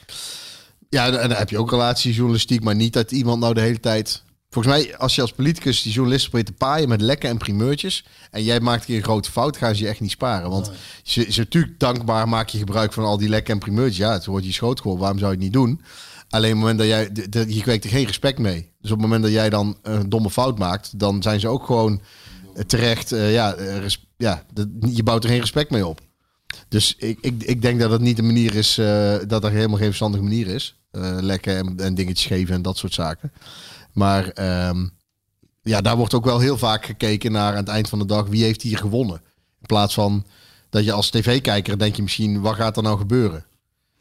Ja, en en dan heb je ook relatiejournalistiek, maar niet dat iemand nou de hele tijd... Volgens mij, als je als politicus die journalisten probeert te paaien met lekken en primeurtjes... en jij maakt keer een grote fout, gaan ze je echt niet sparen. Want ze, ze natuurlijk dankbaar maak je gebruik van al die lekken en primeurtjes. Ja, het wordt je schoot gewoon, waarom zou je het niet doen? Alleen op het moment dat jij... de- de- Je kweekt er geen respect mee. Dus op het moment dat jij dan een domme fout maakt... dan zijn ze ook gewoon eh, terecht... eh, ja, eh, res- ja dat- je bouwt er geen respect mee op. Dus ik, ik, ik denk dat het niet de manier is, eh, dat er helemaal geen verstandige manier is. Eh, lekken en, en dingetjes geven en dat soort zaken. Maar ehm, ja, daar wordt ook wel heel vaak gekeken naar aan het eind van de dag wie heeft hier gewonnen. In plaats van dat je als tv-kijker denk je misschien, wat gaat er nou gebeuren?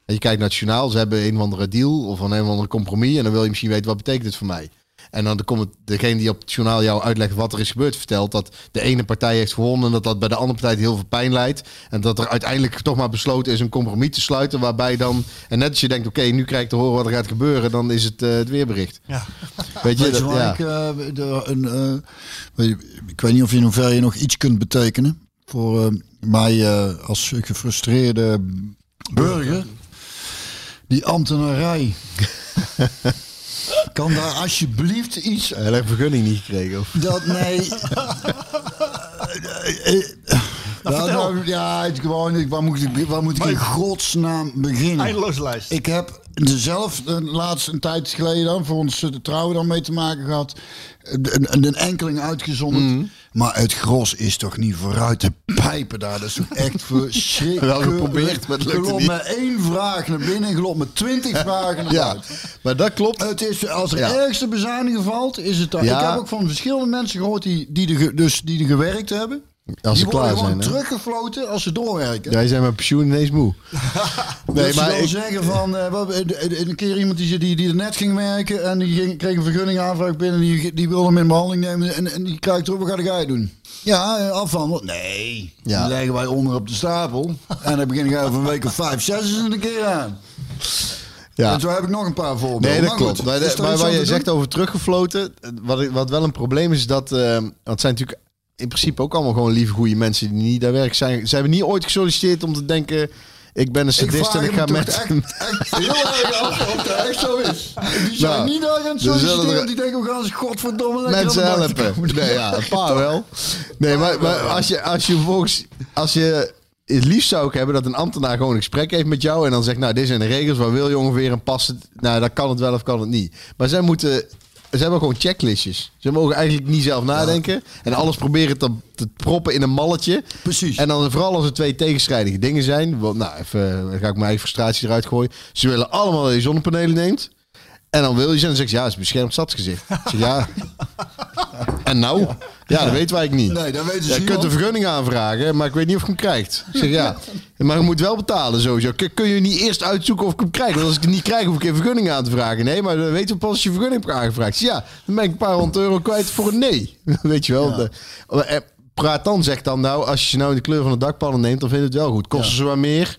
En je kijkt naar het journaal, ze hebben een of andere deal of een, een of andere compromis en dan wil je misschien weten wat betekent het voor mij. En dan komt degene die op het journaal jou uitlegt wat er is gebeurd, vertelt dat de ene partij heeft gewonnen en dat dat bij de andere partij heel veel pijn leidt. En dat er uiteindelijk toch maar besloten is een compromis te sluiten waarbij dan, en net als je denkt, oké, nu krijg ik te horen wat er gaat gebeuren, dan is het eh, het weerbericht. ja. Weet je, Weet je dat, waar ja. ik, eh, de, een, eh, weet je, ik weet niet of in hoeverre je nog iets kunt betekenen voor mij als gefrustreerde burger. Die ambtenarij. kan daar alsjeblieft iets Hij heeft vergunning niet gekregen. Of? dat nee. ja, nou, ja, het gewoon, ik- waar moet ik, waar moet ik in godsnaam beginnen? Eindeloze lijst. Ik heb zelf de laatste een tijd geleden dan voor ons eh, de trouwen dan mee te maken gehad. Een, een, een enkeling uitgezonderd. Mhm. Maar het gros is toch niet vooruit te pijpen daar. Dat is toch echt verschrikkelijk. Wel geprobeerd, maar het lukte Geloof niet. met één vraag naar binnen en geloof met twintig vragen naar Ja, buiten. maar dat klopt. Het is, als er Ja. ergste bezuiniging valt, is het dan. Ja. Ik heb ook van verschillende mensen gehoord die, die, ge- dus, die er gewerkt hebben. Als ze die worden klaar gewoon zijn. hè? teruggefloten als ze doorwerken. Jij zijn met pensioen ineens moe. Nee, maar maar ik, zeggen van, wat- eh, een keer iemand die, die, die er net ging werken en die ging, kreeg een vergunningaanvraag binnen, die, die wilde hem in behandeling nemen en, en die krijgt erop, wat ga jij doen? Ja, eh, afhandelen. Nee, Ja. die leggen wij onder op de stapel en dan begin ik over een week of vijf, zes een keer aan. ja. En zo heb ik nog een paar voorbeelden. Nee, dat Maar klopt. goed, maar waar je zegt over teruggefloten, wat, ik- wat wel een probleem is, dat want het zijn natuurlijk in principe ook allemaal gewoon lieve, goede mensen die niet daar werken. Zijn, ze hebben niet ooit gesolliciteerd om te denken, ik ben een sadist en ik ga met... echt, echt heel erg af of het echt zo is. Die zijn Nou, niet daar er zullen solliciteren, er- die denken, we gaan ze godverdomme lekker mensen aan helpen. Nee, ja, een paar wel. Nee, maar, maar als je, als je volgens, als je het liefst zou ik hebben dat een ambtenaar gewoon een gesprek heeft met jou en dan zegt, nou, dit zijn de regels, wat wil je ongeveer en past het, nou, dan kan het wel of kan het niet. Maar zij moeten, ze hebben gewoon checklistjes. Ze mogen eigenlijk niet zelf nadenken en alles proberen te, te proppen in een malletje. Precies. En dan vooral als er twee tegenstrijdige dingen zijn, want, nou, even, dan ga ik mijn eigen frustratie eruit gooien. Ze willen allemaal dat je zonnepanelen neemt. En dan wil je ze en dan zeg je, ja, het is beschermd stadsgezicht. Ik zeg, ja. En nou? Ja, dat weten wij eigenlijk niet. Nee, dat weten ze Ja, je kunt een vergunning aanvragen, maar ik weet niet of je hem krijgt. Ik zeg, ja. Maar je moet wel betalen sowieso. Kun, je niet eerst uitzoeken of ik hem krijg? Want als ik het niet krijg, hoef ik geen vergunning aan te vragen. Nee, maar dan weten we pas als je vergunning hebt aangevraagd. Ik zeg, Ja, dan ben ik een paar honderd euro kwijt voor een nee. Weet je wel. De- eh, praat dan, zegt dan nou, als je ze nou in de kleur van de dakpannen neemt, dan vind je het wel goed. Kosten ze wat meer?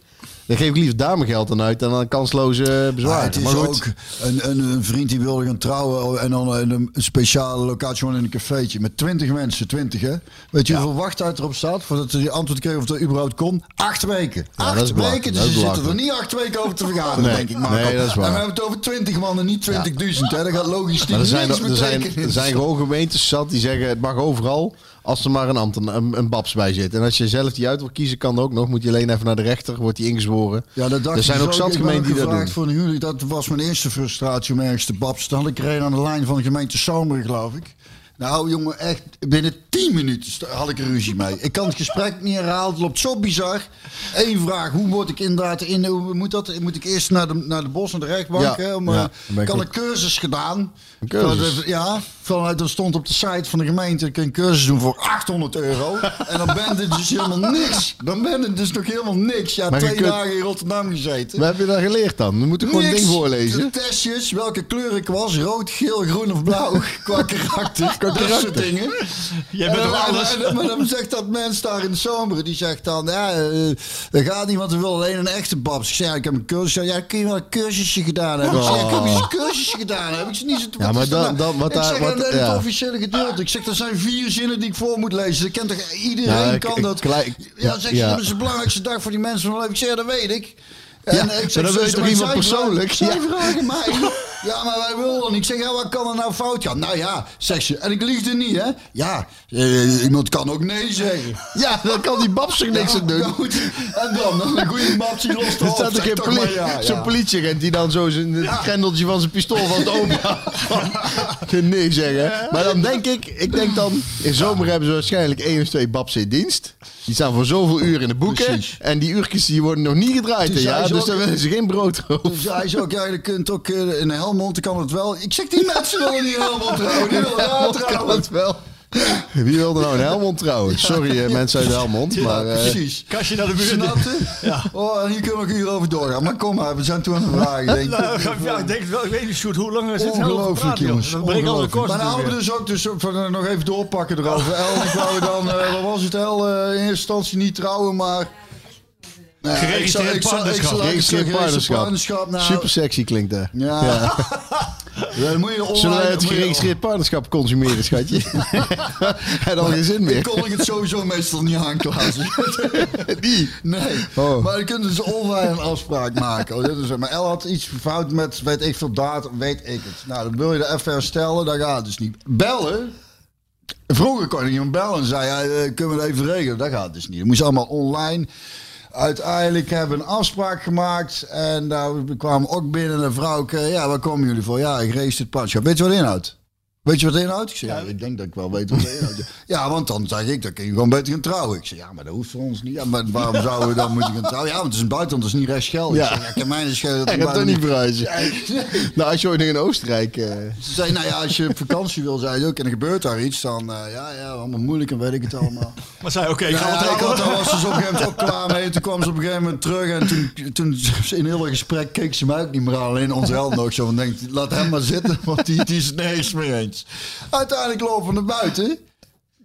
Dan geef ik liever daar mijn geld aan uit dan aan kansloze bezwaar. Het is maar ook een, een, een vriend die wilde gaan trouwen en dan een, een speciale locatie gewoon in een cafeetje met 20 mensen, 20 hè. Weet je hoeveel wachttijd erop staat voordat ze die antwoord kreeg of dat überhaupt kon? Acht weken. Ja, acht dat is weken, dus ze zitten er niet acht weken over te vergaderen, Nee, denk ik maar. nee, dat is waar. En we hebben het over 20 man en niet 20.000, hè. Dat gaat logistiek Maar er zijn, er, zijn, er zijn gewoon gemeentes zat die zeggen het mag overal als er maar een ambtenaar, een, een babs bij zit. En als je zelf die uit wil kiezen, kan dat ook nog. Moet je alleen even naar de rechter, wordt die ingezworen. Ja, dat dacht er zijn ook zat gemeenten die dat gevraagd doen. voor een huwelijk. Dat was mijn eerste frustratie om ergens te babsen. Dan had ik er een aan de lijn van de gemeente Zomer, geloof ik. Nou, jongen, echt binnen 10 minuten had ik er ruzie mee. Ik kan het gesprek niet herhalen. Het loopt zo bizar. Eén vraag: hoe word ik inderdaad in? Hoe moet dat? Moet ik eerst naar de, naar de bos, naar de rechtbank? Ja, hè, om, ja, eh, ik kan een cursus gedaan? Een cursus? Ja, vanuit dat stond op de site van de gemeente. Ik kan een cursus doen voor 800 euro. en dan ben je dus helemaal niks. Dan ben je dus nog helemaal niks. Ja, Maar twee kunt- dagen in Rotterdam gezeten. Wat heb je daar geleerd dan? Dan moet ik gewoon een ding voorlezen. De testjes, welke kleur ik was. Rood, geel, groen of blauw. Qua karakter. Qua dat soort dingen. Jij En bent dan- toch en- alles? en- Maar dan zegt dat mens daar in de zomer. Die zegt dan, ja, eh, dat gaat niet, want we willen alleen een echte babs. Ik zeg, ja, ik heb een cursus. Ja, kun je wel een cursusje gedaan hebben? Ik zeg, ik heb eens een cursusje gedaan hebben. Ik zeg, niet zo, Ja, maar dan- dan- wat Ik daar- wat in het officiële gedeelte. Ik zeg, er zijn vier zinnen die ik voor moet lezen. Dat kent toch iedereen kan dat. ja, zeg je, ja. dat is de belangrijkste dag voor die mensen van. Ik zeg, dat weet ik. En Ja, ik maar dan wil je toch iemand vragen- persoonlijk? Zij Ja. vragen mij. Ja, maar wij willen dan. Ik zeg, ja, wat kan er nou fout gaan? Nou ja, zeg ze. En ik lieg er niet, hè? Ja, eh, iemand kan ook nee zeggen. Ja, dan kan die Babs er niks aan doen. Goed. En dan, dan een goede map, die lost Er staat Zeg toch poli- ja, zo'n politieagent die dan zo zijn het grendeltje van zijn pistool van het. Geen nee zeggen. Maar dan denk ik, ik denk dan, in zomer hebben ze waarschijnlijk één of twee Babs in dienst. Die staan voor zoveel uur in de boeken. Precies. En die uurtjes die worden nog niet gedraaid. Hè, ja? Hij Dus dan willen ze geen brood Toen zei ze ook, ja, je kunt ook eh, in Helmond kan het wel. Ik zeg, die mensen willen niet in Helmond trouwen. Die willen daar Helmond kan het wel. Wie wilde nou in Helmond trouwen? Sorry eh, mensen uit Helmond. Maar, eh, Precies. Kastje naar de buurt. Snapte? Ja. Oh, en hier kunnen we nog uren over doorgaan. Maar kom maar, we zijn toen aan het vragen. Denk ik. Nou, ja, ik denk het wel. Ik weet niet, Sjoerd, hoe lang is het nou Ongelooflijk, jongens. Dan breek ik al Maar dan hadden we natuurlijk dus ook dus van, nog even doorpakken erover. El, ik wou dan, eh, wat was het, El? eh, in eerste instantie niet trouwen, maar... Geregistreerd ik zal- ik zal- ik partnerschap. zal- ik. Nou, Super sexy klinkt dat. Ja. Ja, dan moet je online... Zullen wij het geregistreerd partnerschap consumeren, schatje? Heb dan geen zin Ik meer. kon ik het sowieso meestal niet aanklazen. Die. Nee, Oh. maar je kunt dus online een afspraak maken. Oh, Maar El had iets fout met, weet ik veel, datum, weet ik het. Nou, dan wil je er even herstellen, dat gaat dus niet. Bellen? Vroeger kon je iemand bellen en zei, ja, eh, kunnen we het even regelen? Dat gaat dus niet. Dat moest allemaal online. Uiteindelijk hebben we een afspraak gemaakt en daar kwam ook binnen een vrouw. Ja, waar komen jullie voor? Ja, ik race het partnerschap. Weet je wat inhoudt? Weet je wat het inhoudt? Ik zei, ja, ik denk dat ik wel weet wat het inhoudt. Ja, want dan zeg ik, dan kun je gewoon beter gaan trouwen. Ik zei, ja, maar dat hoeft voor ons niet. Ja, maar waarom zouden we dan moeten gaan trouwen? Ja, want het is een buitenland, dat is niet rechtsgeldig. Ja. Ik zei, ja, kan mij schelen dat gaat toch niet verhuizen. Nou, als je ooit in Oostenrijk... eh, Ze zei, nou ja, als je op vakantie wil, zei ze ook, en er gebeurt daar iets, dan, eh, ja, ja, allemaal moeilijk en weet ik het allemaal. Maar zei, oké, ik ga Ja, het ik had, was ze op een gegeven moment ook klaar mee. Toen kwam ze op een gegeven moment terug en toen, toen in heel het gesprek keek ze mij ook niet meer aan. Alleen onze held nog zo van denkt, laat hem maar zitten, want die, die is het nergens mee eens. Uiteindelijk lopen we naar buiten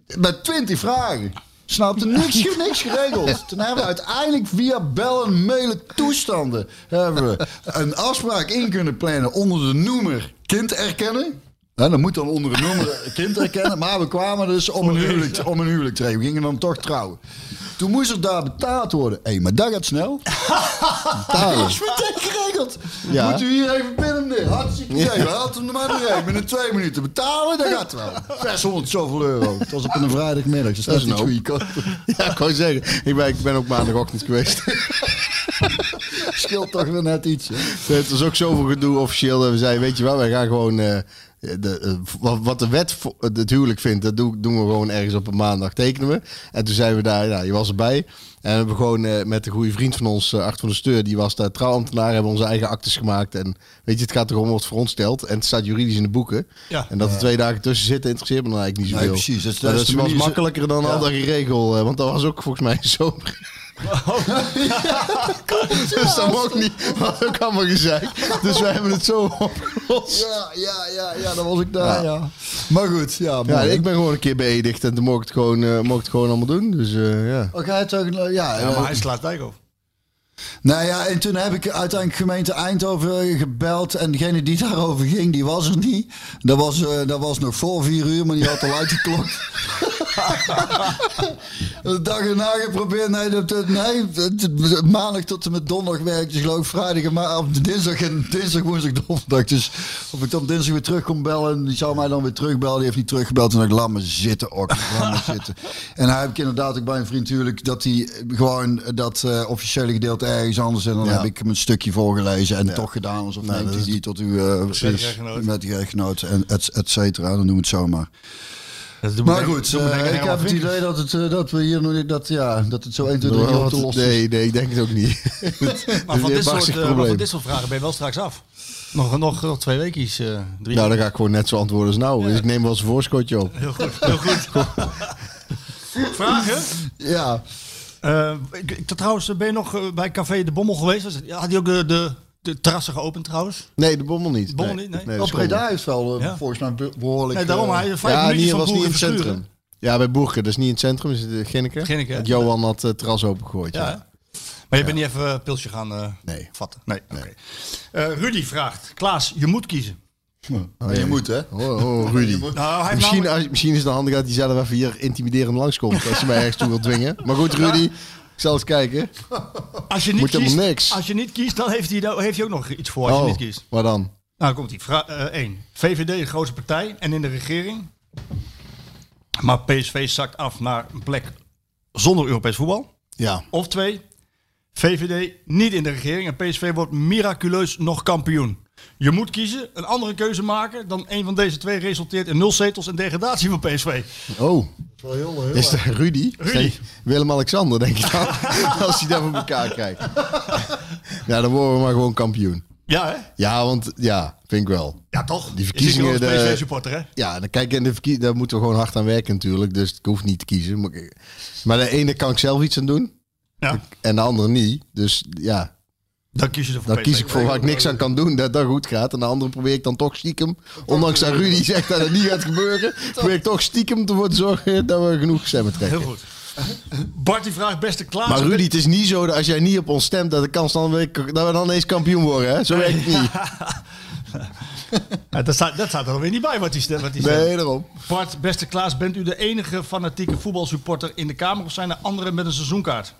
met twintig vragen. Snapte niks, niks geregeld. Toen hebben we uiteindelijk via bellen, mailen, toestanden hebben we een afspraak in kunnen plannen onder de noemer kind erkennen. Ja, dat moet dan onder een noemer kind erkennen. Maar we kwamen dus om een huwelijk, om een huwelijk te regelen. We gingen dan toch trouwen. Toen moest er daar betaald worden. Hé, maar dat gaat snel. Dat is meteen geregeld. Ja. Moet u hier even binnen neer. Hartstikke idee. We hadden hem er maar doorheen. Binnen twee minuten betalen, dat gaat wel. 600 zoveel euro. Het was op een vrijdagmiddag. Dus dat is een hoop. goedkoop. Ja, ik wou zeggen. Ik ben, ik ben ook maandagochtend geweest. Scheelt toch weer net iets. Hè? Het was ook zoveel gedoe officieel. dat We zeiden, weet je wel, wij gaan gewoon... eh, de, eh, wat- de wet het huwelijk vindt, dat doen, doen we gewoon ergens op een maandag tekenen we. En toen zijn we daar, nou, je was erbij. En we hebben gewoon eh, met een goede vriend van ons, uh, Art van der Steur, die was daar trouwambtenaar, hebben onze eigen actes gemaakt. En weet je, het gaat er gewoon wat voor ons stelt. En het staat juridisch in de boeken. Ja. En dat er twee dagen tussen zitten, interesseert me dan eigenlijk niet Nee, zoveel. precies. Dat is- Maar dat dat, is de was makkelijker dan Ja. al dat geregeld. eh, Want dat was ook volgens mij zo. Dus dat was ook niet, was ook allemaal gezegd. Dus wij hebben het zo opgelost. Ja, ja, ja, ja, dat was ik daar, ja. Maar goed, ja. Ja, ik ben gewoon een keer beëdigd en toen mocht ik het gewoon, eh, mocht het gewoon allemaal doen. Dus eh, ja. Oh, je het ook, ja, Ja, eh, maar hij slaat Dijkhoff. Nou ja, en toen heb ik uiteindelijk gemeente Eindhoven gebeld. En degene die daarover ging, die was er niet. Dat was, eh, dat was nog voor vier uur, maar die had al uitgeklokt. de dag erna geprobeerd. Nee, dat, nee maandag tot en met donderdag werkte. Dus geloof ik vrijdag en ma- of dinsdag en dinsdag, woensdag, donderdag. Dus of ik dan dinsdag weer terug kon bellen. Die zou mij dan weer terugbellen. Die heeft niet teruggebeld. En dan dacht ik, laat me zitten, ook. Laat me zitten. En dan heb ik inderdaad ook bij een vriend natuurlijk dat hij gewoon dat eh, officiële gedeelte ergens anders. En dan Ja. heb ik hem een stukje voorgelezen en toch gedaan. Alsof Nou, neemt hij is- die tot uw eh, Met de echtgenoot. met de echtgenoot en et, et cetera. Dan doen we het zomaar. Maar denken- goed, me eh, ik heb het idee dat, het, eh, dat we hier nog niet, dat, ja, dat het zo 1, 2, 3 op te lossen is. nee, nee, ik denk het ook niet. Maar van, dit soort, maar van dit soort vragen ben je wel straks af. Nog, nog, nog twee weekjes. eh drie Nou, dan ga ik gewoon net zo antwoorden als nou. Dus ik neem wel eens een voorschotje op. Heel goed, heel goed. Vragen? Ja, Eh, ik, ik, trouwens, ben je nog eh, bij Café De Bommel geweest? Had hij ook de, de, de terrassen geopend trouwens? Nee, de bommel niet. Bommel nee. niet, nee? dat op is wel eh, Ja. volgens mij be- behoorlijk... Nee, daarom. eh, Hij vijf Ja, minuutjes van was niet in het centrum. Ja, bij Boerke. Dat is niet in het centrum, is het in Ginneke. Ginneke, Johan had het terras opengegooid. Ja, Ja. Maar je bent niet even een pilsje gaan eh, Nee. vatten? Nee. oké. Eh, Rudy vraagt. Klaas, je moet kiezen. Oh, je moet, hè? Oh, oh, Rudy. Nou, hij Misschien, als- misschien is het handig dat hij zelf even hier intimiderend langskomt. Als je mij ergens toe wil dwingen. Maar goed, Rudy. Ik zal eens kijken. als je niet moet kiest, niks. Als je niet kiest, dan heeft hij, dan heeft hij ook nog iets voor als je Oh, niet kiest. waar dan? Nou, komt ie. Vraag 1. VVD de grootste partij en in de regering. Maar PSV zakt af naar een plek zonder Europees voetbal. Ja. Of twee. VVD niet in de regering en PSV wordt miraculeus nog kampioen. Je moet kiezen, een andere keuze maken dan een van deze twee resulteert in nul zetels en degradatie van PSV. Oh, Wel heel, heel is dat Rudy? Rudy. Willem-Alexander, denk ik dan. Als hij dat voor elkaar krijgt. Ja, dan worden we maar gewoon kampioen. Ja, hè? Ja, want ja, vind ik wel. Ja, toch? Die verkiezingen, Je de- als PSV-supporter, hè? Ja, dan kijk, in de verkie- daar moeten we gewoon hard aan werken natuurlijk. Dus ik hoef niet te kiezen. Maar, maar de ene kan ik zelf iets aan doen. Ja. En de andere niet. Dus ja, Dan kies je er voor dan PSV. kies ik voor waar ik niks aan kan doen. Dat dat goed gaat. En de andere probeer ik dan toch stiekem. Ondanks dat Rudy zegt dat het niet gaat gebeuren. Probeer ik toch stiekem ervoor te zorgen dat we genoeg stemmen trekken. Heel goed. Bart die vraagt beste Klaas. Maar Rudy, het is niet zo dat als jij niet op ons stemt, dat de kans dan weer- dat we dan eens kampioen worden. Hè? Zo werkt het niet. Ja, dat, staat, dat staat er alweer niet bij wat hij stemt. Wat stemt. Nee, daarom. Bart, beste Klaas, bent u de enige fanatieke voetbalsupporter in de Kamer of zijn er anderen met een seizoenkaart?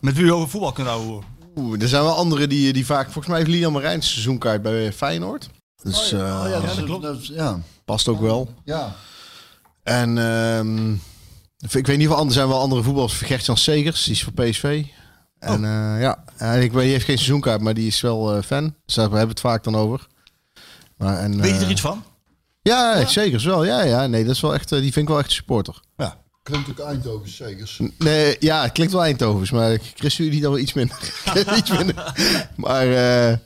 Met wie u over voetbal kunt houden? Oeh, er zijn wel anderen die, die vaak... Volgens mij heeft Lilian Marijn seizoenkaart bij Feyenoord. Dus eh, Oh ja, dat, dat is- klopt. dat is- ja. past ook wel. ja. En ehm, ik weet niet of er zijn wel andere voetballers. Gert-Jan Segers, die is voor PSV. En eh, ja, en ik weet, die heeft geen seizoenkaart, maar die is wel eh, fan. Dus daar hebben we het vaak dan over. Maar, en, Weet je er iets van? Ja, Segers wel. Ja, ja, nee, dat is wel echt, die vind ik wel echt een supporter. Ja. Klinkt ook Eindhoven, zeker. Nee, ja, het klinkt wel Eindhovens, maar Chris jullie dan wel iets minder. iets minder. Maar eh,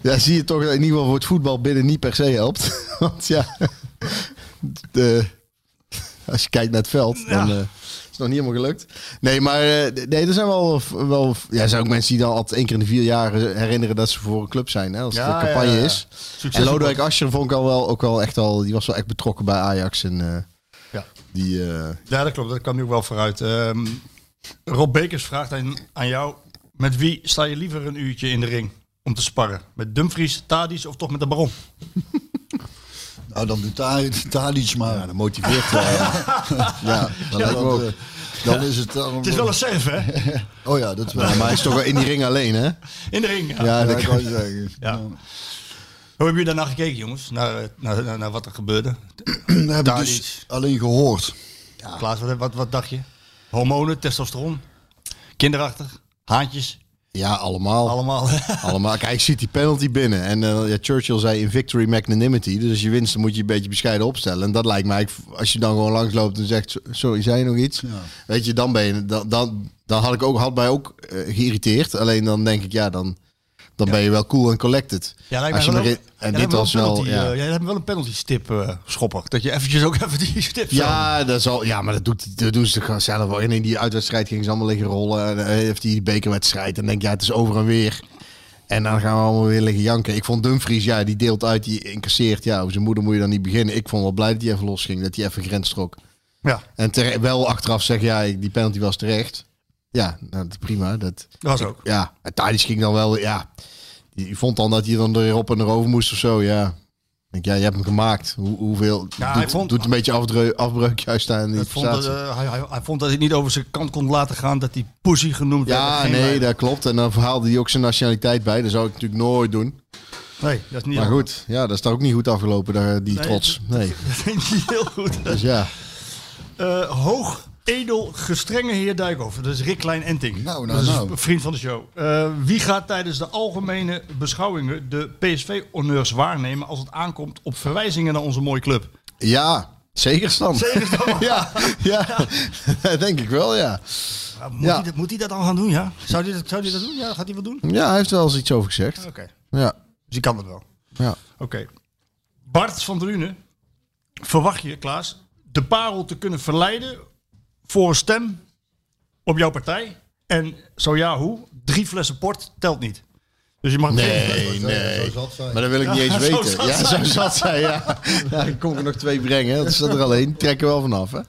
ja, zie je toch dat in ieder geval voor het voetbal binnen niet per se helpt. Want ja, de, als je kijkt naar het veld, dan eh, is het nog niet helemaal gelukt. Nee, maar eh, nee, er zijn wel, wel ja, er zijn ook mensen die dan altijd één keer in de vier jaar herinneren dat ze voor een club zijn, hè, als het Ja, een campagne ja, ja. is. Succes En Lodewijk Asscher vond ik al wel, ook wel echt al, die was wel echt betrokken bij Ajax en eh. Die... eh, Ja, dat klopt. Dat kan nu ook wel vooruit. Ehm, Rob Bekers vraagt aan, aan jou. Met wie sta je liever een uurtje in de ring om te sparren? Met Dumfries, Tadic of toch met de Baron? Nou, dan doet iets maar. Ja, dat motiveert wel. ja, ja dan, eh, dan is het... Dan, Het is wel een serve, hè? Oh ja, dat is wel... Ja, maar hij is toch wel in die ring alleen, hè? In de ring. Ja. Ja, dat kan- wou zeggen. Ja. Ja. Hoe hebben jullie daarna gekeken, jongens? Naar, eh, naar, naar, naar wat er gebeurde? Dat heb ik Daar dus alleen gehoord. Klaas, wat, wat, wat dacht je? Hormonen, testosteron, kinderachtig, haantjes, ja, allemaal. allemaal. allemaal. Kijk, ziet die penalty binnen. En eh, ja, Churchill zei in victory magnanimity. Dus als je winst, dan moet je een beetje bescheiden opstellen. En dat lijkt mij, als je dan gewoon langsloopt en zegt... Sorry, zei je nog iets? Weet je, dan ben je... Dan, dan, dan had ik ook, had mij ook eh, geïrriteerd. Alleen dan denk ik, ja, dan, dan ben je wel cool en collected. Ja, lijkt Als je wel en dit was wel... penalty, Ja. eh, jij hebt wel een penalty stip eh, schopper. Dat je eventjes ook even die stip Ja, dat zal, ja, maar dat, doet, dat doen ze gewoon zelf wel. En in die uitwedstrijd gingen ze allemaal liggen rollen. En dan heeft die bekerwedstrijd. En denk je, ja, het is over en weer. En dan gaan we allemaal weer liggen janken. Ik vond Dumfries, ja, die deelt uit, die incasseert. Ja, over zijn moeder moet je dan niet beginnen. Ik vond wel blij dat hij even losging, dat hij even grens trok. Ja, En wel achteraf zeggen, ja, die penalty was terecht. Ja, nou, dat is prima. Dat, dat was ook. ja, en ging dan wel, ja. Die vond dan dat hij dan erop en erover moest of zo, ja. Ik denk, ja, je hebt hem gemaakt. Hoe, hoeveel? Ja, doet, hij vond- doet een beetje afbreuk juist aan die vond dat, eh, hij, hij, hij vond dat hij niet over zijn kant kon laten gaan dat hij pussy genoemd werd. Ja, nee, dat klopt. En dan haalde hij ook zijn nationaliteit bij. Dat zou ik natuurlijk nooit doen. nee, dat is niet Maar heel- goed, ja, dat is daar ook niet goed afgelopen, daar, die Nee, trots. Nee, Dat vind ik niet heel goed. dus ja. Eh, hoog, edel, gestrenge heer Dijkhoff. Dat is Rick Klein Enting. Nou, nou, dat is nou. een vriend van de show. Eh, wie gaat tijdens de algemene beschouwingen de PSV-honneurs waarnemen als het aankomt op verwijzingen naar onze mooie club? Ja, zeker stand. ja, ja, dat denk ik wel, ja. Ja, moet, Ja. Hij dat, moet hij dat dan gaan doen, ja? Zou hij dat, zou hij dat doen? Ja, gaat hij wat doen? Ja, hij heeft wel eens iets over gezegd. Oké, Ja, dus hij kan het wel. ja. Oké. Bart van Drunen, verwacht je, Klaas, de parel te kunnen verleiden voor een stem op jouw partij? En zo ja, hoe? Drie flessen port telt niet. Dus je mag Nee, nee. Zo zat zijn. Maar dat wil ik niet eens zo weten. zat ja, zijn. zo zat zij, ja. Dan ik er nog twee brengen. Dat is er alleen. Trek er wel vanaf, hè.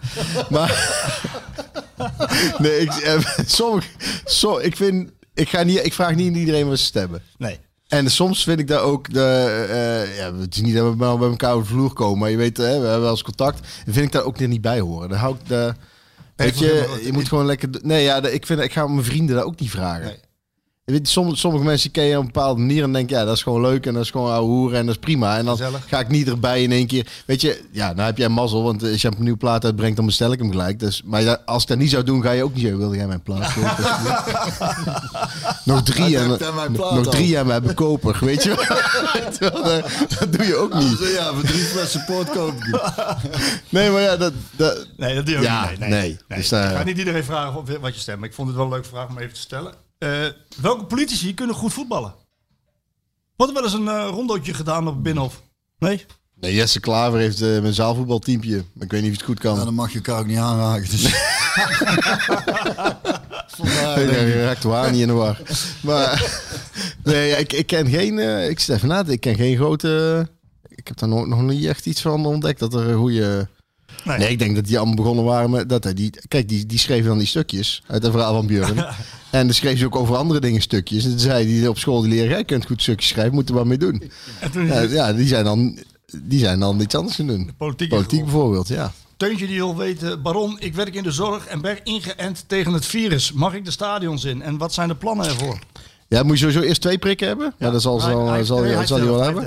Maar... Nee, ik, eh, sommige, so, ik vind... Ik, ga niet, ik vraag niet iedereen wat ze stemmen. Nee. En soms vind ik daar ook de. eh, ja, het is niet dat we bij elkaar over de vloer komen, maar je weet, hè, we hebben wel eens contact. En vind ik daar ook niet bij horen. Dan hou ik de. Weet je, je moet gewoon lekker. Nee, ja, ik, vind, ik ga mijn vrienden daar ook niet vragen. Nee. Je sommige, sommige mensen ken je op een bepaalde manier en denk ja, dat is gewoon leuk en dat is gewoon ouwe hoeren en dat is prima. En dan Gezellig. ga ik niet erbij in één keer. Weet je, ja, nou heb jij mazzel, want als je een nieuwe plaat uitbrengt, dan bestel ik hem gelijk. Dus, maar ja, als ik dat niet zou doen, ga je ook niet zeggen, wilde jij mijn plaat kopen? nog drie en, nog drie en we hebben koper, weet je wel? Terwijl, dat, dat doe je ook niet. Dus, ja, voor drie flessen poort koop ik hem. Nee, maar ja, dat, dat, Nee, dat doe je ook Ja, niet. nee. Dus, eh, ik ga niet iedereen vragen wat je stemt, maar ik vond het wel een leuke vraag om even te stellen. Eh, welke politici kunnen goed voetballen? Wordt er wel eens een eh, rondootje gedaan op het Binnenhof? Nee? nee, Jesse Klaver heeft eh mijn zaalvoetbalteampje. Maar ik weet niet of het goed kan. Ja, dan mag je elkaar ook niet aanraken. Dus. Vandaar, ik. je raakt de waar niet in de war. Maar nee, ja, ik, ik ken geen. eh, ik zit even na Ik ken geen grote. Ik heb daar nog, nog niet echt iets van ontdekt dat er een goede. Nee. Nee. ik denk dat die allemaal begonnen waren met dat hij die. Kijk, die, die schreven dan die stukjes uit het verhaal van Björn. En dan schreef ze ook over andere dingen stukjes. En toen zei die op school die leren, jij kunt goed stukjes schrijven, moet er wat mee doen. Ja, ja, die zijn dan. Die zijn dan iets anders gaan doen. politiek. Politiek bijvoorbeeld, ja. Teuntje die wil weten, Baron, ik werk in de zorg en ben ingeënt tegen het virus. Mag ik de stadions in? En wat zijn de plannen ervoor? Ja, moet je sowieso eerst twee prikken hebben. Ja, dat zal, zal, Hij- zal, hij- hij, hij zal hij wel hebben.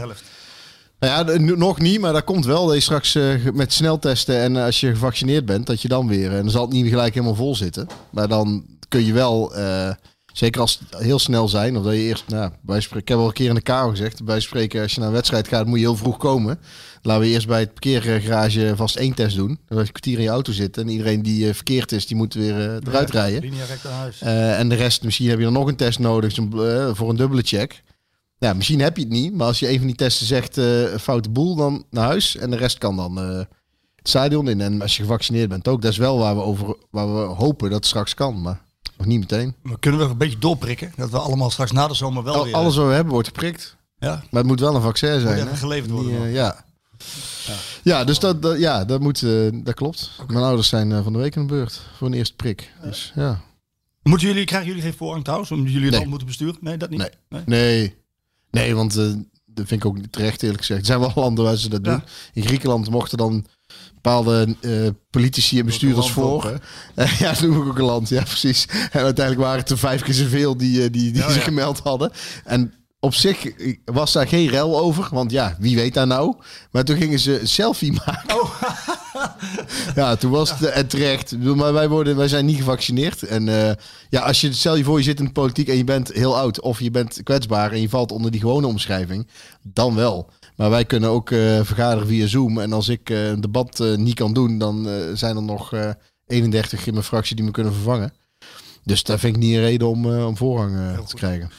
Nou ja, nog niet, maar dat komt wel. Dat je straks eh, met sneltesten en eh, als je gevaccineerd bent, dat je dan weer... En dan zal het niet gelijk helemaal vol zitten. Maar dan kun je wel, eh, zeker als het heel snel zijn, of dat je eerst... Nou, bij spreken, ik heb al een keer in de KO gezegd, bij spreken als je naar een wedstrijd gaat, moet je heel vroeg komen. Laten we eerst bij het parkeergarage vast één test doen. Dan je een kwartier in je auto zitten en iedereen die eh, verkeerd is, die moet weer eh, eruit Ja, rijden. Linea recta naar huis. En de rest, misschien heb je dan nog een test nodig eh, voor een dubbele check. Ja, misschien heb je het niet, maar als je een van die testen zegt eh, foute boel, dan naar huis. En de rest kan dan eh, het stadion in. En als je gevaccineerd bent ook. Dat is wel waar we, over, waar we hopen dat het straks kan, maar nog niet meteen. Maar kunnen we een beetje doorprikken? Dat we allemaal straks na de zomer wel Al- weer... alles wat we hebben wordt geprikt. ja, Maar het moet wel een vaccin zijn. hè? geleverd worden Die, eh, dan. ja. Ja. dus dat, dat- ja, dat, moet, eh, dat klopt. Mijn ouders zijn eh, van de week aan de beurt voor een eerste prik. Dus ja. Moeten jullie, krijgen jullie geen voorrang trouwens? Omdat jullie het Nee. land moeten besturen? Nee, dat niet? Nee. Nee, nee want eh, dat vind ik ook niet terecht eerlijk gezegd. Er zijn wel landen waar ze dat Ja. doen. In Griekenland mochten dan bepaalde eh, politici en bestuurders voor. Eh, ja, noem ik ook een land, ja precies. En uiteindelijk waren het er vijf keer zoveel die, eh, die, die zich ja. gemeld hadden. En op zich was daar geen rel over, want ja, wie weet daar nou. Maar toen gingen ze een selfie maken. ja, toen was het en terecht. Ik bedoel, Maar wij, worden, wij zijn niet gevaccineerd. En eh, ja, als je stel je voor je zit in de politiek en je bent heel oud of je bent kwetsbaar en je valt onder die gewone omschrijving, dan wel. Maar wij kunnen ook eh, vergaderen via Zoom. En als ik eh, een debat eh, niet kan doen, dan eh, zijn er nog eh 31 in mijn fractie die me kunnen vervangen. Dus daar vind ik niet een reden om, eh, om voorrang eh, te krijgen.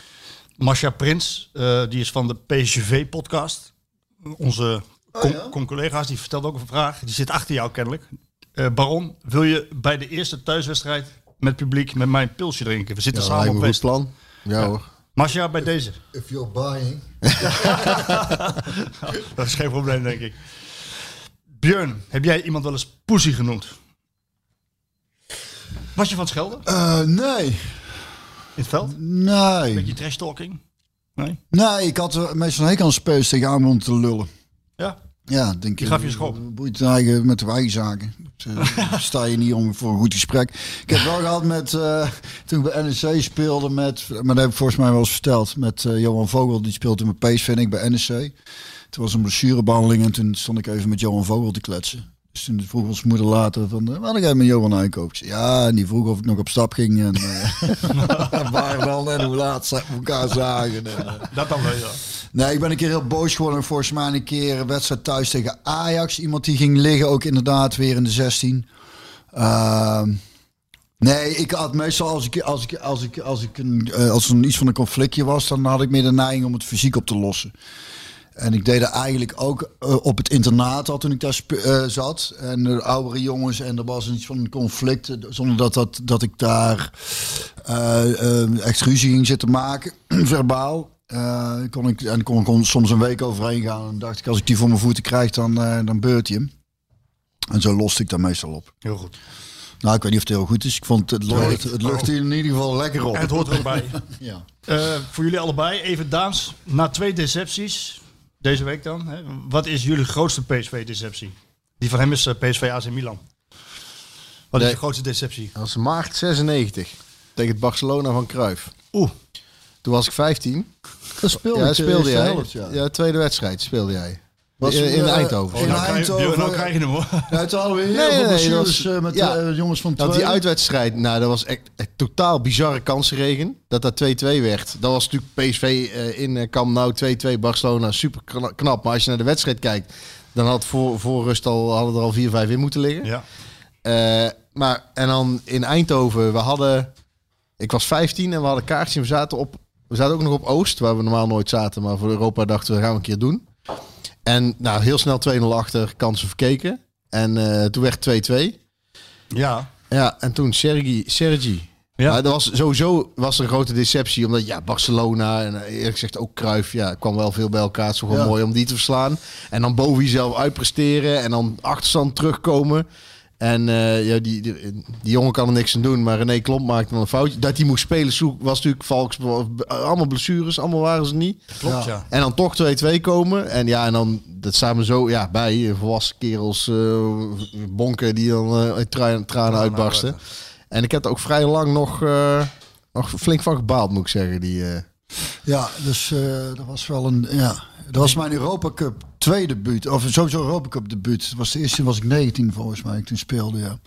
Masha Prins, eh, die is van de PSV-podcast. Onze con- con- collega's, die vertelt ook een vraag. Die zit achter jou kennelijk. Eh, Baron, wil je bij de eerste thuiswedstrijd met publiek met mij een pilsje drinken? We zitten Ja, samen op een plan. Ja, hoor. Masha, bij deze. If you're buying. Dat is geen probleem, denk ik. Björn, heb jij iemand wel eens poesie genoemd? Was je van het schelden Eh, nee. in het veld? Nee. Beetje trash talking? Nee? Nee, ik had er meestal een hekel aan spelers tegen aan om te lullen. Ja? Ja, denk ik. gaf je schop. Boeit eigen met de eigen zaken. Dus, eh, sta je niet om voor een goed gesprek. Ik heb wel gehad met, eh, toen ik bij NEC speelde met, maar dat heb ik volgens mij wel eens verteld, met eh, Johan Vogel, die speelde met PSV en ik bij NEC. Toen was een blessurebehandeling en toen stond ik even met Johan Vogel te kletsen. Dus toen vroeg ons moeder later van, eh, wat ga je met Johan zei, Ja, en die vroeg of ik nog op stap ging en eh, waar dan en hoe laat ze elkaar zagen. En, eh, Dat dan wel, ja. Nee, ik ben een keer heel boos geworden. Volgens mij een keer een wedstrijd thuis tegen Ajax. Iemand die ging liggen, ook inderdaad weer in de 16. Ehm, nee, ik had meestal als ik, als ik, als ik, als ik een, als er iets van een conflictje was, dan had ik meer de neiging om het fysiek op te lossen. En ik deed dat eigenlijk ook eh, op het internaat al toen ik daar eh, zat. En de oudere jongens en er was iets van een conflict. eh, Zonder dat, dat, dat ik daar eh, eh, echt ruzie ging zitten maken, verbaal. Eh, kon ik, en kon, kon soms een week overheen gaan. En dacht ik, als ik die voor mijn voeten krijg, dan, eh, dan beurt hij hem. En zo loste ik daar meestal op. Heel goed. Nou, ik weet niet of het heel goed is. Ik vond het, het, het lucht hier in ieder geval lekker op. En het hoort er ook bij. Ja. Eh, voor jullie allebei, even Daans. Na twee decepties, deze week dan. Hè, wat is jullie grootste PSV-deceptie? Die van hem is eh, PSV AC Milan. Wat is de grootste deceptie? Dat was maart 96. Tegen het Barcelona van Cruijff. Oeh, Toen was ik 15. Dat speelde, Ja, speelde jij. helft, ja. ja. tweede wedstrijd speelde jij. Was, in, in eh, Eindhoven. in nou, krijg, Eindhoven. nou krijg je hem hoor. Ja, toen hadden we heel Nee, veel nee, nee, blessures dat was- eh, met ja. eh, jongens van Nou, twee. die uitwedstrijd, nou, dat was echt, echt totaal bizarre kansenregen. Dat dat 2-2 werd. Dat was natuurlijk PSV eh, in eh, Camp Nou 2-2 Barcelona. Super kna- knap. Maar als je naar de wedstrijd kijkt, dan had voor, voor rust al, hadden er al 4-5 in moeten liggen. Ja. Eh, maar, en dan in Eindhoven, we hadden... Ik was 15 en we hadden kaartjes en we zaten op... We zaten ook nog op Oost, waar we normaal nooit zaten. Maar voor Europa dachten we, dat gaan we een keer doen. En nou, heel snel 2-0 achter, kansen verkeken. En eh, toen werd het 2-2. Ja. Ja, en toen Sergi. Sergi. Ja. Maar dat was sowieso was er een grote deceptie. Omdat ja, Barcelona en eh, eerlijk gezegd ook Cruijff. Ja, kwam wel veel bij elkaar. Het is Ja. mooi om die te verslaan. En dan boven jezelf uitpresteren. En dan achterstand terugkomen. En eh, ja, die, die, die jongen kan er niks aan doen. Maar René Klomp maakte dan een foutje. Dat hij moest spelen zoek was natuurlijk Valks. Allemaal blessures. Allemaal waren ze niet. Klopt, ja. En dan toch 2-2 komen. En ja, en dan, dat staan we zo ja, bij. eh, Volwassen kerels, eh, bonken die dan eh, uit tra- tranen uitbarsten. En ik heb er ook vrij lang nog, eh, nog flink van gebaald, moet ik zeggen. Die, eh, Ja, dus eh, dat was wel een. Ja, dat was mijn Europa Cup tweede debuut. Of sowieso Europa Cup debuut. Dat was de eerste was ik 19 volgens mij. Ik toen speelde, ja.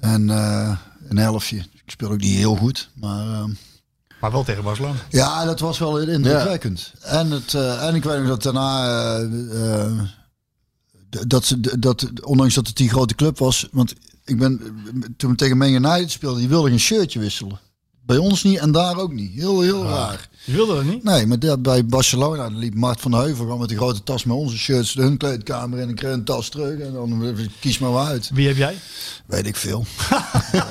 En eh, een helftje. Ik speelde ook niet heel goed. Maar eh, Maar wel tegen Barcelona. ja, dat was wel indrukwekkend. En, het, eh, en ik weet nog dat daarna. eh, eh, dat, dat, ondanks dat het die grote club was. Want ik ben toen tegen Man United speelden, die wilde een shirtje wisselen. Bij ons niet en daar ook niet. Heel, heel raar. Je wilde dat niet? Nee, maar dat bij Barcelona dan liep Mart van Heuvel gewoon met een grote tas met onze shirts de hun kleedkamer en ik kreeg een tas terug en dan eh, kies maar maar uit. Wie heb jij? Weet ik veel. ik,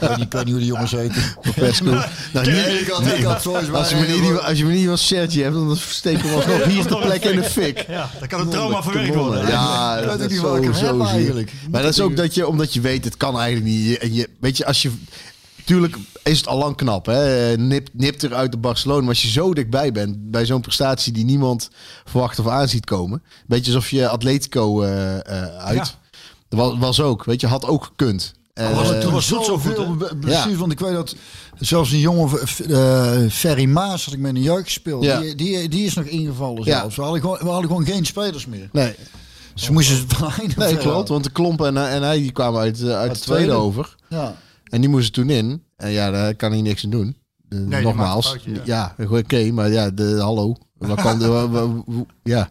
weet niet, ik weet niet hoe die jongens heten. Nou, Nee, ik had, ik had als, je me niet, als je me niet als Sergi hebt, dan steken we alsnog hier de plek in de fik. Ja, dat kan een trauma verwerkt worden. Ja, dat is zo, zo. Maar dat is ook dat je, omdat je weet, het kan eigenlijk niet. En je, weet je, als je... Tuurlijk is het al lang knap, hè. Nip, nipt er uit de Barcelona. Maar als je zo dichtbij bent, bij zo'n prestatie die niemand verwacht of aan ziet komen. Beetje alsof je Atletico eh, eh, uit. Dat was, was ook, weet je, had ook gekund. Was het Eh, toen was het zo be- blessures? Want ik weet dat zelfs een jongen, eh Ferry Maas, had ik met een jeugd gespeeld. Ja. Die, die, die is nog ingevallen Ja. zelfs. We hadden, gewoon, we hadden gewoon geen spelers meer. nee, Ze moesten ze van einde nee klopt. Want de Klomp en, en hij die kwamen uit, eh, uit de tweede tweede. over. Ja. En die moesten toen in. En ja, daar kan hij niks aan doen. Eh, die nogmaals. foutje, ja. ja, oké, maar ja, de, hallo. Wat kan de, ja.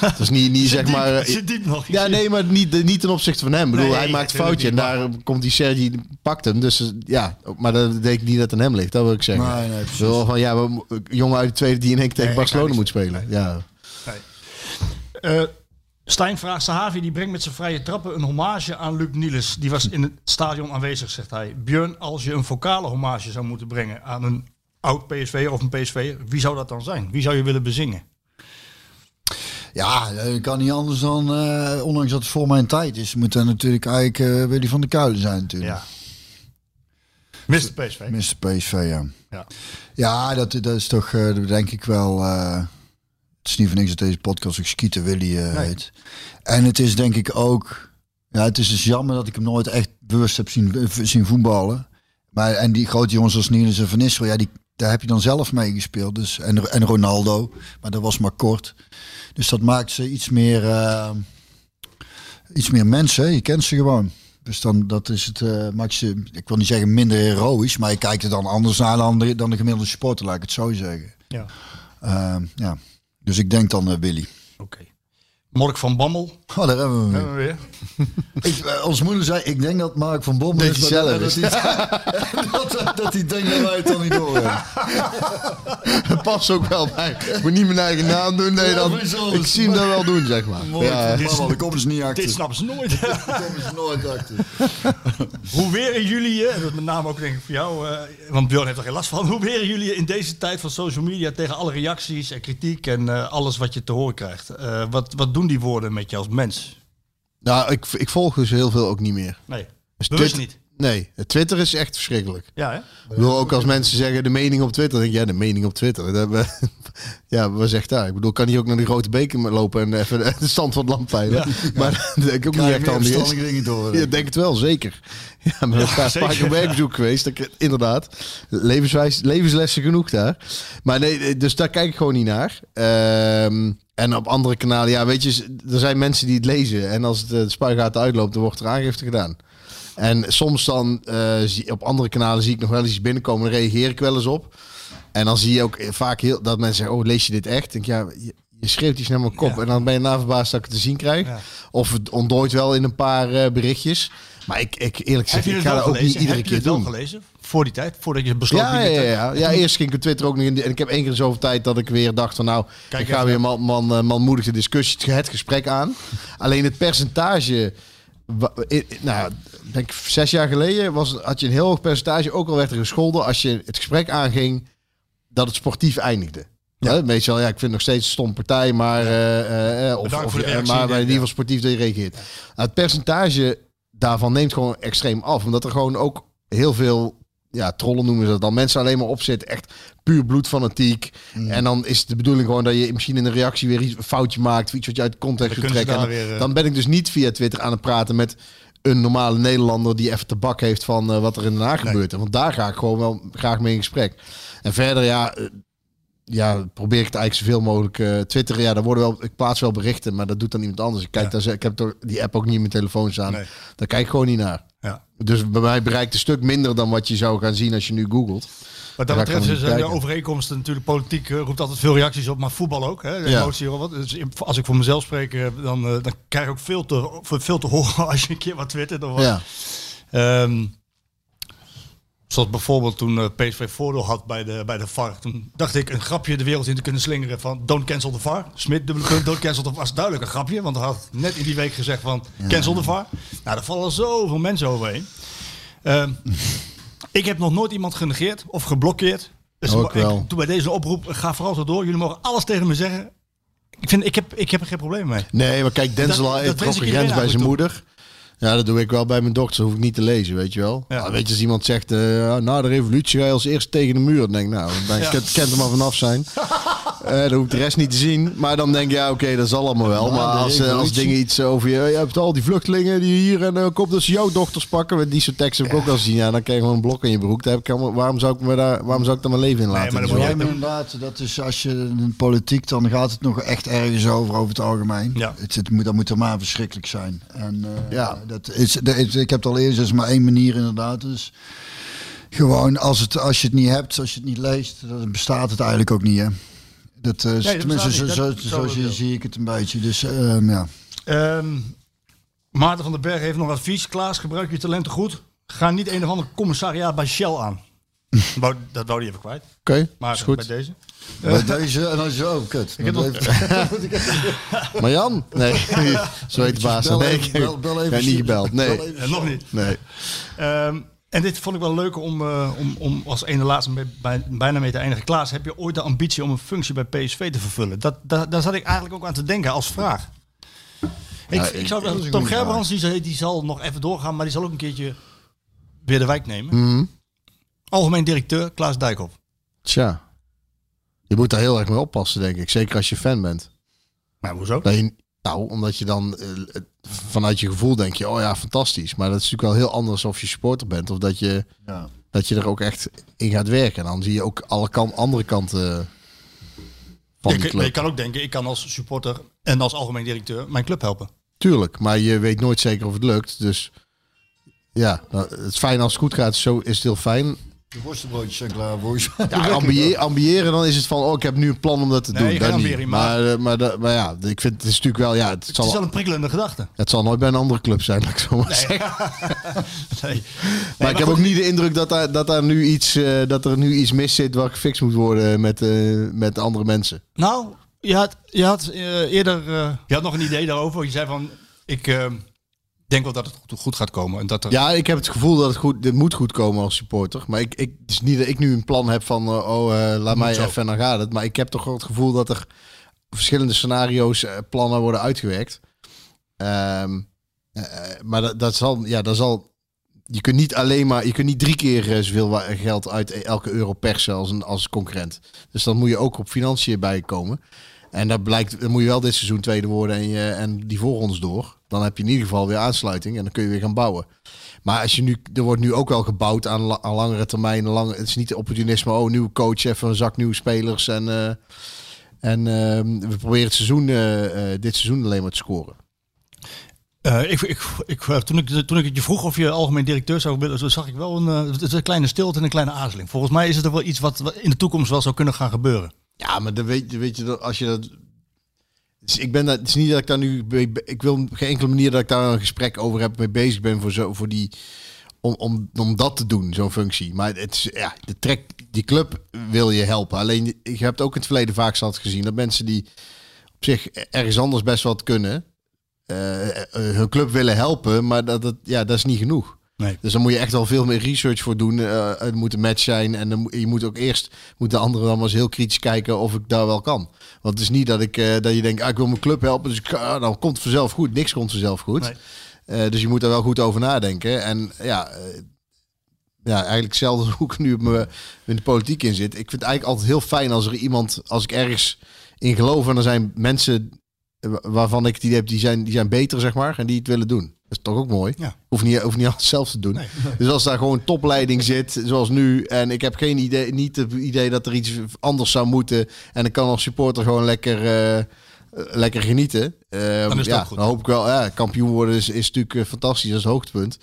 Het is niet, niet zeg maar... eh, Zit diep nog. ja, nee, maar niet, niet ten opzichte van hem. Ik bedoel, Nee, hij maakt een foutje en daar komt die Sergi, pakt hem. Dus eh, ja, maar dat betekent niet dat het aan hem ligt. Dat wil ik zeggen. Nee, nee. Wel van, ja, we, jongen uit de tweede die in één keer tegen Nee, Barcelona moet spelen. Ja. Eh, Stijn vraagt Sahavi, die brengt met zijn vrije trappen een hommage aan Luc Niels. Die was in het stadion aanwezig, zegt hij. Björn, als je een vocale hommage zou moeten brengen aan een oud PSV of een PSV, wie zou dat dan zijn? Wie zou je willen bezingen? Ja, dat kan niet anders dan, eh, ondanks dat het voor mijn tijd is, moet er natuurlijk eigenlijk eh Willy van der Kuilen zijn natuurlijk. Ja. Mr. PSV. Mr. PSV, ja. Ja. Ja, dat, dat is toch, eh, denk ik wel... eh, is niet voor niks dat deze podcast ook Skieten Willy Nee. heet. En het is denk ik ook... Ja, het is dus jammer dat ik hem nooit echt bewust heb zien, eh, zien voetballen. Maar, en die grote jongens als Niels en Van Nistel, ja, die, daar heb je dan zelf mee gespeeld. Dus, en, en Ronaldo, maar dat was maar kort. Dus dat maakt ze iets meer, eh, iets meer mensen. hè. Je kent ze gewoon. Dus dan dat is het, maakt ze, ik wil niet zeggen minder heroïs, maar je kijkt er dan anders naar dan de, dan de gemiddelde supporter, laat ik het zo zeggen. Ja. Eh, ja. Dus ik denk dan eh, Willy. Oké. Mark van Bammel. Oh, daar hebben we hem. Hebben we weer. Ik, eh, ons moeder zei, ik denk dat Mark van Bommel Dat is, zelf dat, is. dat, hij, dat, dat hij denkt dat wij het dan niet door hebben. Dat past ook wel bij. Ik moet niet mijn eigen naam doen. Nee, dan, ik zie hem dat wel doen, zeg maar. Mooi, Ja. van Bommel, daar komen ze niet achter. Dit snappen ze nooit. Daar komen ze nooit achter. Hoe weren jullie je, dat is met name ook denk ik voor jou, eh, want Björn heeft er geen last van. Hoe weren jullie je in deze tijd van social media tegen alle reacties en kritiek en eh, alles wat je te horen krijgt? Eh, wat, wat doen die woorden met je als mens? Nou, ik, ik volg dus heel veel ook niet meer. Nee. Dus Bewust niet. Nee, Twitter is echt verschrikkelijk. Ja, hè? Ik wil ook als mensen zeggen de mening op Twitter. Dan denk ik, ja, de mening op Twitter. Dat we- ja, wat zegt daar? Ik bedoel, kan hij ook naar die grote beker lopen en even de stand van het land peilen? Maar dat denk ik ook niet echt handig is. verstandige dingen door. Ja, denk het wel, zeker. Ja, met een paar keer werkbezoek geweest. Dat ik- inderdaad. Levenswijs, levenslessen genoeg daar. Maar nee, dus daar kijk ik gewoon niet naar. Ehm, en op andere kanalen, ja, weet je, er zijn mensen die het lezen. En als het, eh, de spuigaten uitloopt, dan wordt er aangifte gedaan. En soms dan, eh, op andere kanalen zie ik nog wel eens iets binnenkomen. Daar reageer ik wel eens op. En dan zie je ook vaak heel, dat mensen zeggen, oh, lees je dit echt? Ik denk, ja, je, je schreeuwt iets naar mijn kop. En dan ben je na verbaasd dat ik het te zien krijg. Ja. Of het ontdooit wel in een paar eh, berichtjes. Maar ik, ik eerlijk gezegd, ik ga dat ook niet iedere Heb je keer het wel doen. gelezen? Voor die tijd? Voordat je besloot... Ja, dit- ja, ja. ja, eerst ging ik op Twitter ook nog in. de- En ik heb één keer zoveel tijd dat ik weer dacht van nou, Kijk ik ga weer man, man, eh, manmoedig de discussie, het gesprek aan. Alleen het percentage, nou, denk ik zes jaar geleden was, had je een heel hoog percentage. Ook al werd er gescholden als je het gesprek aanging dat het sportief eindigde. Ja. meestal, ja, ik vind het nog steeds een stom partij, maar, eh, eh, eh, of, de reactie, maar in denk ik, ieder geval sportief dat je reageert. Nou, het percentage daarvan neemt gewoon extreem af, omdat er gewoon ook heel veel ja, trollen noemen ze dat dan. Mensen alleen maar opzitten, echt puur bloedfanatiek. Mm. En dan is de bedoeling gewoon dat je misschien in een reactie weer iets, een foutje maakt, of iets wat je uit context Dan ze trekken. Weer, dan ben ik dus niet via Twitter aan het praten met een normale Nederlander die even te bak heeft van eh, wat er in Den Haag gebeurt. Want daar ga ik gewoon wel graag mee in gesprek. En verder, ja, eh, ja, probeer ik het eigenlijk zoveel mogelijk. eh Twitter, ja, daar worden wel, ik plaats wel berichten, maar dat doet dan iemand anders. Ik, kijk daar, ik heb toch die app ook niet in mijn telefoon staan. Nee. Daar kijk ik gewoon niet naar. Ja. Dus bij mij bereikt een stuk minder dan wat je zou gaan zien als je nu googelt. Wat Daar dat betreft gewoon zijn de overeenkomsten natuurlijk politiek eh, roept altijd veel reacties op, maar voetbal ook. Hè, de Ja. emotie of wat. Dus als ik voor mezelf spreek, eh, dan, eh, dan krijg ik ook veel te, veel te horen als je een keer wat twittert. Of wat. Ja. Ehm, zoals bijvoorbeeld toen eh, PSV voordeel had bij de, bij de VAR. Toen dacht ik een grapje de wereld in te kunnen slingeren van don't cancel the VAR. Smit, dubbele punt, don't cancel the VAR. was duidelijk een grapje, want hij had net in die week gezegd van cancel the VAR. Nou, daar vallen zoveel mensen overheen. Ehm, ik heb nog nooit iemand genegeerd of geblokkeerd. Dus Ook ik wel. bij deze oproep, ga vooral zo door. Jullie mogen alles tegen me zeggen. Ik, vind, ik, heb, ik heb er geen probleem mee. Nee, maar kijk, Denzel heeft trok een grens bij zijn moeder. Ja, dat doe ik wel bij mijn dochter. Dat hoef ik niet te lezen, weet je wel. Ja. Weet je, als iemand zegt, eh, na de revolutie ga je als eerste tegen de muur. Dan denk ik, nou, dan Ja. kent, kent er maar vanaf zijn. Eh dan hoef ik de rest niet te zien. Maar dan denk je, ja, oké, dat zal allemaal wel. Maar als, eh, als dingen iets over je... Je hebt al die vluchtelingen die hier en uh, komt dat ze jouw dochters pakken. Met die soort teksten heb ik ook al gezien. Ja, dan krijg je gewoon een blok in je broek. Daar heb ik helemaal- waarom, zou ik me daar, waarom zou ik daar mijn leven in laten? maar Dus Ja, maar inderdaad, dat is als je in politiek, dan gaat het nog echt ergens over, over het algemeen. Ja. Het, het moet, dat moet er maar verschrikkelijk zijn. En eh, Ja. dat is, dat is, ik heb het al eerst, er is maar één manier inderdaad. Dus gewoon, als, het, als je het niet hebt, als je het niet leest, dan bestaat het eigenlijk ook niet, hè. Dat, eh, dat tenminste, zo, zo, Dat- zo, zo zie, ik het een beetje. Dus ehm, ja. Ehm, Maarten van den Berg heeft nog advies. Klaas, gebruik je talenten goed. Ga niet een of ander commissariaat bij Shell aan. Wou- dat wou hij even kwijt. Oké, Maar is goed. bij deze. Bij deze, en dan is oh, kut. heb nog- heeft- Maar Jan? Nee, zo heet de baas. Bel Nee, even- ik bel- bel even- heb niet gebeld. Nee. bel even- Eh, nog niet. nee. Ehm, en dit vond ik wel leuk om, eh, om, om als ene laatste bij, bij- bijna mee te eindigen. Klaas, heb je ooit de ambitie om een functie bij PSV te vervullen? Dat, dat, daar zat ik eigenlijk ook aan te denken als vraag. Ik, ik zou wel, Tom Gerbrands die, zal- die zal nog even doorgaan, maar die zal ook een keertje weer de wijk nemen. Mhm. Algemeen directeur Klaas Dijkhoff. Tja. Je moet daar heel erg mee oppassen, denk ik. Zeker als je fan bent. Maar hoezo? Dat je, nou, omdat je dan eh, vanuit je gevoel denk je, oh ja, fantastisch. Maar dat is natuurlijk wel heel anders of je supporter bent. Of dat je, Ja. dat je er ook echt in gaat werken. En dan zie je ook alle kan, andere kanten van kun- club. je kan ook denken, ik kan als supporter en als algemeen directeur mijn club helpen. Tuurlijk, maar je weet nooit zeker of het lukt. Dus ja, nou, het is fijn als het goed gaat. Zo is het heel fijn. De worstenbroodjes zijn klaar voor je. Ja, ambiëren, ambiëren, dan is het van, oh, ik heb nu een plan om dat te Nee, doen. geen Dat niet. maar- Maar, eh, maar, dat- maar ja, ik vind het is natuurlijk wel, ja, het Het zal, is wel een prikkelende gedachte. het zal nooit bij een andere club zijn, laat ik zo maar zeggen. Nee. Maar ik heb ook niet de indruk dat daar, dat daar nu iets, eh, dat er nu iets mis zit wat gefixt moet worden met, eh, met andere mensen. Nou, je had, je had eerder je had nog een idee daarover. Je zei van, ik denk wel dat het goed, goed gaat komen. En dat er, Ja, ik heb het gevoel dat het goed, dit moet goed komen als supporter. Maar ik, ik, het is niet dat ik nu een plan heb van, eh, oh, eh, laat mij zo. even en dan gaat het. Maar ik heb toch wel het gevoel dat er verschillende scenario's, eh, plannen worden uitgewerkt. Ehm, eh, maar dat, dat zal, ja, dat zal je kunt niet alleen maar, je kunt niet drie keer zoveel geld uit elke euro persen als een als concurrent. Dus dan moet je ook op financiën bijkomen. En dat blijkt, dan moet je wel dit seizoen tweede worden en, je, en die door. Dan heb je in ieder geval weer aansluiting en dan kun je weer gaan bouwen. Maar als je nu, er wordt nu ook wel gebouwd aan, aan langere termijn. Lang, het is niet opportunisme, oh, nieuwe coach, even een zak nieuwe spelers. En, eh, en eh, we proberen het seizoen, eh, eh, dit seizoen alleen maar te scoren. Ik, ik, ik, toen, ik, toen ik het je vroeg of je algemeen directeur zou willen, zag ik wel een, een kleine stilte en een kleine aarzeling. Volgens mij is het er wel iets wat in de toekomst wel zou kunnen gaan gebeuren. Ja, maar dan weet, je- weet je dat als je dat. Dus ik ben dat. Het is niet dat ik daar nu. Ik wil op geen enkele manier dat ik daar een gesprek over heb mee bezig ben voor zo voor die. Om, om, om dat te doen, zo'n functie. Maar het is, ja, de trek, die club wil je helpen. Alleen je hebt ook in het verleden vaak zat gezien dat mensen die op zich ergens anders best wat kunnen, eh, eh, hun club willen helpen, maar dat, dat, ja, dat is niet genoeg. Nee. Dus dan moet je echt wel veel meer research voor doen. Eh het moet een match zijn. En dan, je moet ook eerst, moet de andere dan maar eens heel kritisch kijken of ik daar wel kan. Want het is niet dat, ik, eh, dat je denkt, ah, ik wil mijn club helpen. Dus ik, ah, dan komt het vanzelf goed. Niks komt vanzelf goed. Nee. Eh, dus je moet daar wel goed over nadenken. En ja, ja eigenlijk hetzelfde hoe ik nu me, in de politiek in zit. Ik vind het eigenlijk altijd heel fijn als er iemand, als ik ergens in geloof en er zijn mensen waarvan ik die heb, die zijn, die zijn beter, zeg maar, en die het willen doen. Dat is toch ook mooi. Ja. Hoef niet, hoef niet alles zelf te doen. Dus als daar gewoon topleiding zit, zoals nu, en ik heb geen idee, niet het idee dat er iets anders zou moeten, en ik kan als supporter gewoon lekker, eh, lekker genieten. Eh, Dan is ja, goed. Dan hoop ik wel, ja, kampioen worden is, is natuurlijk eh, fantastisch, dat is het hoogtepunt.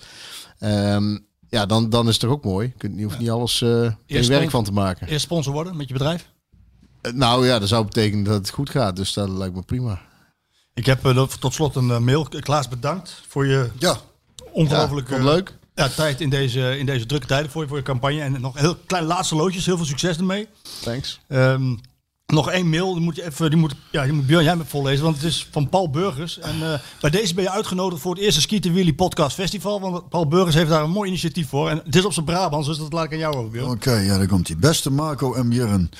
Ehm, ja, dan, dan is het toch ook mooi. Je, hoeft niet alles Eerst werk van te maken. Eerst sponsor worden met je bedrijf? Nou ja, dat zou betekenen dat het goed gaat. Dus dat lijkt me prima. Ik heb eh, tot slot een eh, mail. Klaas, bedankt voor je Ja, het leuk. Ja, tijd in deze, in deze drukke tijden voor je, voor je campagne. En nog heel klein laatste loodjes. Heel veel succes ermee. Thanks. Ehm, nog één mail, die moet je even, die moet, ja, die moet Björn jij me voorlezen, want het is van Paul Burgers. En eh, bij deze ben je uitgenodigd voor het eerste Skieten Willy Podcast Festival, want Paul Burgers heeft daar een mooi initiatief voor. En het is op zijn Brabants, dus dat laat ik aan jou over, Björn. Oké, ja, daar komt hij. Beste Marco en Björn.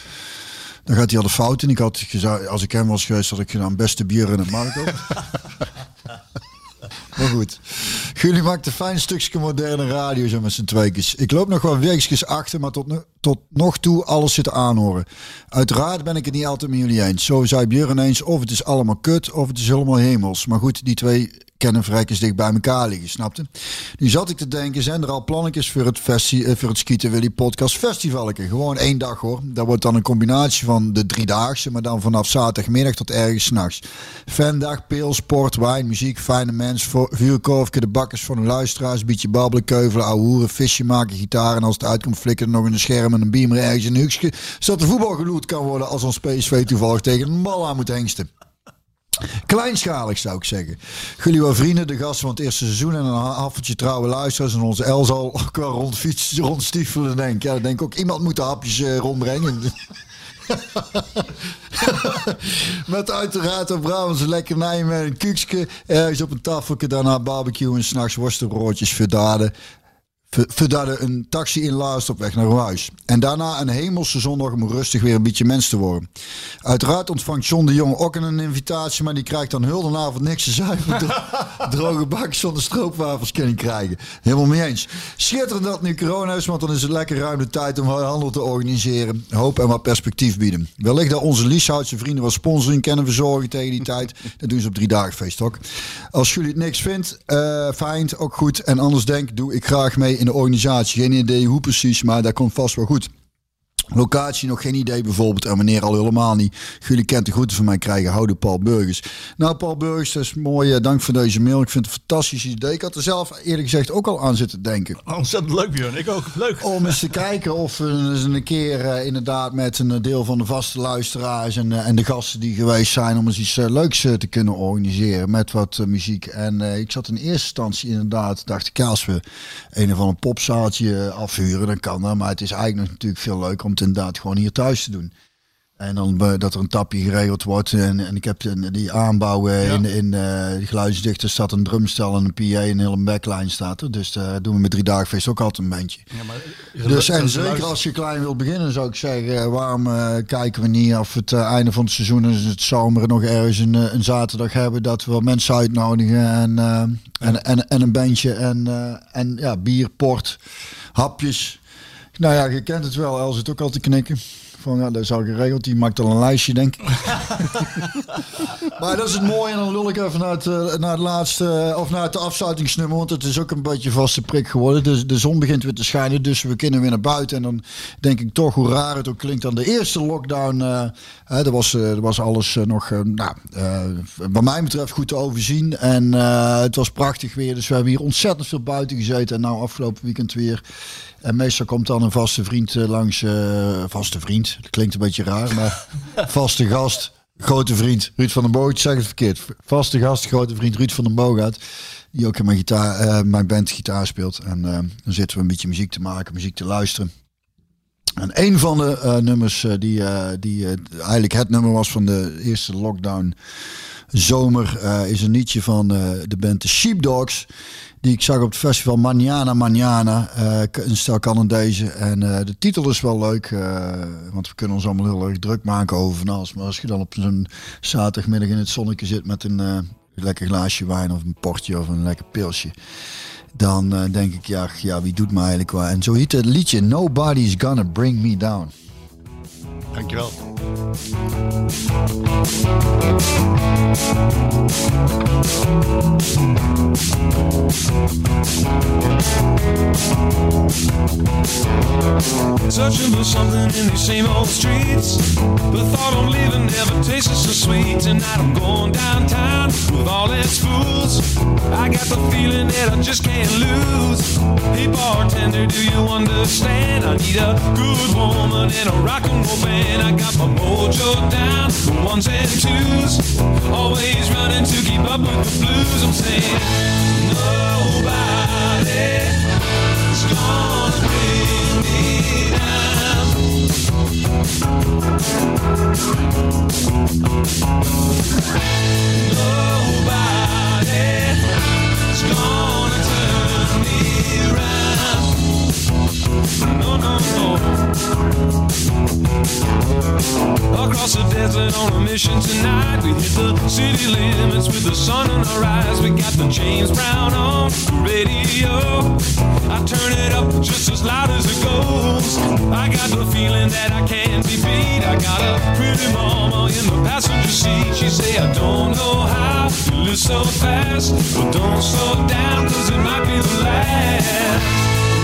Dan gaat hij al de fout in. Ik had als ik hem was geweest, had ik gedaan beste Björn en Marco. maar goed. Jullie maakt een fijn stukje moderne radio zo met z'n tweekjes. Ik loop nog wel weekjes achter, maar tot, nu, tot nog toe alles zitten aanhoren. Uiteraard ben ik het niet altijd met jullie eens. Zo zei Björn eens, of het is allemaal kut, of het is helemaal hemels. Maar goed, die twee kennen vrijkens dicht bij elkaar liggen, snapte? Nu zat ik te denken, zijn er al plannetjes voor het, festi eh, voor het Skieten Podcast Festivalke? Gewoon één dag hoor. Dat wordt dan een combinatie van de driedaagse, maar dan vanaf zaterdagmiddag tot ergens s'nachts. Fandag, pil, sport, wijn, muziek, fijne mens, vuurkorfje, de bakkers van de luisteraars, beetje babbelen, keuvelen, ouwe hoeren, visje maken, gitaar en als het uitkomt flikkeren nog in een scherm en een beamer ergens in een hoekje, zodat de voetbal geloed kan worden als ons PSV toevallig tegen een bal aan moet hengsten. Kleinschalig zou ik zeggen. Jullie vrienden, de gasten van het eerste seizoen en een haffeltje trouwe luisteraars. En onze El zal ook wel rondfietsen, rondstiefelen denk. Ja, denk ook iemand moet de hapjes eh, rondbrengen. met uiteraard een Brabantse lekkernij met een kuksje. Ergens op een tafeltje, daarna barbecue en s'nachts worstenbroodjes verdaden. Verdaden een taxi in Laast op weg naar huis. En daarna een hemelse zondag om rustig weer een beetje mens te worden. Uiteraard ontvangt John de Jong ook een invitatie, maar die krijgt dan heel de avond niks te zuipen. Dro- Droge bakjes zonder stroopwafels kunnen krijgen. Helemaal mee eens. Schitterend dat nu corona is, want dan is het lekker ruim de tijd om handel te organiseren. Hoop en wat perspectief bieden. Wellicht dat onze Lieshoutse vrienden wat sponsoring kunnen verzorgen tegen die tijd. Dat doen ze op drie dagen feest ook. Als jullie het niks vindt, eh, fijn, ook goed. En anders denk, doe ik graag mee in de organisatie. Geen idee hoe precies, maar dat komt vast wel goed. Locatie nog geen idee bijvoorbeeld. En meneer al helemaal niet. Jullie kent de groeten van mij krijgen. Houden Paul Burgers. Nou Paul Burgers, dat is mooi. eh, Dank voor deze mail. Ik vind het een fantastisch idee. Ik had er zelf eerlijk gezegd ook al aan zitten denken. Ontzettend leuk, Björn. Ik ook. Leuk. Om eens te kijken of we eens een keer eh, inderdaad met een deel van de vaste luisteraars en, eh, en de gasten die geweest zijn om eens iets eh, leuks eh, te kunnen organiseren met wat eh, muziek. En eh, ik zat in eerste instantie inderdaad, dacht ik, ja, als we een of ander popzaaltje eh, afhuren, dan kan dat. Maar het is eigenlijk nog natuurlijk veel leuker om het inderdaad gewoon hier thuis te doen. En dan be- dat er een tapje geregeld wordt. En, en ik heb de- die aanbouw eh, in, in eh die geluidsdichter staat een drumstel en een PA en een hele backline staat er. Dus daar doen we met drie dagen feest ook altijd een bandje. Dus en zeker als je klein wilt beginnen zou ik zeggen, eh, waarom eh, kijken we niet of het eh, einde van het seizoen is het zomer nog ergens een, eh, een zaterdag hebben dat we mensen uitnodigen en, eh, en, en, en een bandje en, eh, en ja, bier, port, hapjes. Nou ja, je kent het wel, Els het ook al te knikken. Van ja, dat is al geregeld, die maakt al een lijstje denk ik. maar dat is het mooie en dan lul ik even naar het, eh, naar het laatste, eh, of naar het afsluitingsnummer, want het is ook een beetje vaste prik geworden. De, de zon begint weer te schijnen, dus we kunnen weer naar buiten. En dan denk ik toch, hoe raar het ook klinkt, aan de eerste lockdown, eh hè, er, was, er was alles nog, nou, eh, wat mij betreft goed te overzien. En het was prachtig weer, dus we hebben hier ontzettend veel buiten gezeten. En nou afgelopen weekend weer. En meestal komt dan een vaste vriend eh, langs, eh, vaste vriend, dat klinkt een beetje raar, maar vaste gast, grote vriend Ruud van den Boog, ik zeg het verkeerd, vaste gast, grote vriend Ruud van den Boogaard, die ook in mijn, gitaar, eh, mijn band gitaar speelt. En dan zitten we een beetje muziek te maken, muziek te luisteren. En een van de nummers die, die eigenlijk het nummer was van de eerste lockdown zomer is een liedje van de band The Sheepdogs. Die ik zag op het festival Manana Manana. eh, een stel Canadezen. En eh, de titel is wel leuk. eh, want we kunnen ons allemaal heel erg druk maken over van alles. Maar als je dan op zo'n zaterdagmiddag in het zonnetje zit met een lekker glaasje wijn of een portje of een lekker pilsje. Dan denk ik, ja, ja, wie doet me eigenlijk waar? En zo heet het liedje Nobody's Gonna Bring Me Down. Dankjewel. Searching for something in these same old streets. The thought of leaving never tasted so sweet. Tonight I'm going downtown with all its fools. I got the feeling that I just can't lose. Hey bartender, do you understand? I need a good woman and a rock and roll band. I got my mojo down, ones and twos. Always running to keep up with the blues. I'm saying nobody's gonna bring me down. Nobody's gonna turn me around. No, no, no. Across the desert on a mission tonight. We hit the city limits with the sun in our eyes. We got the James Brown on radio. I turn it up just as loud as it goes. I got the feeling that I can't be beat. I got a pretty mama in the passenger seat. She say I don't know how you live so fast, but don't slow down 'cause it might be the last.